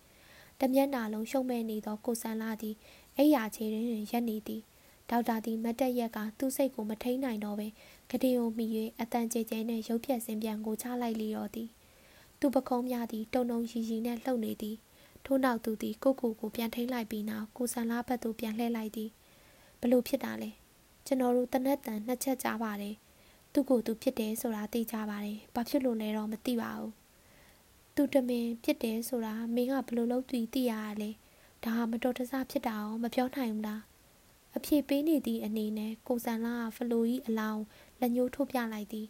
တမျက်နှာလုံးရှုံမဲ့နေသောကိုဆန်လာသည်အိယာချေတွင်ရက်နေသည်ဒေါက်တာသည်မတ်တက်ရက်ကသူ့စိတ်ကိုမထိန်နိုင်တော့ပဲကတိကိုမိ၍အတန်ကြဲကြဲနှင့်ရုပ်ဖြက်စင်ပြန်ကိုချလိုက်လေတော့သည်သူပကုံးများသည်တုံတုံရီရီနှင့်လှုပ်နေသည်ထို့နောက်သူသည်ကိုကိုကိုပြန်ထိန်လိုက်ပြီးနောက်ကိုဆန်လာဘက်သို့ပြန်လှည့်လိုက်သည်ဘလို့ဖြစ်တာလဲကျွန်တော်တို့တနက်တန်နှစ်ချက်ကြားပါတယ်သူ့ကိုသူဖြစ်တယ်ဆိုတာသိကြပါတယ်ဘာဖြစ်လို့လဲတော့မသိပါဘူး သူတမင်ဖြစ်တယ်ဆိုတာမင်းကဘလို့လုပ်သူသိရရလဲဒါဟာမတော်တဆဖြစ်တာရောမပြောနိုင်ဘူးလားအဖြေပေးနေသည့်အနေနဲ့ကိုဆန်လာကဖလိုကြီးအလောင်းလက်ညှိုးထိုးပြလိုက်သည်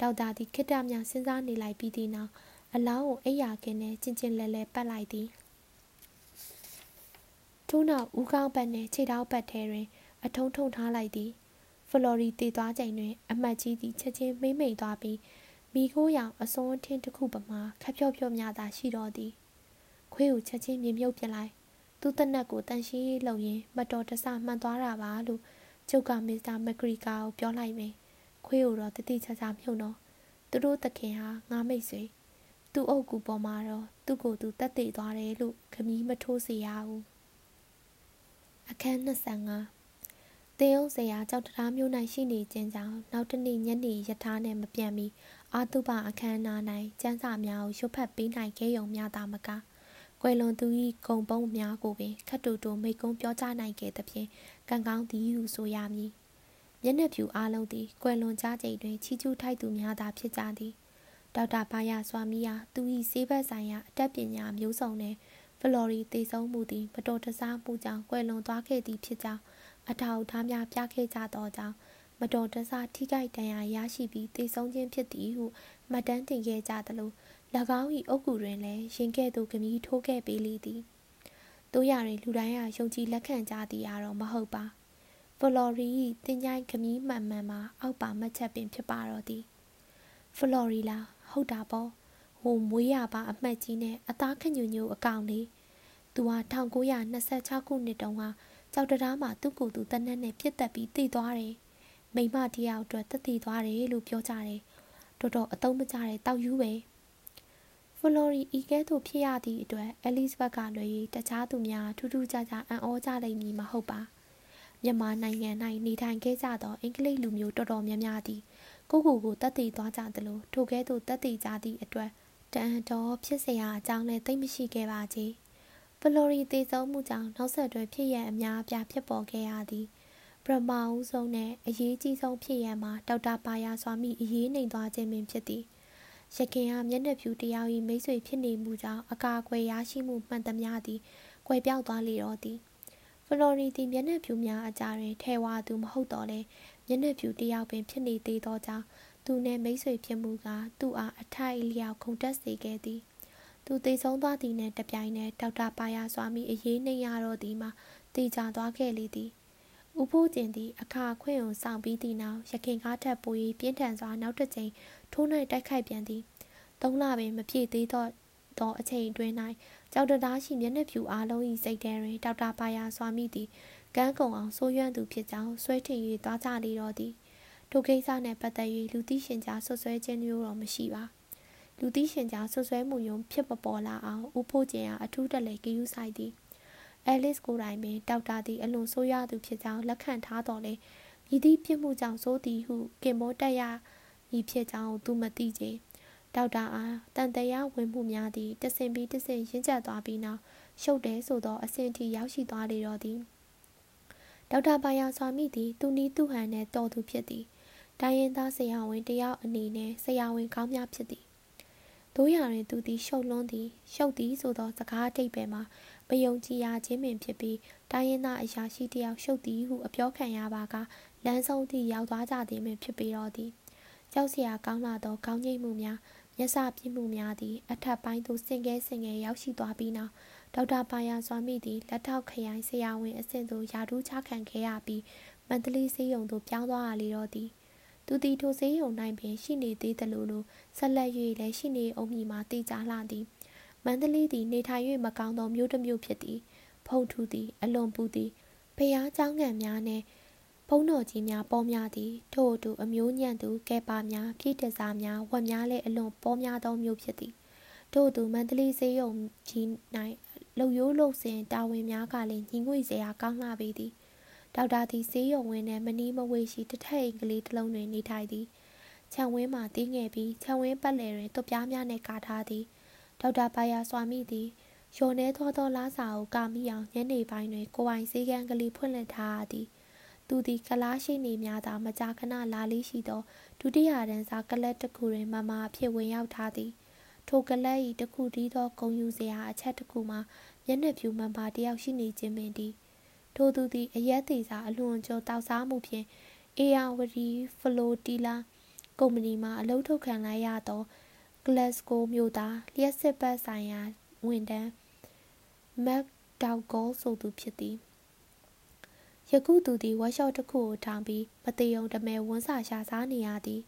ဒေါက်တာသည်ခိတ္တမြစဉ်းစားနေလိုက်ပြီးသည့်နောက်အလောင်းကိုအိယာကင်းနဲ့ကျင်ကျင်လဲလဲပတ်လိုက်သည်ထို့နောက်ဦးကောင်းပတ်နှင့်ခြေထောက်ပတ်ထဲတွင် အထုံးထုံထားလိုက်သည်ဖလော်ရီတည်သွားချိန်တွင် အမတ်ကြီးသည်ချက်ချင်းမိမ့်မိန်သွားပြီး မိခိုးရောင်အစွန်းထင်းတစ်ခုပမာခက်ဖြော့ဖြော့များသာရှိတော်သည်ခွေးကိုချက်ချင်းမြင်မြုပ်ပြလိုက်သူ့တနက်ကိုတန်ရှင်းရေးလုပ်ရင်းမတော်တဆမှန်သွားတာပါလို့ကျုပ်ကမစ္စတာမက်ဂရီကာကိုပြောလိုက်မယ်ခွေးကိုတော့တတိချာချာမြုပ်တော့သူတို့တခင်ဟာငါမိတ်ဆွေသူ့အုပ်ကူပေါ်မှာတော့သူ့ကိုယ်သူတက်သေးသွားတယ်လို့ခမီးမထိုးစေရဘူးအခန်း25တင်းအောင်စရာကြောက်တရားမျိုး၌ရှိနေခြင်းကြောင့်နောက်တနေ့ညနေရထားနဲ့မပြန်မီ အာတုပအခန်းနာ၌ကျန်းစာများကိုရွတ်ဖတ်ပေးနိုင်ခဲ့ုံများသာမကကွယ်လွန်သူ၏ဂုံပုံးများကိုပင်ခတ်တူတူမိကုံးပြောကြားနိုင်ခဲ့သဖြင့်ကံကောင်းသည်ဟုဆိုရမည်မျက်နှာဖြူအားလုံးသည်ကွယ်လွန်ကြချိန်တွင်ချီကျူးထိုက်သူများသာဖြစ်ကြသည်ဒေါက်တာဘာယာစွာမီယာသူ၏ဆေးဘက်ဆိုင်ရာအတတ်ပညာမျိုးစုံနှင့်ဖလော်ရီတည်ဆုံးမှုသည်မတော်တဆမှုကြောင့်ကွယ်လွန်သွားခဲ့သည်ဖြစ်ကြောင်းအထောက်အထားများပြခဲ့ကြသောကြောင့် မတော်တဆထိခိုက်ဒဏ်ရာရရှိပြီးတည်ဆုံးခြင်းဖြစ်သည်ဟုမှတ်တမ်းတင်ခဲ့ကြသလို၎င်း၏အုပ်ကူတွင်လည်းရင်ကဲ့သို့ဂမီးထိုးခဲ့ပေးလေသည်တို့ရရင်လူတိုင်းဟာယုံကြည်လက်ခံကြသည်အတော့မဟုတ်ပါဖလော်ရီ၏တင်ကြိုင်ဂမီးမှန်မှန်မှာအောက်ပါမှတ်ချက်ပင်ဖြစ်ပါတော့သည်ဖလော်ရီလားဟဟုတ်တာပေါ့ဟိုမွေးရပါအမှတ်ကြီးနဲ့အသားခညူညူအကောင်လေးသူဟာ1926ခုနှစ်တုန်းကကြောက်တရားမှာသူ့ကိုယ်သူတနက်နဲ့ပြစ်တက်ပြီးတည်သွားတယ် မိမတယောက်အတွက်တည်သွားတယ်လို့ပြောကြတယ်တော်တော်အသုံးမကျတဲ့တောက်ယူပဲဖလိုရီဤကဲ့သို့ဖြစ်ရသည့်အတွက်အဲလိဇဘက်ကလွယ်၍တခြားသူများထူးထူးခြားခြားအံ့ဩကြလိမ့်မည်မဟုတ်ပါမြန်မာနိုင်ငံ၌နေထိုင်ခဲ့ကြသောအင်္ဂလိပ်လူမျိုးတော်တော်များများသည်ကိုကိုကိုတတ်သိသွားကြသလိုထိုကဲ့သို့တတ်သိကြသည့်အတွက်တန်တော်ဖြစ်เสียအကြောင်းလည်းသိမရှိခဲ့ပါချေဖလိုရီတည်ဆုံးမှုကြောင့်နောက်ဆက်တွဲဖြစ်ရန်အများအပြားဖြစ်ပေါ်ခဲ့ရသည် ပရမဦးဆုံးနဲ့အရေးကြီးဆုံးဖြစ်ရန်မှာဒေါက်တာပါယာစွာမိအရေးနှိမ်သွားခြင်းပင်ဖြစ်သည်ရခင်ကမျက်နှာဖြူတယောက်၏မိတ်ဆွေဖြစ်နေမှုကြောင့်အကာအကွယ်ရရှိမှုမှန်သမျှသည်ကွယ်ပြောက်သွားလေတော့သည်ဖလော်ရီသည်မျက်နှာဖြူများအကြားတွင်ထဲဝါသူမဟုတ်တော့လဲမျက်နှာဖြူတယောက်ပင်ဖြစ်နေသေးသောကြောင့်သူနှင့်မိတ်ဆွေဖြစ်မှုကသူ့အားအထိုက်လျောက်ခုန်တက်စေခဲ့သည်သူသိဆုံးသွားသည်နှင့်တပြိုင်နက်ဒေါက်တာပါယာစွာမိအရေးနှိမ့်ရတော့သည်မှာတည်ကြသွားခဲ့လေသည် ဦးဖိုးကျင်သည်အခါခွင့်ကိုစောင့်ပြီးသည့်နောက်ရခင်ကားထက်ပို၍ပြင်းထန်စွာနောက်တစ်ကြိမ်ထိုးနှိုက်တိုက်ခိုက်ပြန်သည်သုံးလပင်မပြည့်သေးသောသောအချိန်အတွင်း၌ကြောက်တသားရှိမျက်နှာဖြူအားလုံး၏စိတ်ထဲတွင်ဒေါက်တာပါယာစွာမိသည်ကန်းကုံအောင်ဆိုးရွံ့သူဖြစ်ကြောင်းဆွဲထင်၍သွားကြလေတော့သည်ထိုကိစ္စနှင့်ပတ်သက်၍လူသိရှင်ကြားဆွဆွဲခြင်းမျိုးတော့မရှိပါလူသိရှင်ကြားဆွဆွဲမှုမျိုးဖြစ်မပေါ်လာအောင်ဦးဖို့ကျင်အားအထူးတလဲကယူဆိုင်သည် အဲလစ်ကိုတိုင်ပင်ဒေါက်တာသည်အလွန်ဆိုးရွားသူဖြစ်ကြောင်းလက်ခံထားတော်လဲမြည်သည့်ပြစ်မှုကြောင့်စိုးသည်ဟုကင်မောတက်ရမည်ဖြစ်ကြောင်းသူမသိချေဒေါက်တာအားတန်တရားဝင်မှုများသည်တဆင်ပြီးတဆင်ရင့်ကျက်သွားပြီးနောက်ရှုပ်တယ်ဆိုသောအဆင့်ထိရောက်ရှိသွားလေတော့သည်ဒေါက်တာပါယာစွာမိသည်သူနီးသူဟန်နှင့်တော်သူဖြစ်သည်တိုင်းရင်းသားဆရာဝန်တယောက်အနေနဲ့ဆရာဝန်ကောင်းများဖြစ်သည်တို့ရရင်သူသည်ရှုပ်လွန်းသည်ရှုပ်သည်ဆိုသောစကားအတိတ်ပဲမှာ မယုံကြည်ရခြင်းပင်ဖြစ်ပြီးတိုင်းရင်းသားအရာရှိတယောက်ရှုပ်သည်ဟုအပြောခံရပါကလမ်းဆုံးသည့်ရောက်သွားကြသည်ပင်ဖြစ်ပေတော့သည်ကြောက်စရာကောင်းလာသောကောင်းကျိတ်မှုများမျက်စပြင်းမှုများသည်အထက်ပိုင်းသို့ဆင်ကဲဆင်ကဲရောက်ရှိသွားပြီးနောက်ဒေါက်တာပါယာစွာမိသည်လက်ထောက်ခရိုင်ဆရာဝန်အဆင့်သို့ယာထူးချခံခဲ့ရပြီးမန္တလေးစေယုံသို့ပြောင်းသွားရလေတော့သည်သူသည်ထိုစေယုံ၌ပင်ရှိနေသေးသလိုလိုဆက်လက်၍လည်းရှိနေအောင်မည်မှာတည်ကြလှသည် မန္တလေးသည်နေထိုင်၍မကောင်းသောမြို့တစ်မြို့ဖြစ်သည်ဖုန်ထူသည်အလွန်ပူသည်ဖျားเจ้าငံများနှင့်ဘုံတော်ကြီးများပေါ်များသည်ထို့အတူအမျိုးညံ့သူကဲပါများပြည့်တစားများဝက်များလည်းအလွန်ပေါ်များသောမျိုးဖြစ်သည်ထို့အတူမန္တလေးစေးရုံကြီး၌လှုပ်ရိုးလှုပ်စင်တာဝန်များကလည်းညီငွေစရာကောင်းလာပေသည်ဒေါက်တာသည်စေးရုံဝင်းနှင့်မနီးမဝေးရှိတထက်အိမ်ကလေးတစ်လုံးတွင်နေထိုင်သည်ခြံဝင်းမှာတီးငယ်ပြီးခြံဝင်းပတ်လည်တွင်တုပ်ပြားများနှင့်ကာထားသည် ဒေါက်တာပါယာစွာမိသည်ရော်နေသောသောလားစာကိုကာမိအောင်ညနေပိုင်းတွင်ကိုပိုင်စည်းကမ်းကလေးဖွင့်လှစ်ထားသည်သူသည်ကလားရှိနေများသာမကြာခဏလာလေးရှိသောဒုတိယတန်းစားကလပ်တစ်ခုတွင်မမအဖြစ်ဝင်ရောက်ထားသည်ထိုကလပ်၏တစ်ခုတည်းသောဂုံယူစရာအချက်တစ်ခုမှာမျက်နှာဖြူမှန်ပါတယောက်ရှိနေခြင်းပင်သည်ထိုသူသည်အရက်သေးစာအလွန်ကျော်တောက်စားမှုဖြင့်အေယာဝတီဖလိုတီလာကုမ္ပဏီမှအလုပ်ထုတ်ခံလိုက်ရသော ဂလတ်စကိုမြို့သားလျှက်စစ်ပတ်ဆိုင်ရာဝန်ထမ်းမက်ဒေါဂေါဆိုသူဖြစ်သည်ယခုသူသည်ဝက်ရှော့တစ်ခုကိုထောင်ပြီးမတေယုံတမဲဝန်းစာရှာစားနေရသည်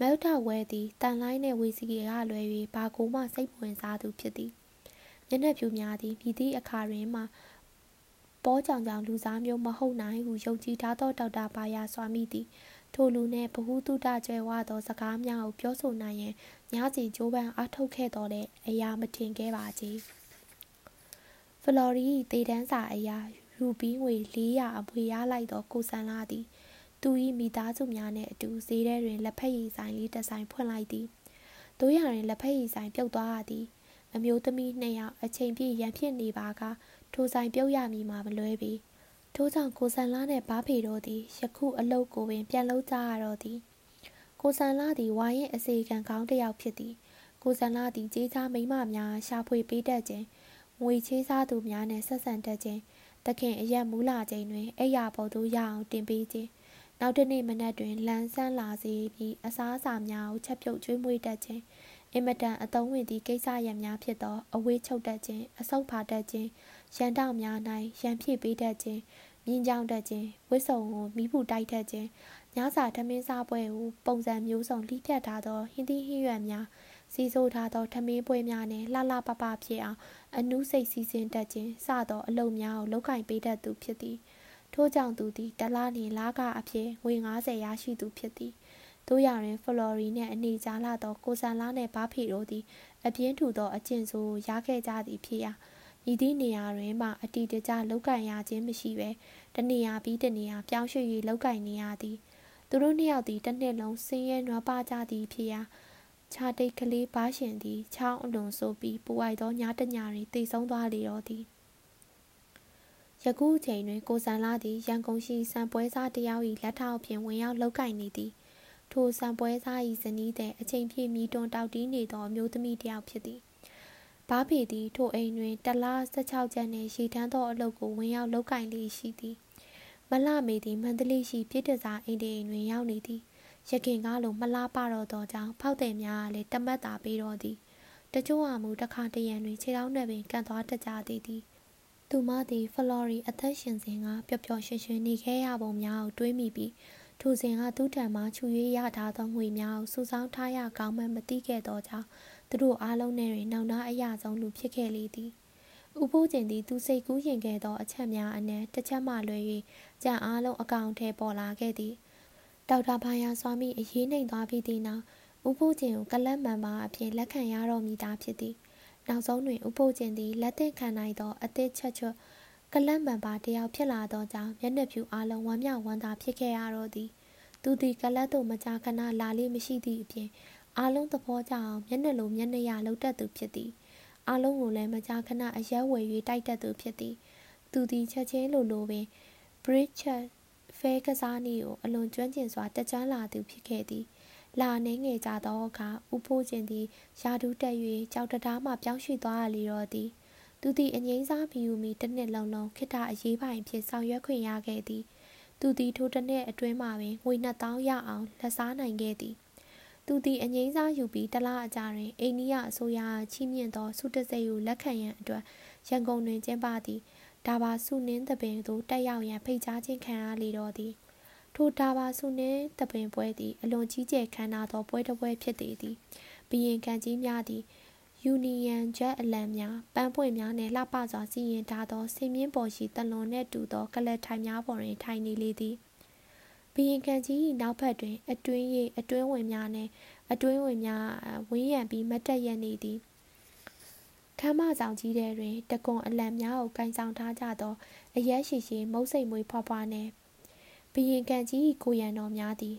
မဲထဝဲသည်တန်လိုင်းနှင့်ဝီစီကလွယ်၍ဘာကိုမှစိတ်ဝင်စားသူဖြစ်သည်မျက်နှာဖြူများသည်မြည်သည့်အခါတွင်မှပေါ်ကြောင်ကြောင်လူစားမျိုးမဟုတ်နိုင်ဟုယုံကြည်ထားသောဒေါက်တာဘာယာစွာမိသည်ထိုလူနှင့်ဘ ഹു တုတကျွဲဝသောစကားများကိုပြောဆိုနိုင်ရန် ညစီကြိုးပမ်းအားထုတ်ခဲ့တော်လဲအရာမထင်ခဲ့ပါကြီးဖလော်ရီတေတန်းစာအရာရူပီးငွေ400အမွေရလိုက်သောကိုဆန်လာသည်သူ၏မိသားစုများနှင့်အတူဈေးထဲတွင်လက်ဖက်ရည်ဆိုင်လေးတစ်ဆိုင်ဖွင့်လိုက်သည်တို့ရတွင်လက်ဖက်ရည်ဆိုင်ပြုတ်သွားရသည်အမျိုးသမီးနှစ်ယောက်အချိန်ပြည့်ရန်ဖြစ်နေပါကထိုဆိုင်ပြုတ်ရမည်မှာမလွဲပေထို့ကြောင့်ကိုဆန်လာနှင့်ဘားဖေတို့သည်ယခုအလုတ်ကိုပင်ပြန်လို့ကြရတော့သည် ကိုဆန်လာသည်ဝိုင်းရဲ့အစီကံကောင်းတစ်ယောက်ဖြစ်သည်ကိုဆန်လာသည်ကြေးစားမိမများရှာဖွေပေးတတ်ခြင်းငွေချေးစားသူများနှင့်ဆက်ဆံတတ်ခြင်းသခင်အရက်မူးလာချိန်တွင်အိယာပေါ်သို့ရအောင်တင်ပေးခြင်းနောက်တစ်နေ့မနက်တွင်လမ်းဆန်းလာစေပြီးအစားအစာများကိုချက်ပြုတ်ကျွေးမွေးတတ်ခြင်းအင်မတန်အသုံးဝင်သည့်ကိစ္စရပ်များဖြစ်သောအဝေးချုပ်တတ်ခြင်းအဆုတ်ဖာတတ်ခြင်းရန်တောက်များ၌ရန်ဖြစ်ပေးတတ်ခြင်း မြင်းကြောင်တတ်ခြင်းဝစ်စုံကိုမိဖို့တိုက်တတ်ခြင်းညစာထမင်းစားပွဲကိုပုံစံမျိုးစုံလိဖြတ်ထားသောဟင်းသီးဟင်းရွက်များစီဆိုးထားသောထမင်းပွဲများနှင့်လှလှပပဖြစ်အောင်အနုစိတ်စီစဉ်တတ်ခြင်းစသောအလုပ်များကိုလုပ်ကင်ပေးတတ်သူဖြစ်သည်ထို့ကြောင့်သူသည်တလားနှင့်လားကအဖြစ်ငွေ90ရရှိသူဖြစ်သည်တို့ရတွင်ဖလော်ရီနှင့်အနေကြားလာသောကိုဆန်လာနှင့်ဘာဖီတို့သည်အပြင်းထူသောအကျင့်ဆိုးရခဲ့ကြသည်ဖြစ်ရာ ဤသည့်နေရာတွင်မှအတီတကျလောက်ကင်ရခြင်းမရှိဘဲတနေရာပြီးတနေရာပြောင်းရွှေ့၍လောက်ကင်နေရသည်သူတို့နှစ်ယောက်သည်တစ်နှစ်လုံးဆင်းရဲနွားပါကြသည်ဖြစ်ရာခြာတိတ်ကလေးဘားရှင်သည်ချောင်းအလွန်ဆိုပြီးပူအိုက်သောညတညတွင်တိတ်ဆုံးသွားလေတော့သည်ယခုအချိန်တွင်ကိုစံလာသည်ရန်ကုန်ရှိစံပွဲစားတယောက်၏လက်ထောက်ဖြင့်ဝင်ရောက်လောက်ကင်နေသည်ထိုစံပွဲစား၏ဇနီးတဲ့အချိန်ပြည့်မြည်တွန်းတောက်တီးနေသောအမျိုးသမီးတယောက်ဖြစ်သည် ဘားဖေသည်ထိုအိမ်တွင်တလား16ချက်နှင့်ရေထမ်းသောအလုပ်ကိုဝင်ရောက်လောက်ကင်လေးရှိသည်မလှမေသည်မန္တလေးရှိပြည်တစားအိမ်တိမ်တွင်ရောက်နေသည်ရခင်ကားလိုမလားပတော့သောကြောင့်ဖောက်တယ်များကလည်းတမတ်တာပေးတော့သည်တချို့ဟာမူတစ်ခါတရံတွင်ခြေထောက်နှက်ပင်ကန်သွားတတ်ကြသည်သည်သူမသည်ဖလော်ရီအသက်ရှင်စဉ်ကပျော်ပျော်ရွှင်ရွှင်နေခဲ့ရပုံများကိုတွေးမိပြီးထိုစဉ်ကသူ့ထံမှချူ၍ရထားသောငွေများကိုစုဆောင်းထားရကောင်းမှမသိခဲ့သောကြောင့် သူတို့အားလုံးနဲ့တွင်နောက်နာအရာဆုံးလူဖြစ်ခဲ့လေသည်ဥပိုးကျင်သည်သူစိတ်ကူးရင်ခဲ့သောအချက်များအနက်တစ်ချက်မှလွယ်၍ကြံအားလုံးအကောင်ထဲပေါ်လာခဲ့သည်ဒေါက်တာဘာယာစွာမိအရေးနှိမ်သွားပြီးသည့်နောက်ဥပိုးကျင်ကိုကလတ်မှန်ပါအဖြစ်လက်ခံရတော်မူတာဖြစ်သည်နောက်ဆုံးတွင်ဥပိုးကျင်သည်လက်သင့်ခံနိုင်သောအသစ်ချက်ချွတ်ကလတ်မှန်ပါတယောက်ဖြစ်လာသောကြောင့်မျက်နှာဖြူအားလုံးဝမ်းမြောက်ဝမ်းသာဖြစ်ခဲ့ရတော့သည်သူသည်ကလတ်သို့မကြာခဏလာလေးမရှိသည့်အပြင် အားလုံးသဘောကျအောင်မျက်နှာလိုမျက်နှာရလှုပ်တတ်သူဖြစ်သည်အားလုံးကိုလည်းမကြာခဏအရက်ဝယ်၍တိုက်တတ်သူဖြစ်သည် သူသည်ချက်ချင်းလိုလိုပင် bridge ဖဲကစားနည်းကိုအလွန်ကျွမ်းကျင်စွာတက်ကြွလာသူဖြစ်ခဲ့သည်လာနေငယ်ကြသောအခါဥဖိုးခြင်းသည်ယာဒူးတက်၍ကြောက်တရားမှပြောင်းရွှေ့သွားရလေတော့သည်သူသည်အငိမ့်စားမီယူမီတစ်နှစ်လုံးလုံးခိတအရေးပိုင်ဖြစ်ဆောင်ရွက်ခွင့်ရခဲ့သည် သူသည်ထိုတစ်နှစ်အတွင်းမှာပင်ငွေ2000ရအောင်လက်စားနိုင်ခဲ့သည် သူသည်အငိမ့်စားယူပြီးတလားအကြတွင်အိန္ဒိယအစိုးရချီးမြှင့်သောဆုတစိတ်ကိုလက်ခံရန်အတွက်ရန်ကုန်တွင်ကျင်းပသည့်ဒါဘာစုနင်းသပင်သို့တက်ရောက်ရန်ဖိတ်ကြားခြင်းခံရလေတော့သည်ထိုဒါဘာစုနင်းသပင်ပွဲသည်အလွန်ကြီးကျယ်ခမ်းနားသောပွဲတစ်ပွဲဖြစ်သေးသည်ဘရင်ကန်ကြီးများသည်ယူနီယန်ဂျက်အလံများပန်းပွင့်များနှင့်လှပစွာစီရင်ထားသောဆင်းမြင့်ပေါ်ရှိတလွန်နှင့်တူသောကလတ်ထိုင်များပေါ်တွင်ထိုင်နေလေသည် ဘီရင်ကန်ကြီး၏နောက်ဘက်တွင်အတွင်းရိပ်အတွင်းဝင်များနှင့်အတွင်းဝင်များဝင်းရံပြီးမတ်တက်ရက်နေသည်ခမ်းမဆောင်ကြီးထဲတွင်တကွန်အလံများကိုကင်ဆောင်ထားကြသောအရက်ရှိရှိမုတ်စိတ်မွေးဖွားဖွားနှင့်ဘီရင်ကန်ကြီး၏ကိုရံတော်များသည်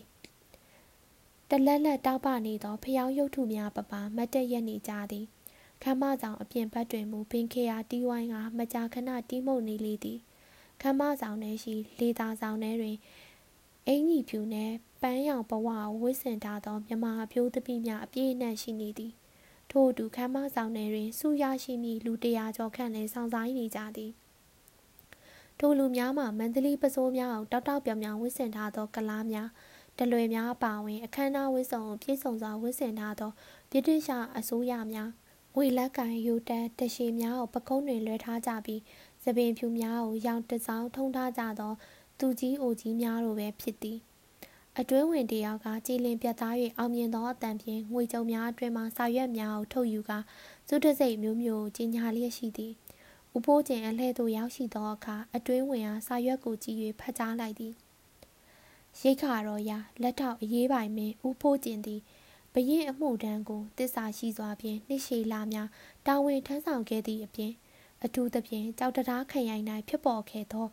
တလက်လက်တောက်ပနေသောဖျောင်းရုပ်ထုများပပမတ်တက်ရက်နေကြသည်ခမ်းမဆောင်အပြင်ဘက်တွင်မူပင်ခေယာတီးဝိုင်းကမကြာခဏတီးမှုန်နေလေသည်ခမ်းမဆောင်ထဲရှိလေသာဆောင်ထဲတွင် အင်ကြီးဖြူနှင့်ပန်းရောင်ဘဝဝစ်စင်ထားသောမြမအပြိုးသပိများအပြည့်အနှံ့ရှိနေသည်ထို့အတူခမ်းမဆောင်ထဲတွင်စုရရှိမည့်လူတရာကျော်ခန့်လည်းဆောင်ဆိုင်နေကြသည်ထိုလူများမှာမန္တလေးပစိုးများအောင်တောက်တောက်ပြောင်ပြောင်ဝစ်စင်ထားသောကလားများတလွယ်များပါဝင်အခမ်းအနားဝစ်စုံကိုပြည့်စုံစွာဝစ်စင်ထားသောပြည့်တိရှအစိုးရများငွေလက်ကန်ယူတန်တရှိများကိုပကုံးတွင်လွှဲထားကြပြီးသပင်ဖြူများကိုရောင်တစောင်းထုံထားကြသော သူကြီးအိုကြီးများလိုပဲဖြစ်သည်အတွင်းဝင်တယောက်ကကြည်လင်ပြတ်သား၍အောင်မြင်သောအတန်ဖြင့်ငွေကြုံများအတွင်းမှစာရွက်များကိုထုတ်ယူကာစုတစိတ်မျိုးမျိုးကြီးညာလျက်ရှိသည်ဥပိုးကျင်အလှဲ့သို့ရောက်ရှိသောအခါအတွင်းဝင်အားစာရွက်ကိုကြည့်၍ဖတ်ကြားလိုက်သည်ရိတ်ခါတော်ရာလက်ထောက်အရေးပိုင်မင်းဥပိုးကျင်သည်ဘရင်အမှုတန်းကိုတစ္ဆာရှိစွာဖြင့်နှစ်ရှည်လာများတာဝန်ထမ်းဆောင်ခဲ့သည့်အပြင်အထူးသဖြင့်ကြောက်တရားခရိုင်၌ဖြစ်ပေါ်ခဲ့သော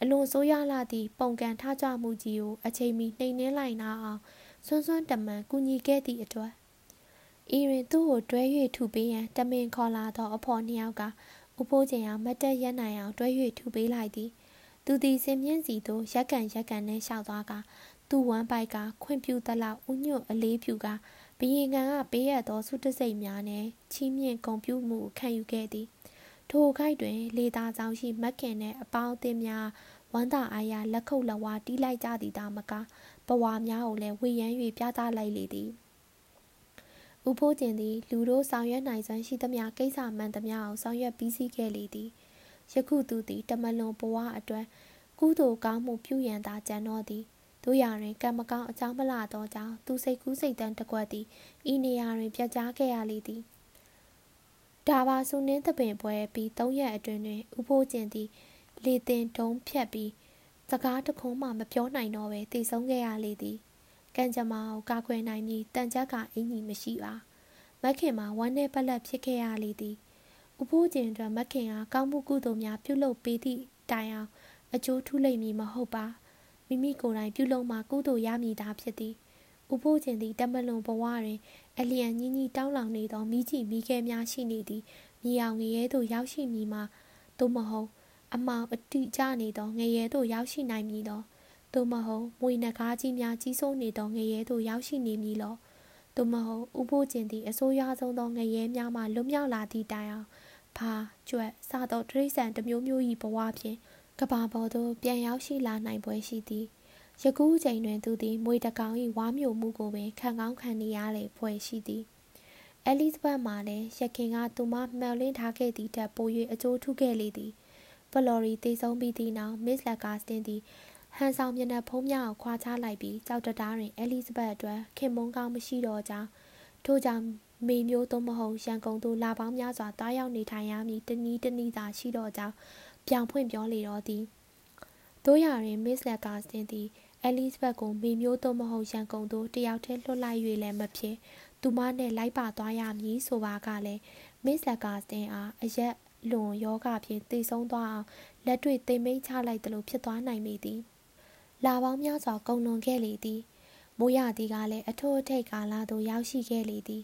အလွန်ဆိုးရလာသည့်ပုံကံထားကြမှုကြီးကိုအချိန်မီနှိမ်နှင်းလိုက်နာအောင်ဆွန်းဆွန်းတမန်ကူညီခဲ့သည့်အတွက်ဤတွင်သူ့ကိုတွဲ၍ထုပေးရန်တမင်ခေါ်လာသောအဖော်နှစ်ယောက်ကဥပိုးကျင်အောင်မတ်တက်ရက်နိုင်အောင်တွဲ၍ထုပေးလိုက်သည်သူသည်စင်မြင့်စီသို့ရက်ကန်ရက်ကန်နဲ့လျှောက်သွားကသူ့ဝမ်းပိုက်ကခွင့်ပြုသလောက်ဥညွတ်အလေးဖြူကဘယင်ကန်ကပေးရသောဆုတစိတ်များနဲ့ချီးမြှင့်ဂုဏ်ပြုမှုခံယူခဲ့သည် ထိုခိုက်တွင် လေသာဆောင်ရှိမက်ခင်နှင့်အပေါင်းအသင်းများဝမ်းသာအားရလက်ခုပ်လက်ဝါးတီးလိုက်ကြသည်သာမကဘဝများကိုလည်းဝေယမ်း၍ပြသလိုက်လေသည်ဥဖိုးကျင်သည်လူတို့ဆောင်ရွက်နိုင်စွမ်းရှိသမျှကိစ္စမှန်သမျှကိုဆောင်ရွက်ပြီးစီးခဲ့လေသည်ယခုသူသည်တမလွန်ဘဝအတွက်ကုသိုလ်ကောင်းမှုပြုရန်သာကြံတော့သည်သူတို့ရတွင်ကံမကောင်းအကြောင်းမလာသောကြောင့်သူစိတ်ကူးစိတ်တန်းတကွက်သည်ဤနေရာတွင်ပြတ်ကြားခဲ့ရလေသည် ဒါပါစုနှင်းသပင်ပွဲပြီး၃ရက်အတွင်းတွင်ဥဖိုးကျင်သည်လေတင်တုံးဖြတ်ပြီးစကားတခုံးမှမပြောနိုင်တော့ပဲတည်ဆုံးခဲ့ရလေသည်ကံကြမ္မာကိုကာကွယ်နိုင်ပြီးတန်ကြပ်ကအင်ကြီးမရှိပါမခင်မှာဝမ်းနဲ့ပလက်ဖြစ်ခဲ့ရလေသည်ဥဖိုးကျင်အတွက်မခင်ကကောင်းမှုကုသိုလ်များပြုလုပ်ပေးသည့်တိုင်အောင်အကျိုးထူးလိမ့်မည်မဟုတ်ပါမိမိကိုယ်တိုင်ပြုလုပ်မှကုသိုလ်ရမည်သာဖြစ်သည်ဥဖိုးကျင်သည်တမလွန်ဘဝတွင် အလျံကြီးကြီးတောင်းလောင်နေသောမိကြီးမိခဲများရှိနေသည်မြေအောင်ငရဲသို့ရောက်ရှိမည်မှာသို့မဟုတ်အမောင်အတိကျနေသောငရဲသို့ရောက်ရှိနိုင်မည်သောသို့မဟုတ်မွေနှကားကြီးများကြီးစိုးနေသောငရဲသို့ရောက်ရှိနေမည်လောသို့မဟုတ်ဥဖို့ကျင်သည့်အစိုးရဆုံးသောငရဲများမှလွတ်မြောက်လာသည့်တိုင်အောင်ဖာကျွတ်စသောတရိษံတစ်မျိုးမျိုး၏ဘဝဖြင့်ကဘာပေါ်သို့ပြန်ရောက်ရှိလာနိုင်ပွဲရှိသည် ယခုချိန်တွင်သူသည်မွေတကောင်၏ဝါမျိုးမှုကိုပင်ခံကောင်းခံနေရလေဖွယ်ရှိသည်အဲလီဇဘတ်မှလည်းရခင်ကသူမမျှော်လင့်ထားခဲ့သည့်ထက်ပို၍အကျိုးထူးခဲ့လေသည်ဖလော်ရီတည်ဆုံးပြီးသည့်နောက်မစ္စလက်ကာစတင်သည်ဟန်ဆောင်မျက်နှာဖုံးများကိုခွာချလိုက်ပြီးကြောက်တတားတွင်အဲလီဇဘတ်အတွက်ခင်မုန်းကောင်းမရှိတော့ကြောင်းထို့ကြောင့်မေမျိုးသို့မဟုတ်ရန်ကုန်သို့လာပေါင်းများစွာတားရောက်နေထိုင်ရမည်တနည်းတနည်းသာရှိတော့ကြောင်းပြောင်ဖွင့်ပြောလေတော့သည်တို့ရတွင်မစ္စလက်ကာစတင်သည် အဲလီဇဘတ်ကိုမေမျိုးသို့မဟုတ်ရန်ကုန်သို့တယောက်တည်းလွှတ်လိုက်၍လည်းမဖြစ်သူမနဲ့လိုက်ပါသွားရမည်ဆိုပါကလည်းမစ္စလက်ကာစတင်အားအရက်လွန်ယောဂဖြင့်တည်ဆုံးသွားအောင်လက်တွေ့သိမ့်မိတ်ချလိုက်သလိုဖြစ်သွားနိုင်မိသည်လာပေါင်းများစွာကုန်လွန်ခဲ့လေသည်မိုးရသည်ကလည်းအထိုးအထိတ်ကာလသို့ရောက်ရှိခဲ့လေသည်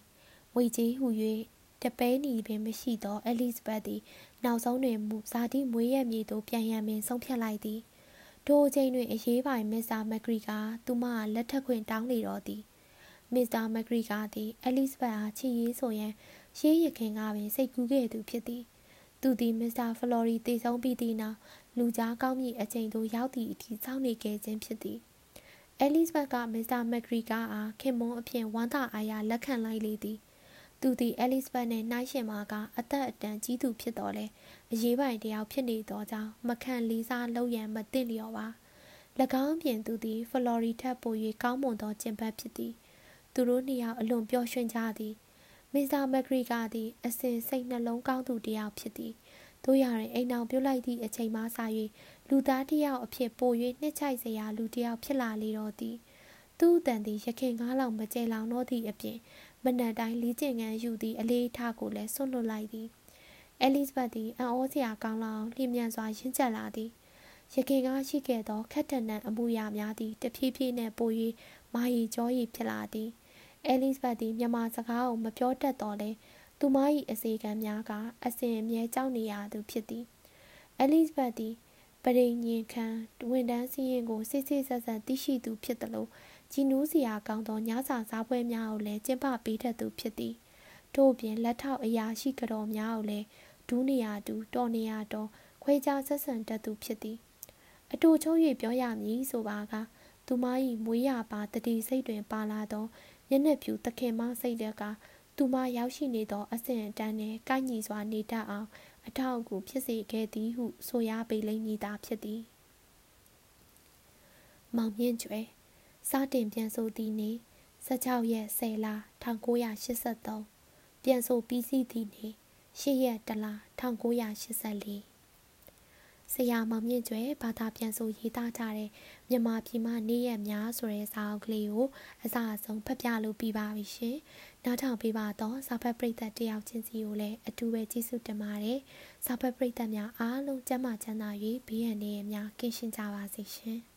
ဝေကြီးဟု၍တပဲနီပင်မရှိသောအဲလီဇဘတ်သည် နောက်ဆုံးတွင်မူဇာတိမွေးရမြေသို့ပြန်ရန်ပင်ဆုံးဖြတ်လိုက်သည် ထိုအချိန်တွင်အရေးပိုင်မစ္စတာမက်ဂရီကသူမလက်ထပ်ခွင့်တောင်းလေတော့သည်မစ္စတာမက်ဂရီကသည်အဲလီဇဘတ်အားချီရေးဆိုရန်ရှေးရခင်ကပင်စိတ်ကူးခဲ့သူဖြစ်သည်သူသည်မစ္စတာဖလော်ရီတည်ဆုံးပြီးသည့်နောက်လူကြားကောင်းမြင့်အချိန်သို့ရောက်သည့်အထိစောင့်နေခဲ့ခြင်းဖြစ်သည်အဲလီဇဘတ်ကမစ္စတာမက်ဂရီကာအားခင်မွန်းအဖြစ်ဝမ်းသာအားရလက်ခံလိုက်လေသည်သူသည်အဲလီဇဘတ်နှင့်နှိုင်းယှဉ်မှာကအသက်အတန်ကြီးသူဖြစ်တော်လဲ အရေးပိုင်တယောက်ဖြစ်နေသောကြောင့်မခံလေးစားလုပ်ရန်မသင့်လျော်ပါ၎င်းပြင်သူသည်ဖလော်ရီထက်ပို၍ကောင်းမွန်သောကျင့်ပတ်ဖြစ်သည်သူတို့နှစ်ယောက်အလွန်ပျော်ရွှင်ကြသည်မစ္စတာမက်ဂရီကာသည်အစဉ်စိတ်နှလုံးကောင်းသူတစ်ယောက်ဖြစ်သည်တို့ရရင်အိမ်အောင်ပြုတ်လိုက်သည့်အချိန်မှစ၍လူသားတစ်ယောက်အဖြစ်ပို၍နှစ်ချိုက်စရာလူတစ်ယောက်ဖြစ်လာလေတော့သည်သူ့အတန်သည်ရခင်ကားလောက်မကျဲလောင်တော့သည့်အပြင်မနက်တိုင်းလေးကျင်ငန်းယူသည့်အလေးထားကိုလည်းဆွတ်လွတ်လိုက်သည် အဲလီဇဘတ်သည်အံ့ဩစရာကောင်းလောင်လျင်မြန်စွာရင့်ကျက်လာသည်ရခင်ကားရှိခဲ့သောခက်တနံအမှုရာများသည်တဖြည်းဖြည်းနှင့်ပို၍မာရီကြောရီဖြစ်လာသည်အဲလီဇဘတ်သည်မြန်မာစကားကိုမပြောတတ်တော့လဲသူမ၏အစီကံများကအစဉ်အမြဲကြောက်နေရသူဖြစ်သည်အဲလီဇဘတ်သည်ပရိညင်ခံဝန်တန်းစည်းရင်ကိုစစ်စစ်ဆက်ဆက်သိရှိသူဖြစ်သလိုကြည်နူးစရာကောင်းသောညစာစားပွဲများကိုလည်းကျင်းပပေးတတ်သူဖြစ်သည်ထို့ပြင်လက်ထောက်အရာရှိကြတော်များကိုလည်း ဒူးနေရတူတော်နေရတော်ခွဲခြားဆက်ဆံတတ်သူဖြစ်သည်အတူချုံ၍ပြောရမည်ဆိုပါကသူမ၏မွေးရပါတတိစိတ်တွင်ပါလာသောမျက်နှာဖြူသခင်မစိတ်တက်ကသူမရောက်ရှိနေသောအဆင့်အတန်းနှင့်ကိုက်ညီစွာနေတတ်အောင်အထောက်အကူဖြစ်စေခဲ့သည်ဟုဆိုရပေလိမ့်မည်သာဖြစ်သည်မောင်မြင့်ကျွဲစတင်ပြန်ဆိုသည့်နေ့16ရက်10လ1983ပြန်ဆိုပြီးစီးသည့်နေ့ 8ရက်1လ1984ဆရာမောင်မြင့်ကျွဲဘာသာပြန်ဆိုရေးသားထားတဲ့မြန်မာပြည်မနေ့ရက်များဆိုတဲ့စာအုပ်ကလေးကိုအစအဆုံးဖတ်ပြလို့ပြီးပါပြီရှင်။နောက်ထောင်ပေးပါတော့စာဖတ်ပရိသတ်တယောက်ချင်းစီကိုလည်းအထူးပဲကျေးဇူးတင်ပါတယ်။စာဖတ်ပရိသတ်များအားလုံးကျမ်းမာချမ်းသာ၍ဘေးရန်တွေများကင်းရှင်းကြပါစေရှင်။